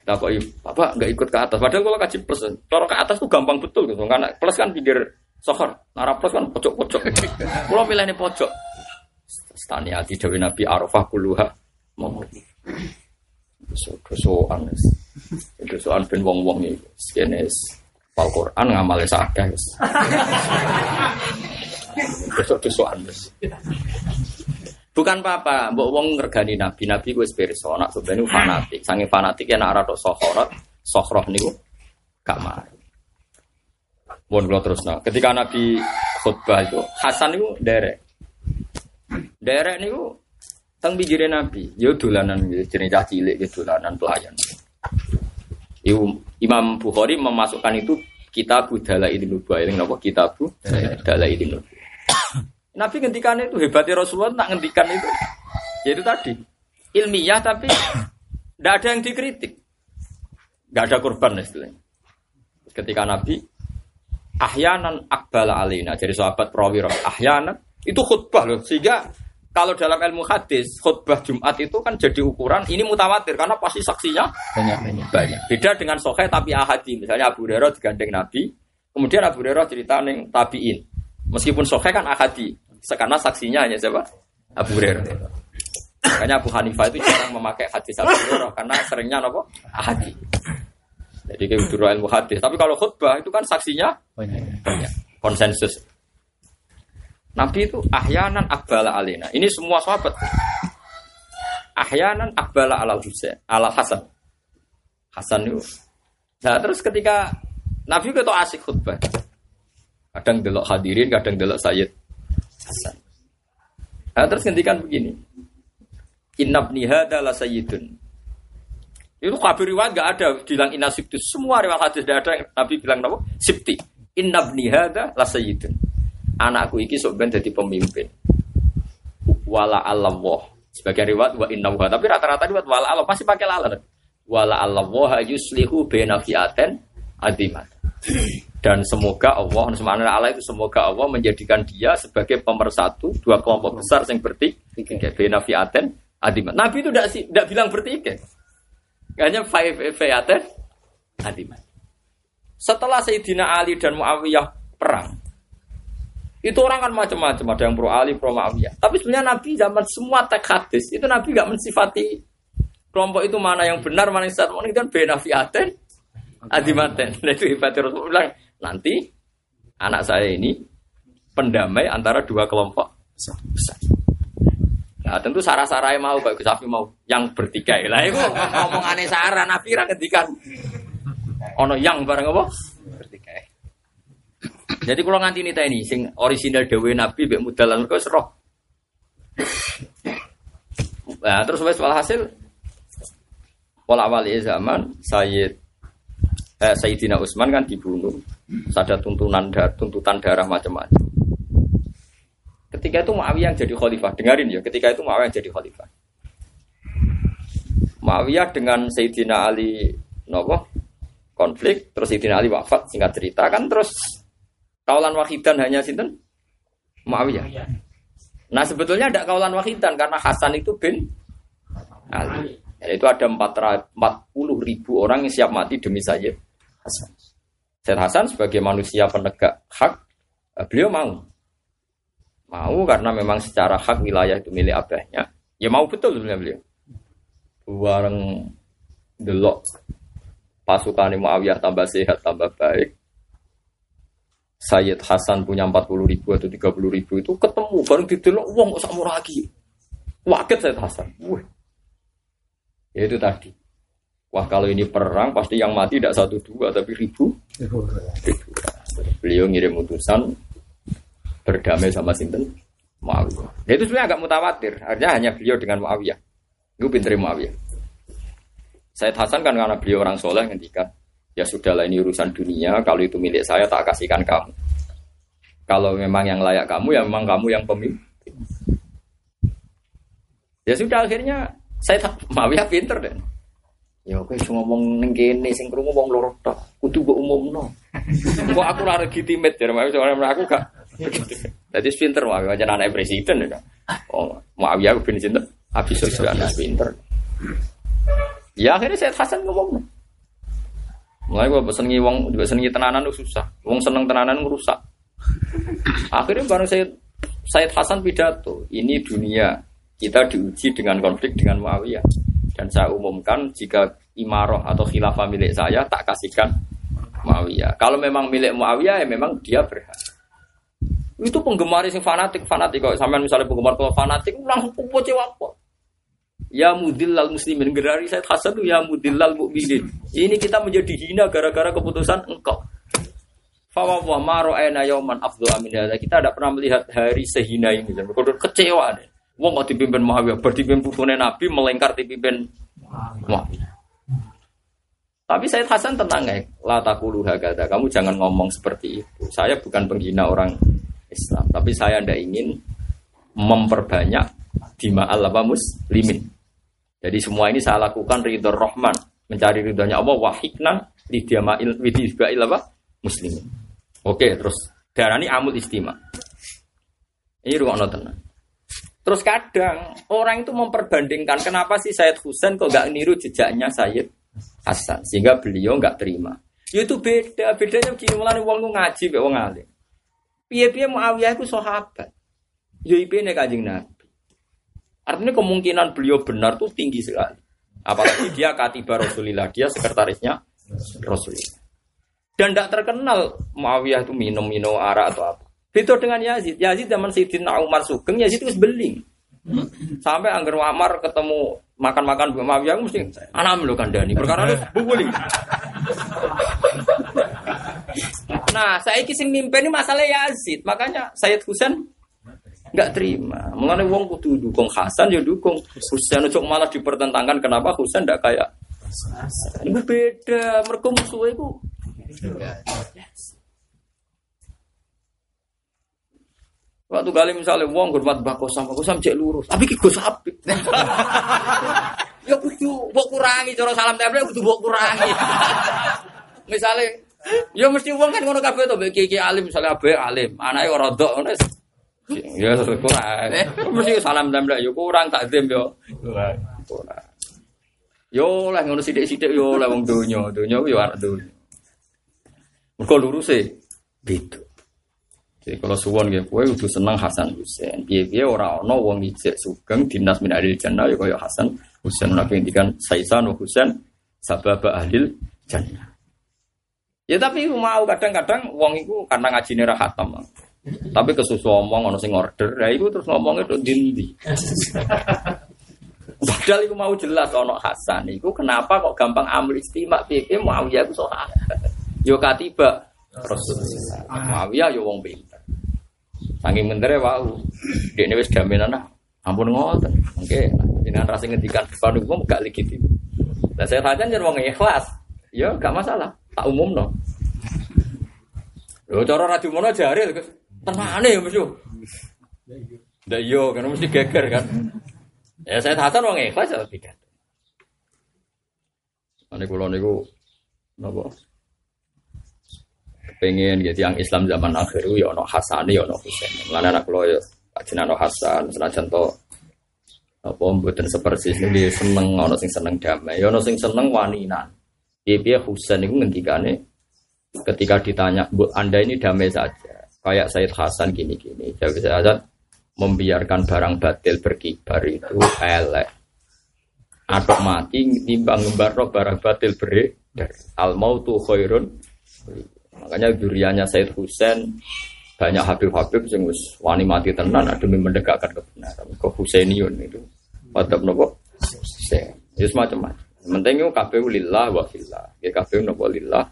Nah kok bapak nggak ikut ke atas. Padahal kalau kaji plus, kalau ke atas tuh gampang betul gitu. Karena plus kan pinggir Sohor, naraplos kan pojok-pojok. *laughs* Kulo milih pojok. Stani ati dewi Nabi Arafah kuluha. Mau dosoan dosoan ben wong-wong iki kene Al Quran ngamale sakeh wis. *laughs* Dosok-dosokan wis. Bukan apa-apa, mbok wong ngergani Nabi, Nabi wis pirsa, nak sebenarnya fanatik. Sange fanatik ya nak ora tok sohorot, sohroh niku gak mari. Mohon kula terusno. Ketika Nabi khutbah itu, Hasan itu derek. Derek niku teng pinggire Nabi, yo dolanan jenenge cah cilik yo dolanan pelayan. Iku Imam Bukhari memasukkan itu kitab Budala ini nubuah ini napa kitab ini nubuah. Nabi ngendikan itu hebatnya Rasulullah tak ngendikan itu. Yaitu tadi. Ilmiah tapi tidak ada yang dikritik. Gak ada korban istilahnya. Ketika Nabi ahyanan akbala alina jadi sahabat prawiro ahyanan. Itu khutbah loh. Sehingga kalau dalam ilmu hadis khutbah Jumat itu kan jadi ukuran ini mutawatir karena pasti saksinya banyak. banyak. Banyak beda dengan sohe tapi ahadi. Misalnya Abu Hurairah digandeng Nabi kemudian Abu Hurairah cerita neng tabiin. Meskipun sohe kan ahadi karena saksinya hanya siapa Abu Hurairah makanya Abu Hanifah itu jarang memakai hadis Abu Hurairah karena seringnya nopo ahadi jadi kayak guru ilmu hadis. Tapi kalau khutbah itu kan saksinya banyak banyak. Konsensus. Nabi itu ahyanan akbala alina. Ini semua sahabat. Ahyanan akbala ala Husain, ala Hasan. Hasan itu. Nah, terus ketika Nabi itu asik khutbah. Kadang delok hadirin, kadang delok Sayyid Hasan. Nah, terus ngendikan begini. Innabni hadza la sayyidun. Itu kabir riwayat gak ada bilang inna sibtu. Semua riwayat hadis tidak ada yang Nabi bilang apa? Sibti. Inna bni hadha la sayyidun. Anakku iki sok ben jadi pemimpin. Wala Allah. Sebagai riwayat wa inna wa. Tapi rata-rata riwayat wala Allah pasti pakai lala. Wala Allah yuslihu baina fi'aten adimat. Dan semoga Allah, Allah itu semoga Allah menjadikan dia sebagai pemersatu dua kelompok besar yang bertiga. Fi'aten. Nabi itu tidak bilang bertiga. Hanya five fi'aten adimat. Setelah Sayyidina Ali dan Muawiyah perang, itu orang kan macam-macam, ada yang pro Ali, pro Muawiyah. Tapi sebenarnya Nabi zaman semua teks hadis itu Nabi gak mensifati kelompok itu mana yang benar, mana yang salah. Ini kan bena fiaten, adimaten. Nah itu hebatnya Rasul bilang nanti anak saya ini pendamai antara dua kelompok besar. Nah tentu sarah-sarai mau, Pak Gusafi mau yang bertiga. Lah itu ngomong aneh sarah, Nabi kan ngendikan ono yang bareng apa? Bertiga. Jadi kalau nganti nita ini, sing original Dewi Nabi, bek mudalan kau serok. Nah, terus wes hasil pola awal zaman Sayyid eh, Sayyidina Utsman kan dibunuh. Ada tuntunan dar, tuntutan darah macam-macam. Ketika itu Muawiyah yang jadi khalifah. Dengarin ya, ketika itu Muawiyah yang jadi khalifah. Muawiyah dengan Sayyidina Ali nopo konflik terus Sayyidina Ali wafat singkat cerita kan terus kaulan wahidan hanya sinten Muawiyah. Nah sebetulnya ada kaulan wahidan karena Hasan itu bin Ali. Yaitu ada 440 ribu orang yang siap mati demi Sayyid Hasan. Sayyid Hasan sebagai manusia penegak hak, beliau mau. Mau karena memang secara hak wilayah itu milik abahnya. Ya mau betul sebenarnya beliau. Bareng delok pasukan Muawiyah tambah sehat, tambah baik. Sayyid Hasan punya 40 ribu atau 30 ribu itu ketemu bareng didelok uang kok sakmu lagi. Waket Sayyid Hasan. Wih. Ya itu tadi. Wah kalau ini perang pasti yang mati tidak satu dua tapi ribu. ribu. Beliau ngirim utusan berdamai sama Sinten Muawiyah. Ya itu sebenarnya agak mutawatir. Artinya hanya beliau dengan Muawiyah. Itu pinter Muawiyah. Said Hasan kan karena beliau orang soleh ngendikan, ya sudahlah ini urusan dunia, kalau itu milik saya tak kasihkan kamu. Kalau memang yang layak kamu, ya memang kamu yang pemimpin. Ya sudah akhirnya saya Muawiyah pinter deh. Ya cuma ngomong ning kene sing krungu wong loro tok. Kudu mbok umumno. *laughs* Kok aku ora legitimate ya Muawiyah aku gak Jadi pinter Muawiyah aja anak presiden ya. Oh, Muawiyah bin sinten? Abi Sufyan pinter. Ya akhirnya saya Hasan ngomong. Mulai gue pesen wong juga senengi tenanan itu susah. Wong seneng tenanan ngerusak. Akhirnya baru saya Said Hasan pidato, ini dunia kita diuji dengan konflik dengan Muawiyah dan saya umumkan jika imaroh atau khilafah milik saya tak kasihkan Muawiyah. Kalau memang milik Muawiyah ya memang dia berhak. Itu penggemar yang fanatik fanatik kok sampai misalnya penggemar kalau fanatik langsung kumpul cewek Ya mudillal muslimin gerari saya Hasan ya mudillal mukminin. Ini kita menjadi hina gara-gara keputusan engkau. Fawwah maro ena yoman afdu amin Kita tidak pernah melihat hari sehina ini. Kecewa deh. Wong kok dipimpin Muawiyah, berdipimpin putune Nabi melengkar dipimpin Muawiyah. Tapi Said Hasan tenang ya, la takulu hakada. Kamu jangan ngomong seperti itu. Saya bukan penghina orang Islam, tapi saya tidak ingin memperbanyak dima Allah muslimin. Jadi semua ini saya lakukan ridho Rahman, mencari ridhonya Allah wahiknan di diamail apa muslimin. Oke, terus darah ini amul istima. Ini ruang tenang. Terus kadang orang itu memperbandingkan kenapa sih Sayyid Husain kok gak niru jejaknya Sayyid Hasan sehingga beliau nggak terima. Ya itu beda, bedanya begini mulai uang ngaji be wong alim. Piye-piye Muawiyah itu sahabat. Ya ipene Kanjeng Nabi. Artinya kemungkinan beliau benar tuh tinggi sekali. Apalagi dia katiba Rasulillah, dia sekretarisnya Rasulillah. Dan tidak terkenal Muawiyah itu minum-minum arak atau apa. Itu dengan Yazid. Yazid zaman Sayyidina Umar Sugeng, Yazid itu beling. Sampai Angger Umar ketemu makan-makan Bu Muawiyah mesti anak kan kandani. Perkara itu bubuli. Nah, saya kisah mimpi ini masalah Yazid. Makanya Sayyid Husain nggak terima. Mengenai wong kudu dukung Hasan ya dukung. Husain itu malah dipertentangkan kenapa Husain tidak kayak ini beda. Mereka musuh itu. Waktu kali misalnya wong hormat Mbah Kosam, Mbah Kosam cek lurus. Tapi ki Gus apik. ya kudu mbok kurangi cara salam tempel kudu mbok kurangi. *laughs* misalnya ya mesti wong kan ngono kabeh to iki alim misalnya abe alim, anake ora ndok ngono Ya kurang. Mesti salam tempel ya kurang takdim yo. Kurang. Yo lah ngono sithik-sithik yo lah wong donya, donya yo anak donya. Mergo luruse beda. Jadi kalau suwon gitu, kue udah seneng Hasan Husain. Biar biar orang ono wong ijek sugeng dinas min adil jannah ya kaya Hasan Husain. Nabi ngendikan Saisan Husain sababa ahlil jannah. Ya tapi mau kadang-kadang wong itu karena ngaji ra hatam. Tapi kesusu omong ono sing order, ya itu terus ngomongnya tuh dindi. *laughs* Padahal itu mau jelas ono Hasan. Itu kenapa kok gampang ambil istimak piye mau ya aku soal. Yo katiba Rasulullah. Muawiyah yo wong pinter. Saking mentere wau. Dekne wis jaminan ah. Ampun ngoten. Oke, jenengan rasa ngendikan depan umum gak legitim. Lah saya tanya jan wong ikhlas. Ya gak masalah. Tak umum no. Lho cara radio mono jare tenane ya mesti. Ndak yo kan mesti geger kan. Ya saya tahan wong ikhlas ya tidak. Ane kula niku napa? Pengen gitu yang Islam zaman akhir ya ono Hasan ya ono Husain. Mana anak lo ya ono Hasan senajan to apa mboten seperti ini seneng ono sing seneng damai, ya ono sing seneng waninan. Piye Husain itu ngendikane ketika ditanya, "Bu, Anda ini damai saja." Kayak Said Hasan gini-gini. Jadi saya membiarkan barang batil berkibar itu elek. Atau mati timbang ngembar barang batil beredar. Al mautu khairun Makanya duriannya Said Husain banyak Habib-Habib yang wani mati tenan demi mendekatkan kebenaran. Ke Husainiun itu. Wadab nopo? Ya, semacam-macam. Penting itu KPU lillah wa fillah. Ya KPU nopo lillah.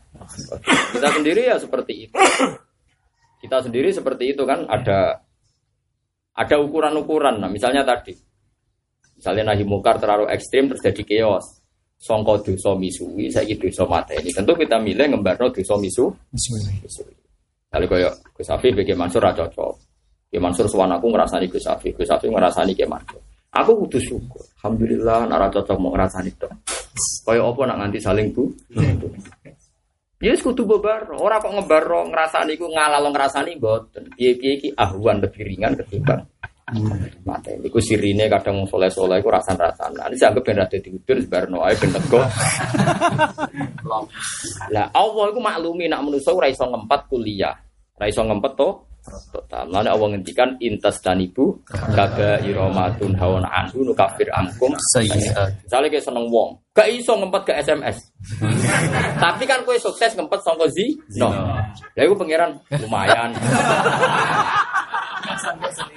Kita sendiri ya seperti itu. Kita sendiri seperti itu kan ada ada ukuran-ukuran. Nah, misalnya tadi, misalnya nahi mukar terlalu ekstrim terus jadi chaos songko dosa misui saya dosa ini tentu kita milih ngembarno dosa misu misui. kalau kaya Gus Afif bagi Mansur raja cocok. Ki Mansur suan aku ngerasani Gus Afif Gus Afif ngerasani Ki Mansur. Aku butuh syukur alhamdulillah nara cocok mau ngerasani dong kaya apa nak nganti saling bu? Ya yes, kudu bebar, orang kok ngebaro ngerasani ku ngalalo ngerasani boten. Piye-piye iki ahwan lebih ringan ketimbang Mate iku sirine kadang soleh-soleh iku rasan-rasan. Nah, ini dianggap ben rada diudur sebarno ae ben tego. *laughs* Lah Allah iku maklumi nak manusa ora iso ngempet kuliah. Ora iso ngempet to total. Mana Allah ngendikan intas dan ibu kaba iromatun hawan anhu nukafir amkum Sayyi'at. Misalnya kayak seneng wong, gak iso ngempet ke SMS. *laughs* Tapi kan kue sukses ngempet sangka zi, no. Ya itu pangeran lumayan. *laughs*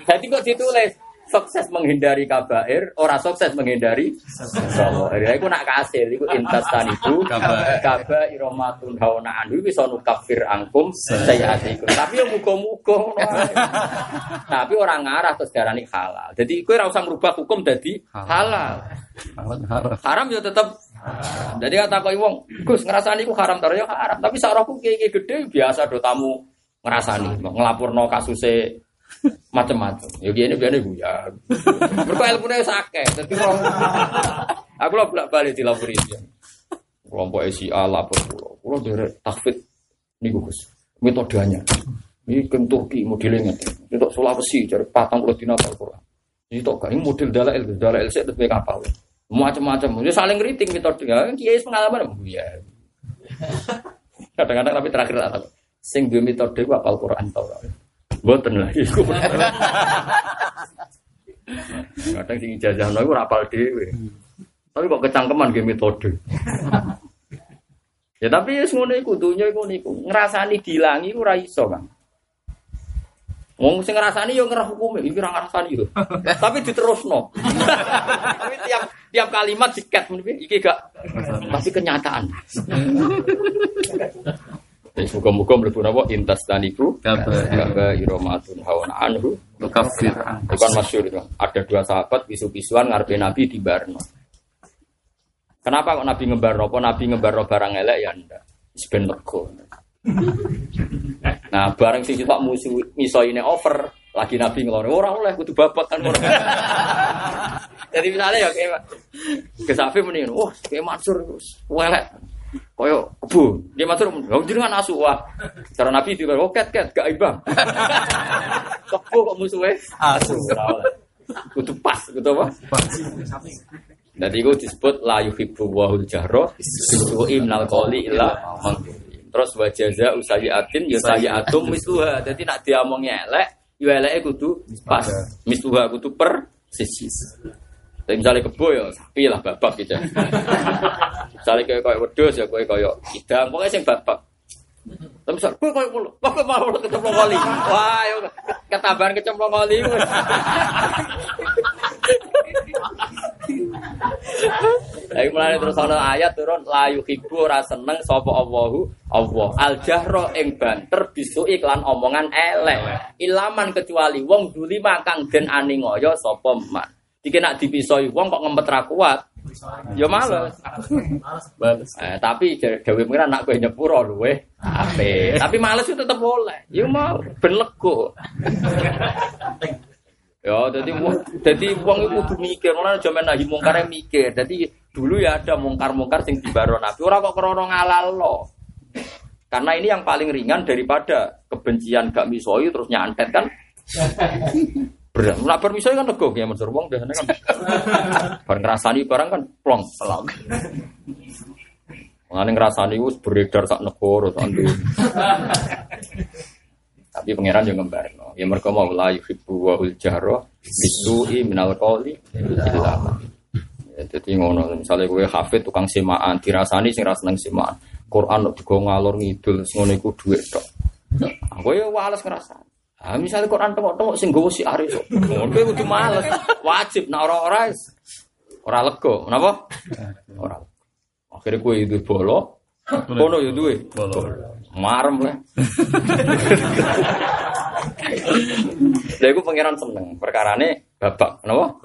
Jadi kok ditulis sukses menghindari kabair, ora sukses menghindari kabair. Ya iku nak kasil, iku intas tanibu Kabair. kaba iromatun hawana anhu bisa nukafir angkum sayyiatikum. Tapi yo muga-muga ngono. Tapi orang ngarah terus darani halal. Jadi kowe ora usah merubah hukum dadi halal. Haram yo tetep jadi kata kau wong, Gus ngerasani ku haram tar yo haram. Tapi sarahku kiai kiai gede biasa do tamu ngerasani, ngelapurno kasusnya macam-macam. Ya gini biar ibu ya. Mereka ilmunya sakit. Jadi orang, aku lah bolak balik dilapuri dia. Kelompok SIA lapor pulau, pulau dari takfit nih Gus. Metodenya, ini kan Turki modelnya, ini tok Sulawesi dari patang pulau dina al. Ini tok gak ini model dalail, dalail saya terus kapal. Macam-macam, ini saling ngeriting metodenya. Kiai pengalaman, ya. Kadang-kadang tapi terakhir tak tahu. Sing duwe metode ku apal Quran tau. Mboten lah iku. Kadang sing ijazahno iku ora apal dhewe. Tapi kok kecangkeman ge metode. ya tapi wis ngono iku dunya iku niku. Ngrasani dilangi ora iso, Kang. Wong sing ngrasani yo ngerah hukume, iki ora ngrasani yo. Tapi diterusno. tapi tiap tiap kalimat diket iki gak tapi kenyataan. Muka-muka mlebu napa intas taniku kaba iromatun hawan anhu Nukafir. Bukan masyur itu. Ada dua sahabat bisu-bisuan ngarepe Nabi di Barno. Kenapa kok Nabi ngebarno? Apa Nabi ngebarno barang elek ya ndak? Wis ben lega. Nah, barang sing sitok musuh miso ini over, lagi Nabi ngelone ora oleh kudu babak kan ora. Jadi misalnya ya kayak ke Safi mendingan, wah kayak Mansur welek. Koyo kebu, dia Mansur, "Oh jenengan asu wah." Cara Nabi juga, "Oh ket ket gak ibang." *laughs* Kebu kok musuhnya asu ora oleh. Kudu pas, kudu apa? Jadi itu disebut la yuhibbu wahul jahro bisu'i minal qawli illa. Terus wa jaza usayiatin ya sayiatum misluha. Jadi nak diomongnya elek, ya eleke kudu pas. Misluha kudu per sisi. Jadi misalnya kebo ya sapi lah babak gitu. misalnya kayak kayak wedus ya kayak kayak idang, pokoknya sing babak. Tapi misal, kowe koyo kulo, kok kowe mau kecemplung kali. Wah, yo ketabahan kecemplung kali. Lagi mulai terus ana ayat turun la yuhibbu ora seneng sapa Allahu Allah. Al jahra ing banter bisu iklan omongan elek. Ilaman kecuali wong zulima kang den aningoyo sapa man. Iki nak dipisoi wong kok ngempet ra kuat. Ya males. Males. Eh, tapi dewe pengen anak kowe nyepuro luwe ape. Tapi males itu tetep boleh. Ya mau ben lego. Ya, jadi jadi wong itu kudu mikir, ora aja men nahi mungkar yang mikir. Jadi dulu ya ada mungkar-mungkar sing dibaro Nabi, ora kok krana ngalalo. Karena ini yang paling ringan daripada kebencian gak misoi terus nyantet kan. *laughs* Berat. Nak bar misoi kan nego ya Mansur wong biasanya kan. *laughs* Bar ngrasani barang kan plong pelak. Mengenai ngrasani wis beredar sak negara sak. *laughs* Tapi pangeran yang ngembarno. Ya mereka mau la yuhibbu wa ul jahra bisu'i minal illa man. Ya, jadi ngono misalnya gue hafid tukang semaan dirasani sing ra seneng semaan. Quran kok digo ngalor ngidul ngono iku dhuwit tok. Aku ya wales ngerasa. Ah misalnya Quran tengok-tengok sing gowo si kok. Ngono kudu males. Wajib nek ora ora lega. Kenapa? Ora. Akhirnya gue itu bolo. Kono ya duwe. Marem lah. Lha iku pangeran seneng. Perkarane babak, kenapa?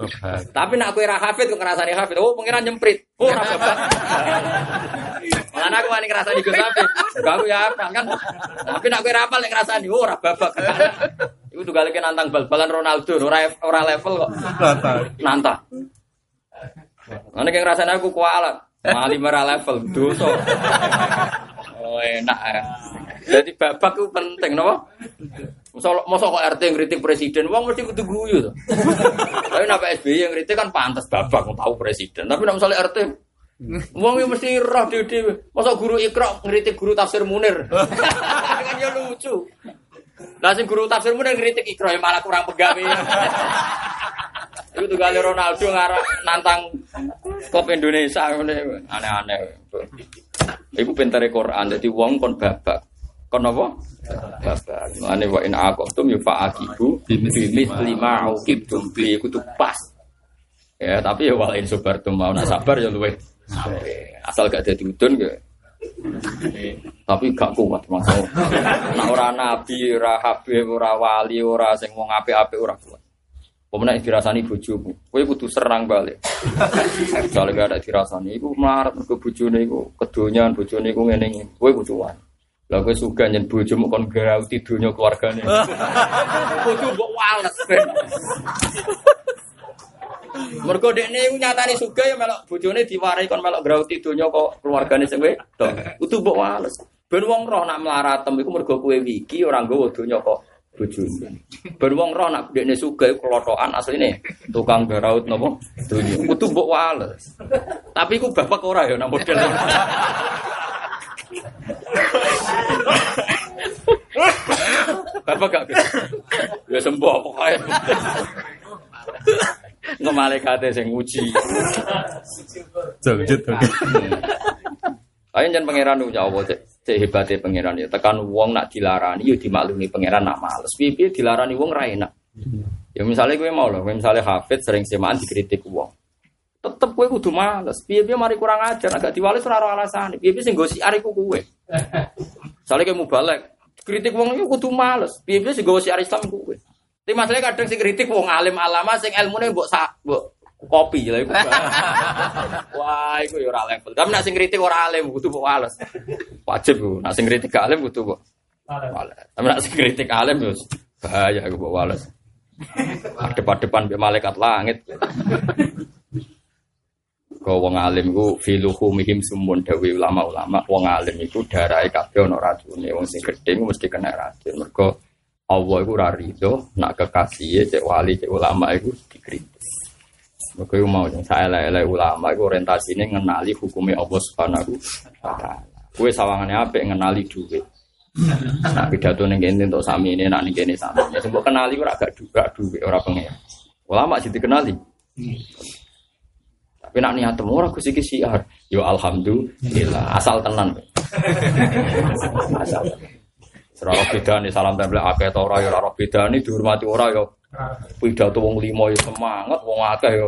Tapi nak kowe ra hafid kok ngrasani hafid. Oh, pangeran nyemprit. Oh, ora babak. Malah aku wani ngrasani Gus Hafid. Gak aku ya hafal kan. Tapi nak kowe ra hafal nek ngrasani, oh ora babak. Iku juga lagi nantang bal-balan Ronaldo, ora ora level kok. Nantang. Mana kayak ngrasani aku kualat. Mali merah level dosa. Oh enak ya. Jadi babak itu penting, no? Masa, masa kok RT ngeritik presiden, wong mesti kudu guyu tuh. Tapi napa SBY yang ngeritik kan pantas babak, tahu presiden. Tapi nak misalnya RT, wong yang mesti roh di Masa guru ikra ngeritik guru tafsir munir, *laughs* kan ya lucu. Lah sing guru tafsirmu nang kritik Ikro ya malah kurang pegawe. Iku tuh Ronaldo ngarah nantang kop Indonesia ngene aneh-aneh. Iku pintere Quran dadi wong kon babak. Kon apa? Babak. Ane wa in aqtum yufa'aqibu bimithli ma uqibtum bi iku tuh pas. Ya, tapi ya wal in sabartum mau nak sabar ya luwe. Asal gak dadi udun ya. Tapi gak kuat masalah. Nak ora nabi, ora habib, ora wali, ora sing wong apik-apik ora kuat. Pemenang dirasani bojomu, kowe kudu serang balik. Soale gak ada dirasani, iku melarat mergo bojone iku kedonyan, bojone iku ngene iki. Kowe kudu wani. Lah kowe suka nyen bojomu kon grauti donya keluargane. Kudu mbok wales. Mergo dekne iku nyatane suga ya melok bojone diwarai kon melok grauti donya kok keluargane sing wedok. Kudu mbok wales. Ben wong roh nak mlaratem iku mergo kowe wiki ora nggawa donya kok bojone. Ben wong roh nak dekne suga iku klotokan asline tukang garaut napa donya. Kudu mbok wales. Tapi iku bapak ora ya nak model. Bapak gak Ya sembuh pokoknya. Nge malaikate sing nguji. Lanjut. Ayo jangan pangeran nu nyawa cek cek hebate pangeran ya. Tekan wong nak dilarani yo dimaklumi pangeran nak males. Piye dilarani wong ra enak. Ya misalnya gue mau loh, misalnya Hafid sering semaan dikritik wong. Tetep gue kudu males. Piye-piye mari kurang ajar, agak diwales ora ora alasan. Piye-piye sing gosi ariku kuwe. Misalnya kayak mau balik, kritik wong itu kudu males. Piye-piye sing gosi Islam kuwe. Tapi masalahnya kadang sing kritik wong alim alama sing ilmune mbok sak mbok kopi lah iku. *laughs* Wah, iku ya ora level. Tapi nek sing kritik ora alim kudu mbok wales. Wajib ku. Nek sing kritik gak alim kudu mbok wales. Tapi nek sing kritik alim yo bahaya iku mbok wales. Depan-depan be malaikat langit. Kau wong alim ku filuhu mihim sumun dawi ulama-ulama wong alim iku darahe kabeh ana racune wong sing gedhe mesti kena racun. Mergo Allah iku ora rido nak kekasih cek wali cek ulama iku dikritik. Mergo iku mau sing saelek-elek ulama iku orientasine ngenali hukumnya Allah Subhanahu wa taala. Kuwe sawangane apik ngenali dhuwit. Nah pidato ning kene untuk sami ini nak ning kene sami. Ya kenali ora gak juga dhuwit ora pengen. Ulama sing dikenali. Tapi nak niat temu ora Gus siar. Yo alhamdulillah asal tenan. asal. *laughs* Ora bedane salam tempel akeh ta ora ya ora bedane dihormati ora ya. Pidato wong limo ya semangat, wong akeh ya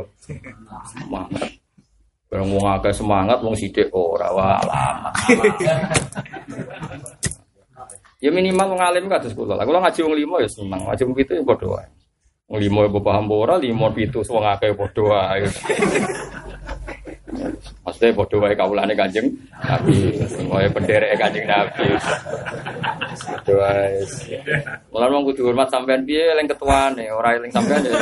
semangat. Barang wong akeh semangat, wong sithik ora wah lama. ya minimal wong alim kados kula. Kula ngaji wong limo ya seneng, ngaji wong pitu ya padha wae. Wong limo ya paham ora, limo pitu wong akeh padha wae. Maksudnya bodoh wae kaulane Kanjeng Nabi, wae penderek Kanjeng Nabi. Bodoh wae. Mulane wong kudu hormat sampean piye eling ketuane, ora eling sampean ya.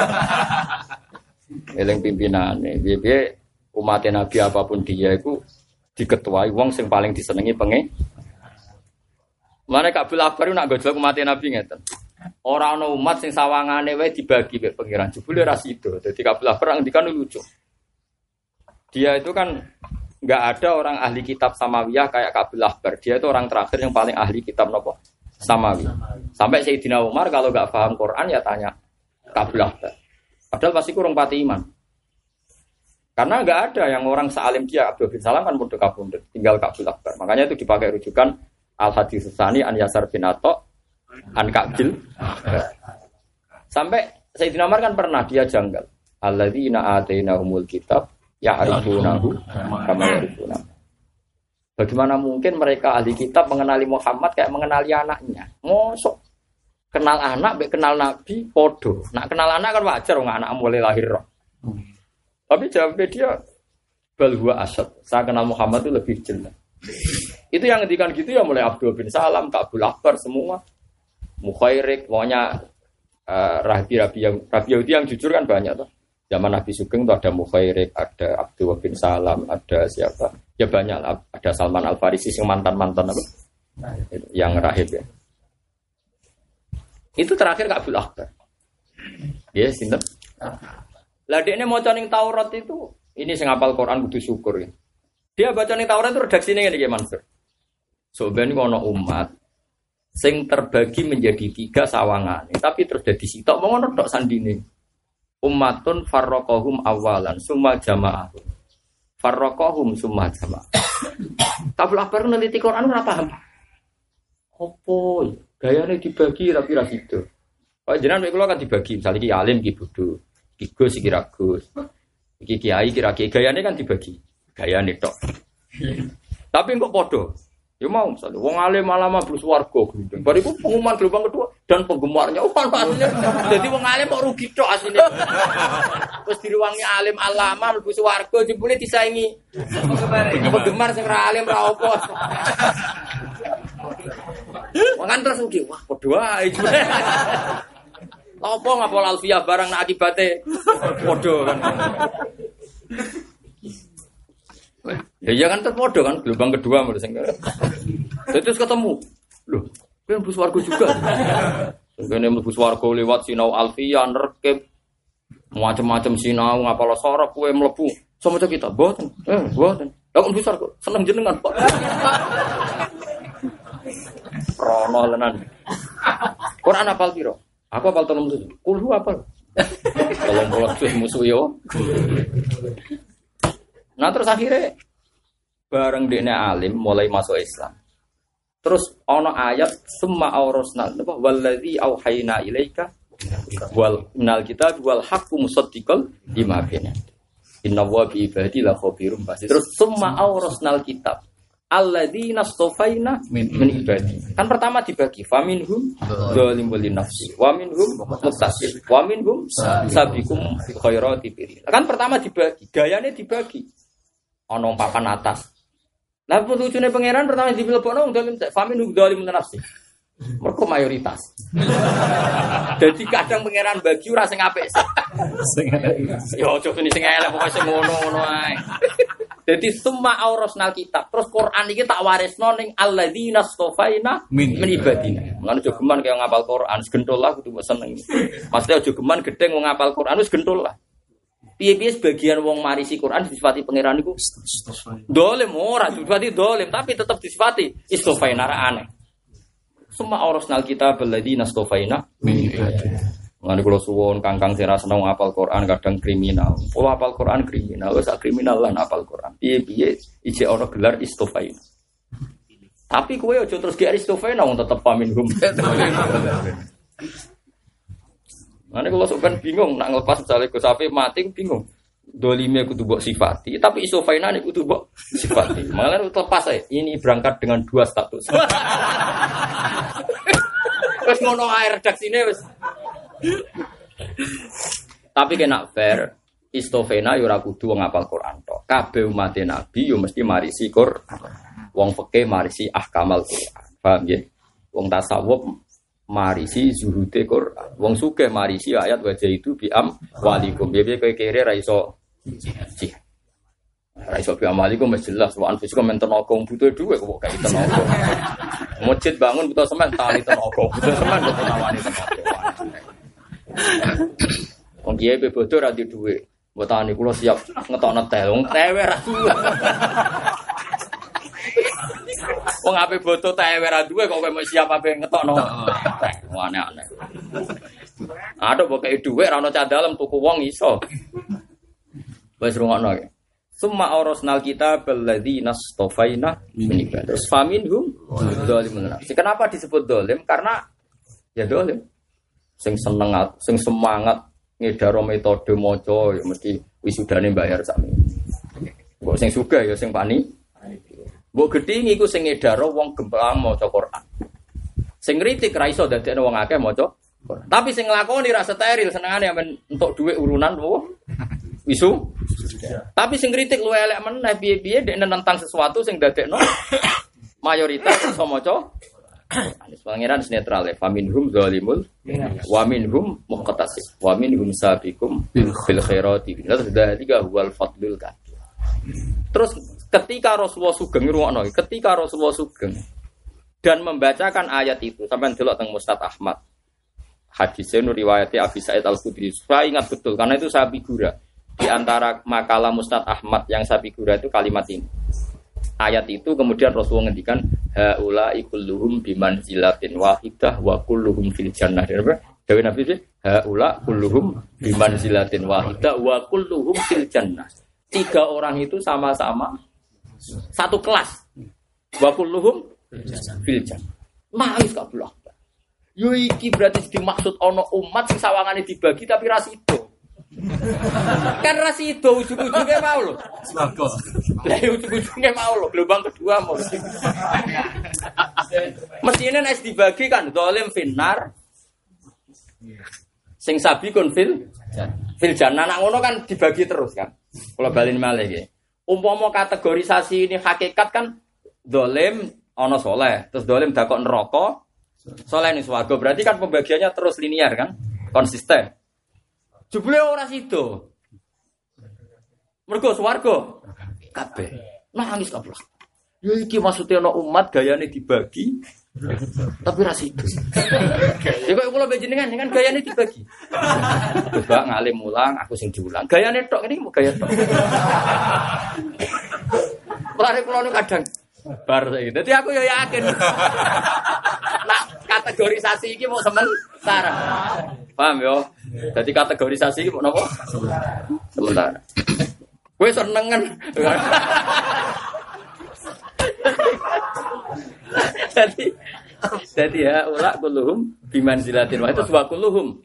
Eling pimpinane. Piye-piye umat Nabi apa pun dia itu diketuai wong sing paling disenengi pengen. Mana Kabul Akbar nak gojlok umat Nabi ngeten. Ora ana umat sing sawangane wae dibagi mek pengiran jebule ra sida. Dadi Kabul Akbar ngendikan lucu. Dia itu kan nggak ada orang ahli kitab Samawiyah kayak Kabil Ahbar. Dia itu orang terakhir yang paling ahli kitab nopo Samawi. Sampai Sayyidina Umar kalau nggak paham Quran ya tanya Kabil Ahbar. Padahal pasti kurang pati iman. Karena nggak ada yang orang sealim dia Abdul bin Salam kan bodoh kabundut, tinggal Kabil Akbar. Makanya itu dipakai rujukan Al Hadis Sani An Yasar bin Ato An Kabil. Sampai Sayyidina Umar kan pernah dia janggal. Alladzina atainahumul kitab ya arifunahu kama yarifuna. Bagaimana mungkin mereka ahli kitab mengenali Muhammad kayak mengenali anaknya? Mosok kenal anak, be kenal nabi, podo. Nak kenal anak kan wajar, nggak anak mulai lahir. Tapi jawabnya dia balhua asad. Saya kenal Muhammad itu lebih jelas. Itu yang ngendikan gitu ya mulai Abdul bin Salam, Kabul Akbar semua. Mukhairik, pokoknya uh, rabi-rabi yang rabi Yahudi yang jujur kan banyak tuh. Zaman Nabi Sugeng itu ada Mukhairik, ada Abdul bin Salam, ada siapa? Ya banyak lah. Ada Salman Al Farisi yang mantan mantan apa? Yang rahib ya. Itu terakhir Kabul Akbar. Ya, sinten? Lah dia mau ning Taurat itu, ini sing hafal Quran kudu syukur ya. Dia baca ning Taurat itu redaksinya ngene iki Mansur. So ben ono umat sing terbagi menjadi tiga sawangan. Tapi terus jadi sitok mau ngono tok sandine. Ummatun farraqahum awalan summa jamaah. Farraqahum summa jamaah. *coughs* Tapi lapar neliti Quran ora paham. Opo gayane dibagi tapi ra sido. Oh jenengan kula kan dibagi, misalnya ki alim ki bodho, ki gus ki ra gus. Iki kiai kira kiai gayane kan dibagi. Gayane tok. *laughs* Tapi kok podo? Ya mau misalnya, wong alim malah mabus warga gendeng. Bariku pengumuman gelombang kedua dan penggemarnya, oh aslinya. Jadi wong alim kok rugi tok aslinya. Terus diruangi alim alama mabus warga jebule disaingi. Penggemar sing ra alim ra opo. Wong kan terus rugi, wah podo ae. Apa ngapol alfiah barang nak akibate podo kan. Ya iya kan terpodo kan gelombang kedua menurut saya. Terus ketemu. Loh, kan bus warga juga. Kene mlebu swarga lewat sinau alfiah nerkep macam-macam sinau ngapal sorok kue mlebu. Sama kita boten. Eh, boten. Lah kok besar kok seneng jenengan, Pak. Rono lenan. Quran apal piro? Aku apal tolong tujuh. Kulhu apal. Tolong bolak musuh yo. Nah terus akhirnya bareng dia alim mulai masuk Islam. Terus ono ayat semua aurosna apa waladhi auhayna ilaika wal nal kita wal haqqu musaddiqal lima bina. Inna wa bi ibadi la khabirum basir. Terus semua aurosnal kitab alladzina stofaina min, ibadi. Kan pertama dibagi faminhum zalim wali nafsi wa minhum muktasib wa minhum sabiqum khairati Kan pertama dibagi, gayanya dibagi. Ono papan atas, Lah lucunya pangeran pertama di nong dalim famin dalim nafsi. Mereka mayoritas. *laughs* Jadi kadang pangeran bagi ora sing apik. Yo ya, coba ini sing elek pokoke sing ngono-ngono ae. Jadi semua aurasnal kitab. Terus Quran iki tak warisno ning alladzina stofaina min, ibadina. Mengano aja geman kaya ngapal Quran, segentol lah kudu seneng. Maksudnya aja geman gedeng wong ngapal Quran wis gentol lah. Piye-piye sebagian wong marisi Quran disifati pangeran iku dolim ora disifati dolim tapi tetap disifati istofaina aneh. Semua orosnal kita beladi nastofaina Mengenai kalau suwon kangkang sira seneng apal Quran kadang kriminal. Kalau apal Quran kriminal, wes kriminal lah apal Quran. Piye piye ije orang gelar istofaina. Tapi kue ojo terus ge istofaina wong tetep pamin hum. *laughs* Nanti kalau sebenarnya bingung, nak ngelepas misalnya Gus Sapi mati, bingung. Dolime kudu mbok sifati, tapi iso fainane kudu mbok sifati. Malah lepas saya. Ini berangkat dengan dua status. *laughs* Wes ngono air redaksine wes. Tapi kena fair, istofena yo ora kudu wong apal Quran tok. Kabeh umat Nabi yo mesti marisi Quran. Wong fikih marisi ahkamal Quran. Paham ya? Wong tasawuf marisi zuhude Quran. Wong sugih marisi ayat wajah itu biam walikum. Biar kowe kere ra iso jihad. Ra biam walikum jelas wa anfusikum men butuh dhuwit kok gak tenaga. Masjid bangun butuh semen tali tenaga, butuh semen butuh nawani tenaga. Wong kiye be bodoh ra dhuwit. Mbok tani kula siap ngetokno teh. Wong tewe ra Wong ape boto teh ora duwe kok kowe mau siap ape ngetokno. Aneh-aneh. Ada kok kayak duwe ra ono dalem tuku wong iso. Wis rungokno ya. Summa orosnal kita beladi nastofaina menikah. Terus faminhum dolim Kenapa disebut dolim? Karena ya dolim. Sing seneng, sing semangat ngedaro metode moco ya mesti wisudane bayar sami. Kok sing suka ya sing pani Mbok gedhi niku sing ngedaro wong gemplang maca Quran. Sing kritik ra iso dadekno wong akeh maca Quran. Tapi sing nglakoni ra steril senengane men entuk dhuwit urunan wo. Isu. Tapi sing kritik luwe elek meneh piye-piye dek nentang sesuatu sing dadekno mayoritas iso maca Anis pangeran netral ya. Faminhum zalimul wa minhum muqtasid wa minhum sabiqum bil khairati. Terus tiga huwal fadlul kan. Terus ketika Rasulullah Sugeng ruwakno, ketika Rasulullah Sugeng dan membacakan ayat itu sampai delok teng Mustad Ahmad. Hadisnya nur riwayatnya Abi Sa'id Al Khudri. Saya ingat betul karena itu saya figura di antara makalah Mustad Ahmad yang saya figura itu kalimat ini. ayat itu kemudian Rasulullah ngendikan haula ikulluhum biman zilatin wahidah wa kulluhum fil jannah. Dewi Nabi itu haula kulluhum biman zilatin wahidah wa kulluhum fil jannah. Tiga orang itu sama-sama satu kelas. Wa kulluhum fil jannah. Nangis gak belah. Yo iki berarti dimaksud ono umat sing sawangane dibagi tapi ras itu. kan ras itu ujung-ujungnya mau. Swarga. Lah ujung-ujungnya mau loh, gelombang kedua mau. Mestinya nek dibagi kan dolim finar. Sing sabi kun fil fil jannah ngono kan dibagi terus kan. Kalau balin malih nggih. Umpama kategorisasi ini hakikat kan dolim ono soleh, terus dolim dakok neraka, soleh ning swarga. Berarti kan pembagiannya terus linear kan? Konsisten. Jebule ora sido. Mergo swarga kabeh. Nangis kabeh. Ya iki maksudnya umat gayane dibagi tapi ra sido. Ya kok kula bejenengan kan gayane dibagi. Coba ngalim mulang, aku sing diulang. Gayane tok ini mau gaya tok. Mulane kula nu kadang bar saiki. Dadi aku ya yakin. Nah, kategorisasi iki mau sementara. Paham yo? Jadi kategorisasi iki mau napa? Sementara. Kowe seneng kan? Jadi jadi ya ulak kuluhum biman zilatin wah itu dua kuluhum.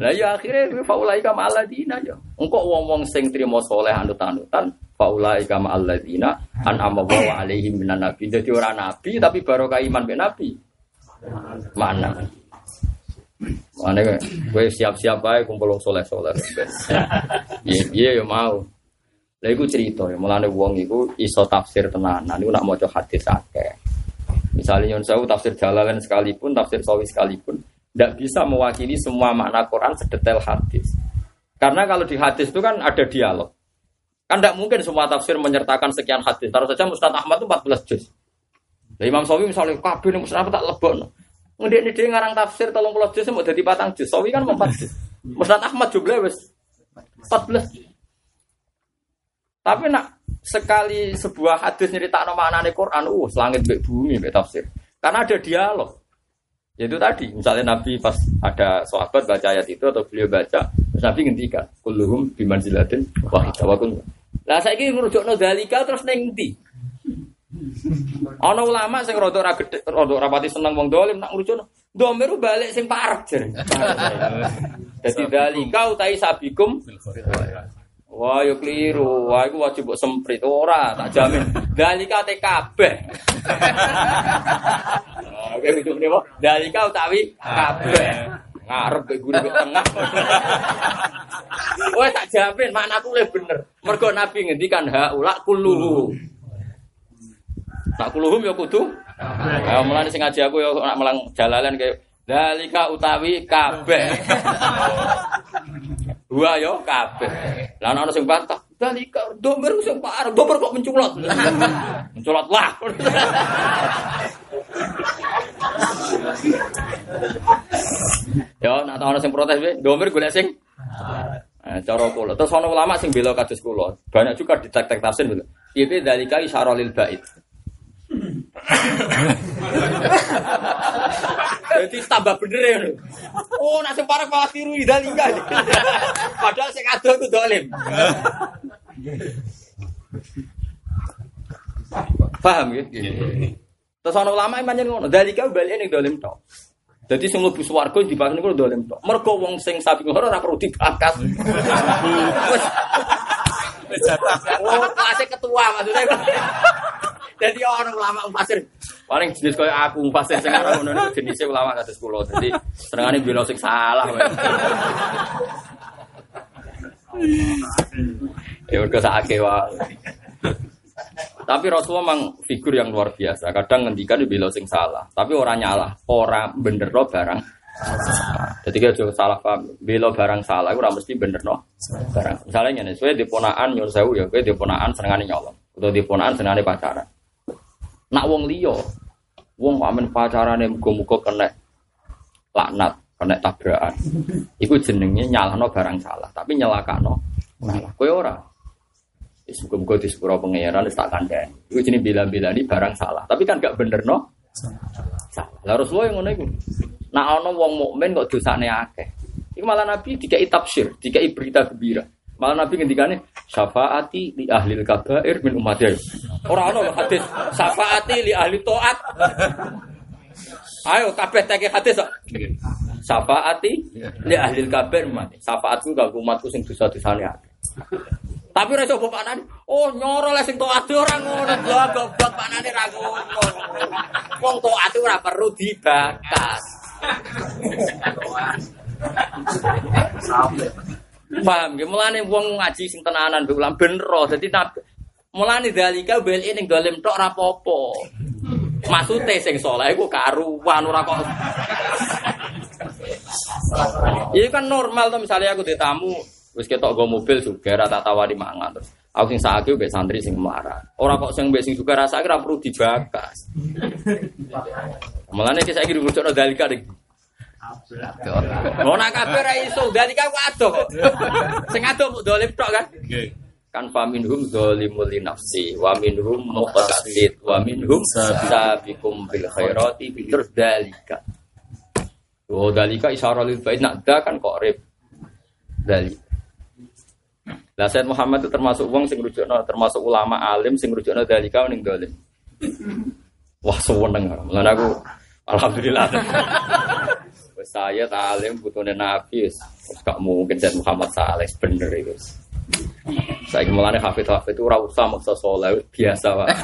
Lah ya akhirnya faulai kama aladina ya. Engkau wong-wong sing trimo soleh anut-anutan faulai kama aladina an amawa alaihim minan nabi. Jadi orang nabi tapi barokah iman be nabi. Mana? Mana gue siap-siap aja kumpul wong soleh-soleh. *laughs* Iya iya ya mau. Lah iku cerita ya mulane wong iku iso tafsir tenanan iku nak maca hadis akeh. Misalnya Yun Sewu tafsir Jalalain sekalipun, tafsir Sawi sekalipun, tidak bisa mewakili semua makna Quran sedetail hadis. Karena kalau di hadis itu kan ada dialog. Kan tidak mungkin semua tafsir menyertakan sekian hadis. Taruh saja Mustad Ahmad itu 14 juz. Nah, Imam Sawi misalnya kabeh ning Mustad tak lebokno. Ngedik ini dia ngarang tafsir 30 juz mau jadi patang juz. Sawi kan 4 juz. Mustad Ahmad jumlahnya wis 14 juz. Tapi nak sekali sebuah hadis nyerita maknane Quran, uh, langit mbek bumi mbek tafsir. Karena ada dialog. Yaitu tadi, misalnya Nabi pas ada sahabat baca ayat itu atau beliau baca, terus Nabi ngendikan, kulluhum bimanzilatin wahidah wa kun. Lah saiki ngrujukno dalika terus ning ndi? Ana ulama sing rada ora gedhe, rada ora pati seneng wong dolim nak ngrujukno. Domiru balik sing parek jere. Dadi *laughs* dalika utai sabikum Wah, yo keliru. Wah, iku wajib mbok semprit ora, tak jamin. Dalika kabeh. Oke, itu nih, Dalika utawi kabeh. Ngarep ke guru ke tengah. Wah, tak jamin maknaku lebih bener. Mergo Nabi ngendikan haula kulluhu. Nak kuluhum ya kudu. Ya mulane sing aku ya nak melang jalalan kayak dalika utawi kabeh. Dua yo kabeh. Lah ana sing bantah, dalika domber sing parah, domber kok menculot. *laughs* menculot lah. *laughs* Yo nak ana sing protes wae, domber golek sing Nah, cara kula. Terus ana ulama sing bela kados kula. Banyak juga di tek-tek tafsir gitu. Ibe dalika isyarah lil bait. *laughs* Jadi tambah bener ya. Oh, nak sing parek malah tiru dalika. Padahal sing ado itu dolim. Paham ya? Terus ana ulama manjen ngono, dalika balik ning dolim tok. Jadi sing mlebu swarga dibahas niku dolim tok. Mergo wong sing sapi ngono ora perlu dibakas. *laughs* Wis Oh, kelasnya ketua maksudnya. Jadi orang ulama mufasir paling jenis kayak aku mufasir sing ora ngono niku jenisnya ulama kados kula. Jadi senengane bela sing salah. wae. *laughs* Ya mergo sakake wae. Tapi Rasulullah memang figur yang luar biasa. Kadang ngendikan bela sing salah, tapi orang nyalah, orang bener barang. Jadi kita juga salah paham. Bela barang salah, ora mesti bener no barang. Misalnya nih, saya diponaan nyuruh sewu ya, gue diponaan senengane nyolong, atau diponaan senengane pacaran. Nak wong liya, wong pamen pacarane muga-muga kena laknat, kena tabrakan. Iku jenenge nyalahno barang salah, tapi nyelakano salah. Kowe ora. Wis muga-muga di sepuro pangeran tak kandhani. Iku jenenge bela-bela ini barang salah. Tapi kan gak bener no. Salah. Lah Rasulullah yang ngono iku. Nak ana wong mukmin kok dosane akeh. Iku malah Nabi dikai tafsir, dikai berita gembira. Malah Nabi ngendikane syafaati li ahli kabair min ummati. Ora ana lho hadis syafaati li ahli taat. Ayo kabeh teke hadis kok. Syafaati li ahli kabair ummati. Syafaatku kanggo umatku sing dosa-dosane akeh. Tapi ora coba panane. Oh, nyoro le sing taat ora ngono. Lho goblok panane ra ngono. Wong taat ora perlu dibakas. Paham ya, mulane wong ngaji sing tenanan ulam bener. Dadi nabi mulane dalika bel ning dolim tok ora apa-apa. Maksude sing saleh iku karuan ora kok. Ini kan normal tuh misalnya aku di tamu wis ketok go mobil juga rata tawari mangan terus. Aku sing sakit mbek santri sing marah. Ora kok sing mbek sing juga rasa ora perlu dibakas. Mulane iki saiki dirucukno dalika ning Mau nak kabeh ra iso, dadi kan aku adoh kok. Sing adoh dolim tok kan. Kan fa minhum zalimul li nafsi wa minhum muqtasid wa minhum sabiqum bil khairati terus dalika. Oh dalika isyarah lil bait nak da kan kok rib. Dalika. Lah Said Muhammad itu termasuk wong sing rujukno, termasuk ulama alim sing rujukno dalika ning dolim. Wah seneng. Lan aku alhamdulillah. Wes saya talim butuhnya Nabi, wis gak mungkin dan Muhammad Saleh bener itu. Saya mulane hafid hafid itu ora usah maksa soleh biasa pak. *laughs*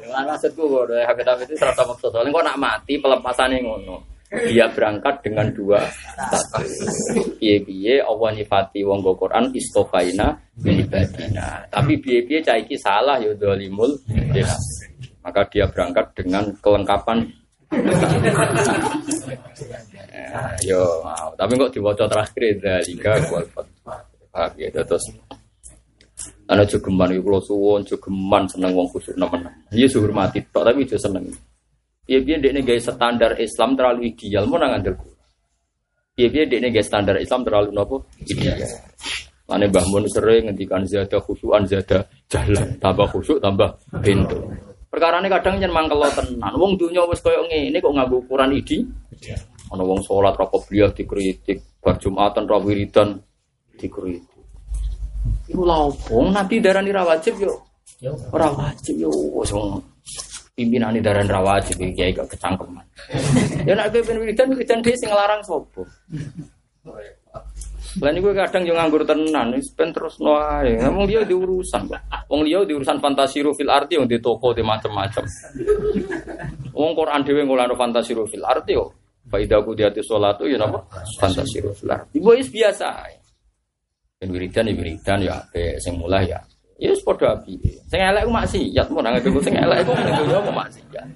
Dengan maksudku kok hafid hafid itu serata maksa soleh. Kok nak mati pelepasannya ngono. Dia berangkat dengan dua status. Piye-piye Allah nyifati wong go Quran istofaina min ibadina. Tapi piye-piye cah iki salah ya dolimul Maka dia berangkat dengan kelengkapan *laughs* Ya, yo, tapi kok diwaca terakhir dalika wal Paham ya, terus ana jogeman iku kula suwun jogeman seneng wong kusuk nemen. Iya hormati tok tapi aja seneng. Iya piye dekne gawe standar Islam terlalu ideal mau nang. Iya piye dekne gawe standar Islam terlalu nopo? Ideal. Lane Mbah Mun sering ngendikan zada khusyuan zada jalan, tambah khusyuk tambah pintu. Perkara ini kadang jangan mangkel tenan. Wong dunia wis koyo ngene kok nganggo ukuran idi. Ana wong salat ra beliau dikritik, bar Jumatan ra wiridan dikritik. Iku lha opo? Nabi darani ra wajib yo. Ora wajib yo wis wong pimpinane darani ra wajib iki kiai gak kecangkeman. Ya nek kowe ben wiridan wiridan dhewe sing nglarang sapa? Lah niku kadang yo nganggur tenan, wis ben terus no ae. Wong liya diurusan. Wong liya diurusan fantasiru fil arti yang di toko di macam-macam. Wong Quran dhewe ngolano fantasiru fil arti yo. Faidah ku diati sholat ya napa? Fantasiru fil arti. Ibu is biasa. Ben wiridan ya wiridan ya ape sing mulai ya. Ya wis padha api. Sing elek ku maksiat, mun nang sing elek ku ning yo maksiat.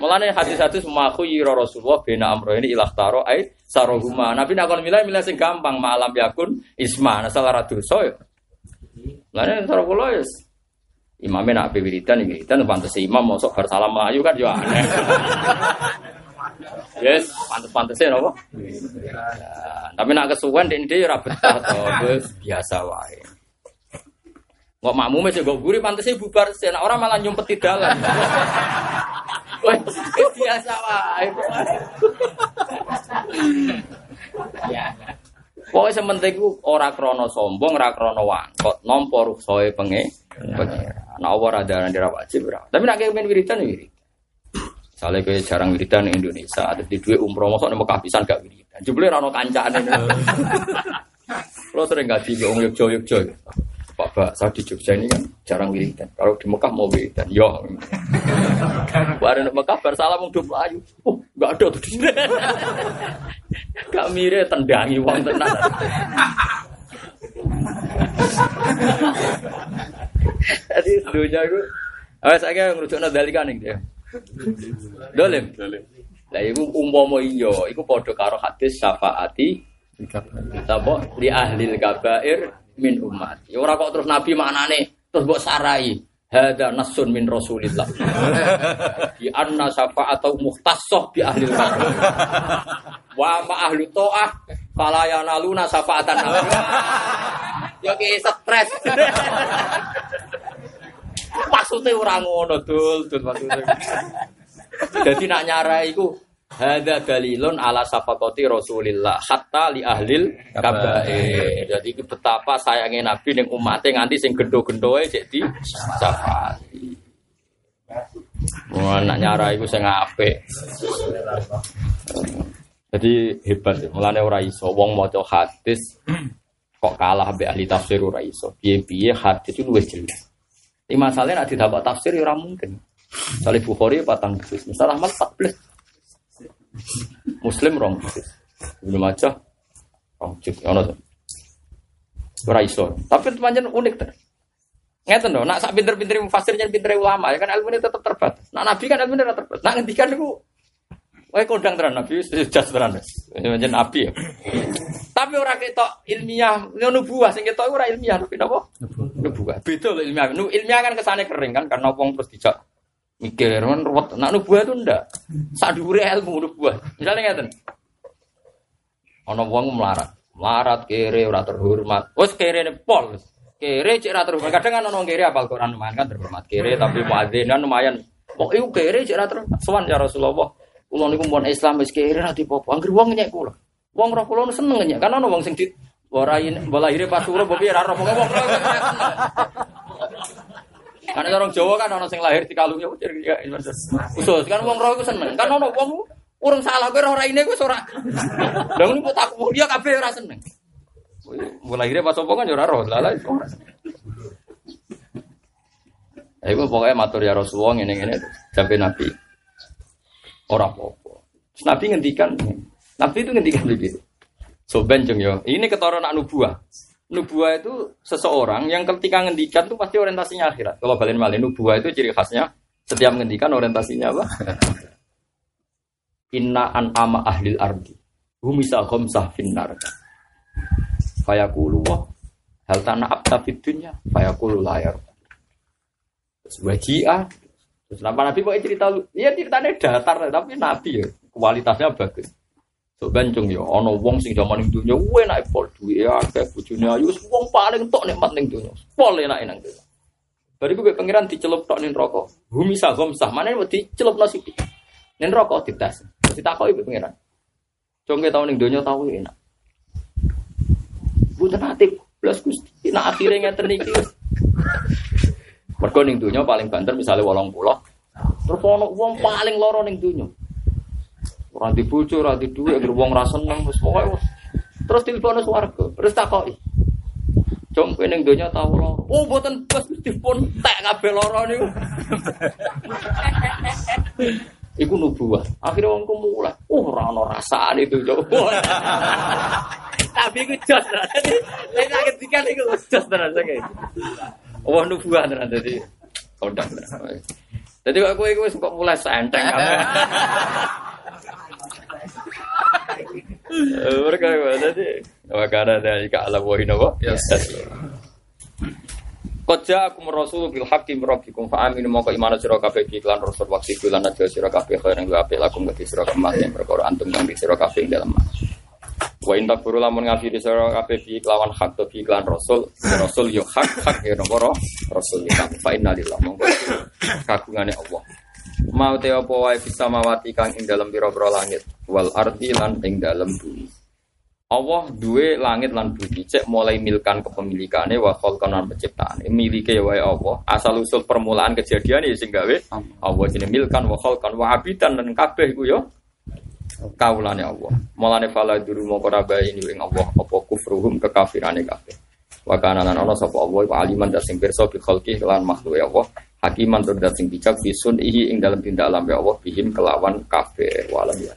Mulane hadis-hadis maku Rasulullah bena amro ini ilah taro ai sarohuma. Nabi nak kon milih milih sing gampang malam yakun isma asal ra dosa ya. Mulane cara kula ya imamnya nak wiridan wiridan pantes imam mosok bar salam melayu kan yo aneh. Yes, pantes-pantesnya napa? Ya, tapi nak kesuwen dek dia ora betah to, wis biasa wae. Kok makmume sing mbok guri pantese bubar sih, nek ora malah nyumpet di dalam. Wis biasa wae. Ya. Pokoknya sementing ku ora krono sombong, ora krono wangkot, nampa ruksoe penge. Nah, ora ada nang wajib ora. Tapi nak kepen wiridan ya wirid. Misalnya kayak jarang wiridan di Indonesia, ada di dua umroh masuk nih Mekah pisan gak wiridan. Jebule rano kancaan ini. Lo sering gak di Om Yogyo Yogyo. Pak Pak, saya di Jogja ini kan jarang wiridan. Kalau di Mekah mau wiridan, yo. *laughs* Baru di Mekah bersalam mau dua ayu. Oh, gak ada tuh. Gak mire tendangi uang tenan. *laughs* Jadi dunia itu, awas saya ngerujuk nadalika nih dia. Dolim. Lah iku umpama iya, iku padha karo hadis syafaati Sapa li ahli kabair min umat. Ya ora kok terus nabi maknane terus mbok sarai. Hada nasun min Rasulillah. *laughs* Di anna syafa'atu muhtassah bi ahli kabair. Wa ma ahli ta'ah fala yanaluna syafa'atan *laughs* Ya ki stres. *laughs* Maksudnya ora ngono, Dul, Dul maksudnya. Jadi nak nyarai iku Hada dalilun ala safakoti Rasulillah hatta li ahlil kabair. Jadi betapa sayangnya Nabi ning umatnya nganti sing gendo-gendoe cek di safati. Wah, nak nyara iku sing apik. Jadi hebat ya. Mulane ora iso wong maca hadis kok kalah mbek ahli tafsir ora iso. Piye-piye hadis itu luwih jelas. Ini masalahnya nak didapat tafsir ya mungkin. Misalnya Bukhari patang juz, misalnya Ahmad 14. Muslim rong juz. Ibnu Majah rong juz. Ono to. Ora. Tapi pancen unik ter. Ngeten dong, nak sak pinter-pinter mufasir jan pinter ulama ya kan ilmu ini tetap terbatas. Nak nabi kan ilmu ini terbatas. Nak ngendikan niku Wae kondang tenan nabi jas tenan. Pancen nabi ya. Tapi ora ketok ilmiah, ngono buah sing ketok ora ilmiah tapi napa? Nubuah. Beda lho ilmiah. Nu ilmiah kan kesane kering kan karena wong terus dijak mikir kan ruwet. Nak nubuah itu ndak. Sak dhuwure ilmu nubuah. Misalnya ngeten. Ana wong melarat. Melarat kere ora terhormat. Wes kere ne pol. Kere cek ora terhormat. Kadang kan ana wong kere apal Quran lumayan kan terhormat. Kere tapi muadzinan lumayan. Kok iku kere cek ora terhormat. Sowan ya Rasulullah. Kula niku mun Islam wis kere ora dipopo. Angger wong nyek kula. Wong roh kula seneng nyek. Kan ana wong sing di Warain, bola lahirnya pas suruh, bobi raro, pokoknya wong roh Karena orang Jawa kan orang sing lahir di kalungnya ucir ya khusus kan wong roh itu seneng kan ono wong urung salah kowe ora ini kowe ora. Lah ngono tak dia kabeh ora seneng. Lahirnya pas opo kan ya ora roh lah ora. Iku pokoknya matur ya Rasulullah ngene ngene sampai Nabi. Ora apa-apa. Nabi ngendikan, Nabi itu ngendikan begitu. So benjeng yo. Ini ketara nak nubuah. Nubuah itu seseorang yang ketika ngendikan itu pasti orientasinya akhirat. Kalau balen malin nubuah itu ciri khasnya setiap ngendikan orientasinya apa? *laughs* Inna an ama ahlil ardi. Humisa khomsah finnar. Fayaqulu wah hal tanah fid dunya fayaqulu layar. Terus wajia. Terus nama Nabi kok cerita lu? Iya ceritanya datar tapi Nabi ya kualitasnya bagus. So bencong ya, ono wong sing zaman ning dunya enak pol duwe akeh bojone ayu wong paling tok nikmat ning dunya. Pol enak nang dunya. Bariku gue pangeran dicelup tok ning neraka. Bumi sagom sah mana mau dicelup nasi di. Ning neraka dites. Ditakoki ibu pangeran. Congke tau ning dunya tau enak. Bukan hati plus Gusti. Nah akhirnya ngeten iki. Mergo ning dunya paling banter misalnya 80. Terus ono wong paling loro ning dunya. Ora di bojo, ora di dhuwit, anggere wong ra seneng wis pokoke. Terus tilpone swarga, terus takoki. Jom kowe ning donya tau loro. Oh, mboten bos dipun tek kabeh loro niku. *laughs* Iku nubuah. Akhirnya wong ku mulai, oh ora ana rasane itu, *laughs* Cok. Tapi iku jos nek ketika iku jos tenan saking. Oh nubuah tenan dadi. Kodang. Jadi kok kowe wis kok mulai senteng kabeh. Mereka jadi wakana dari ke alam wahin apa? Koja aku merasul bil hakim rabbikum fa aminu moko iman sira kabeh iklan rasul waktu bulan aja sira kabeh khair yang apik lakum gati sira yang perkara antum kang sira kabeh dalam Wa inta furu lamun ngafiri sira kabeh bi kelawan hak to bi iklan rasul rasul yo hak hak ya nomor rasul kita fa inna lillahi monggo. Kagungane Allah. Mau te apa wae bisa mawati kang ing dalam pira-pira langit? Wal ardi lan ing dalam bumi. Allah duwe langit lan bumi. Cek mulai milkan kepemilikane wa khalqan lan penciptaane. Milike wae Allah. Asal usul permulaan kejadian ya sing gawe Allah. Jenenge milkan wa khalqan wa abidan lan kabeh iku yo kaulane Allah. Mulane fala duru moko ini ing Allah apa kufruhum kekafirane kabeh. Wa kana lan ana sapa Allah wa aliman da sing pirsa bi khalqi lan makhluk Allah. Hakiman tur sing bijak bisun ihi ing dalam tindak alam ya Allah bihim kelawan kabeh walam ya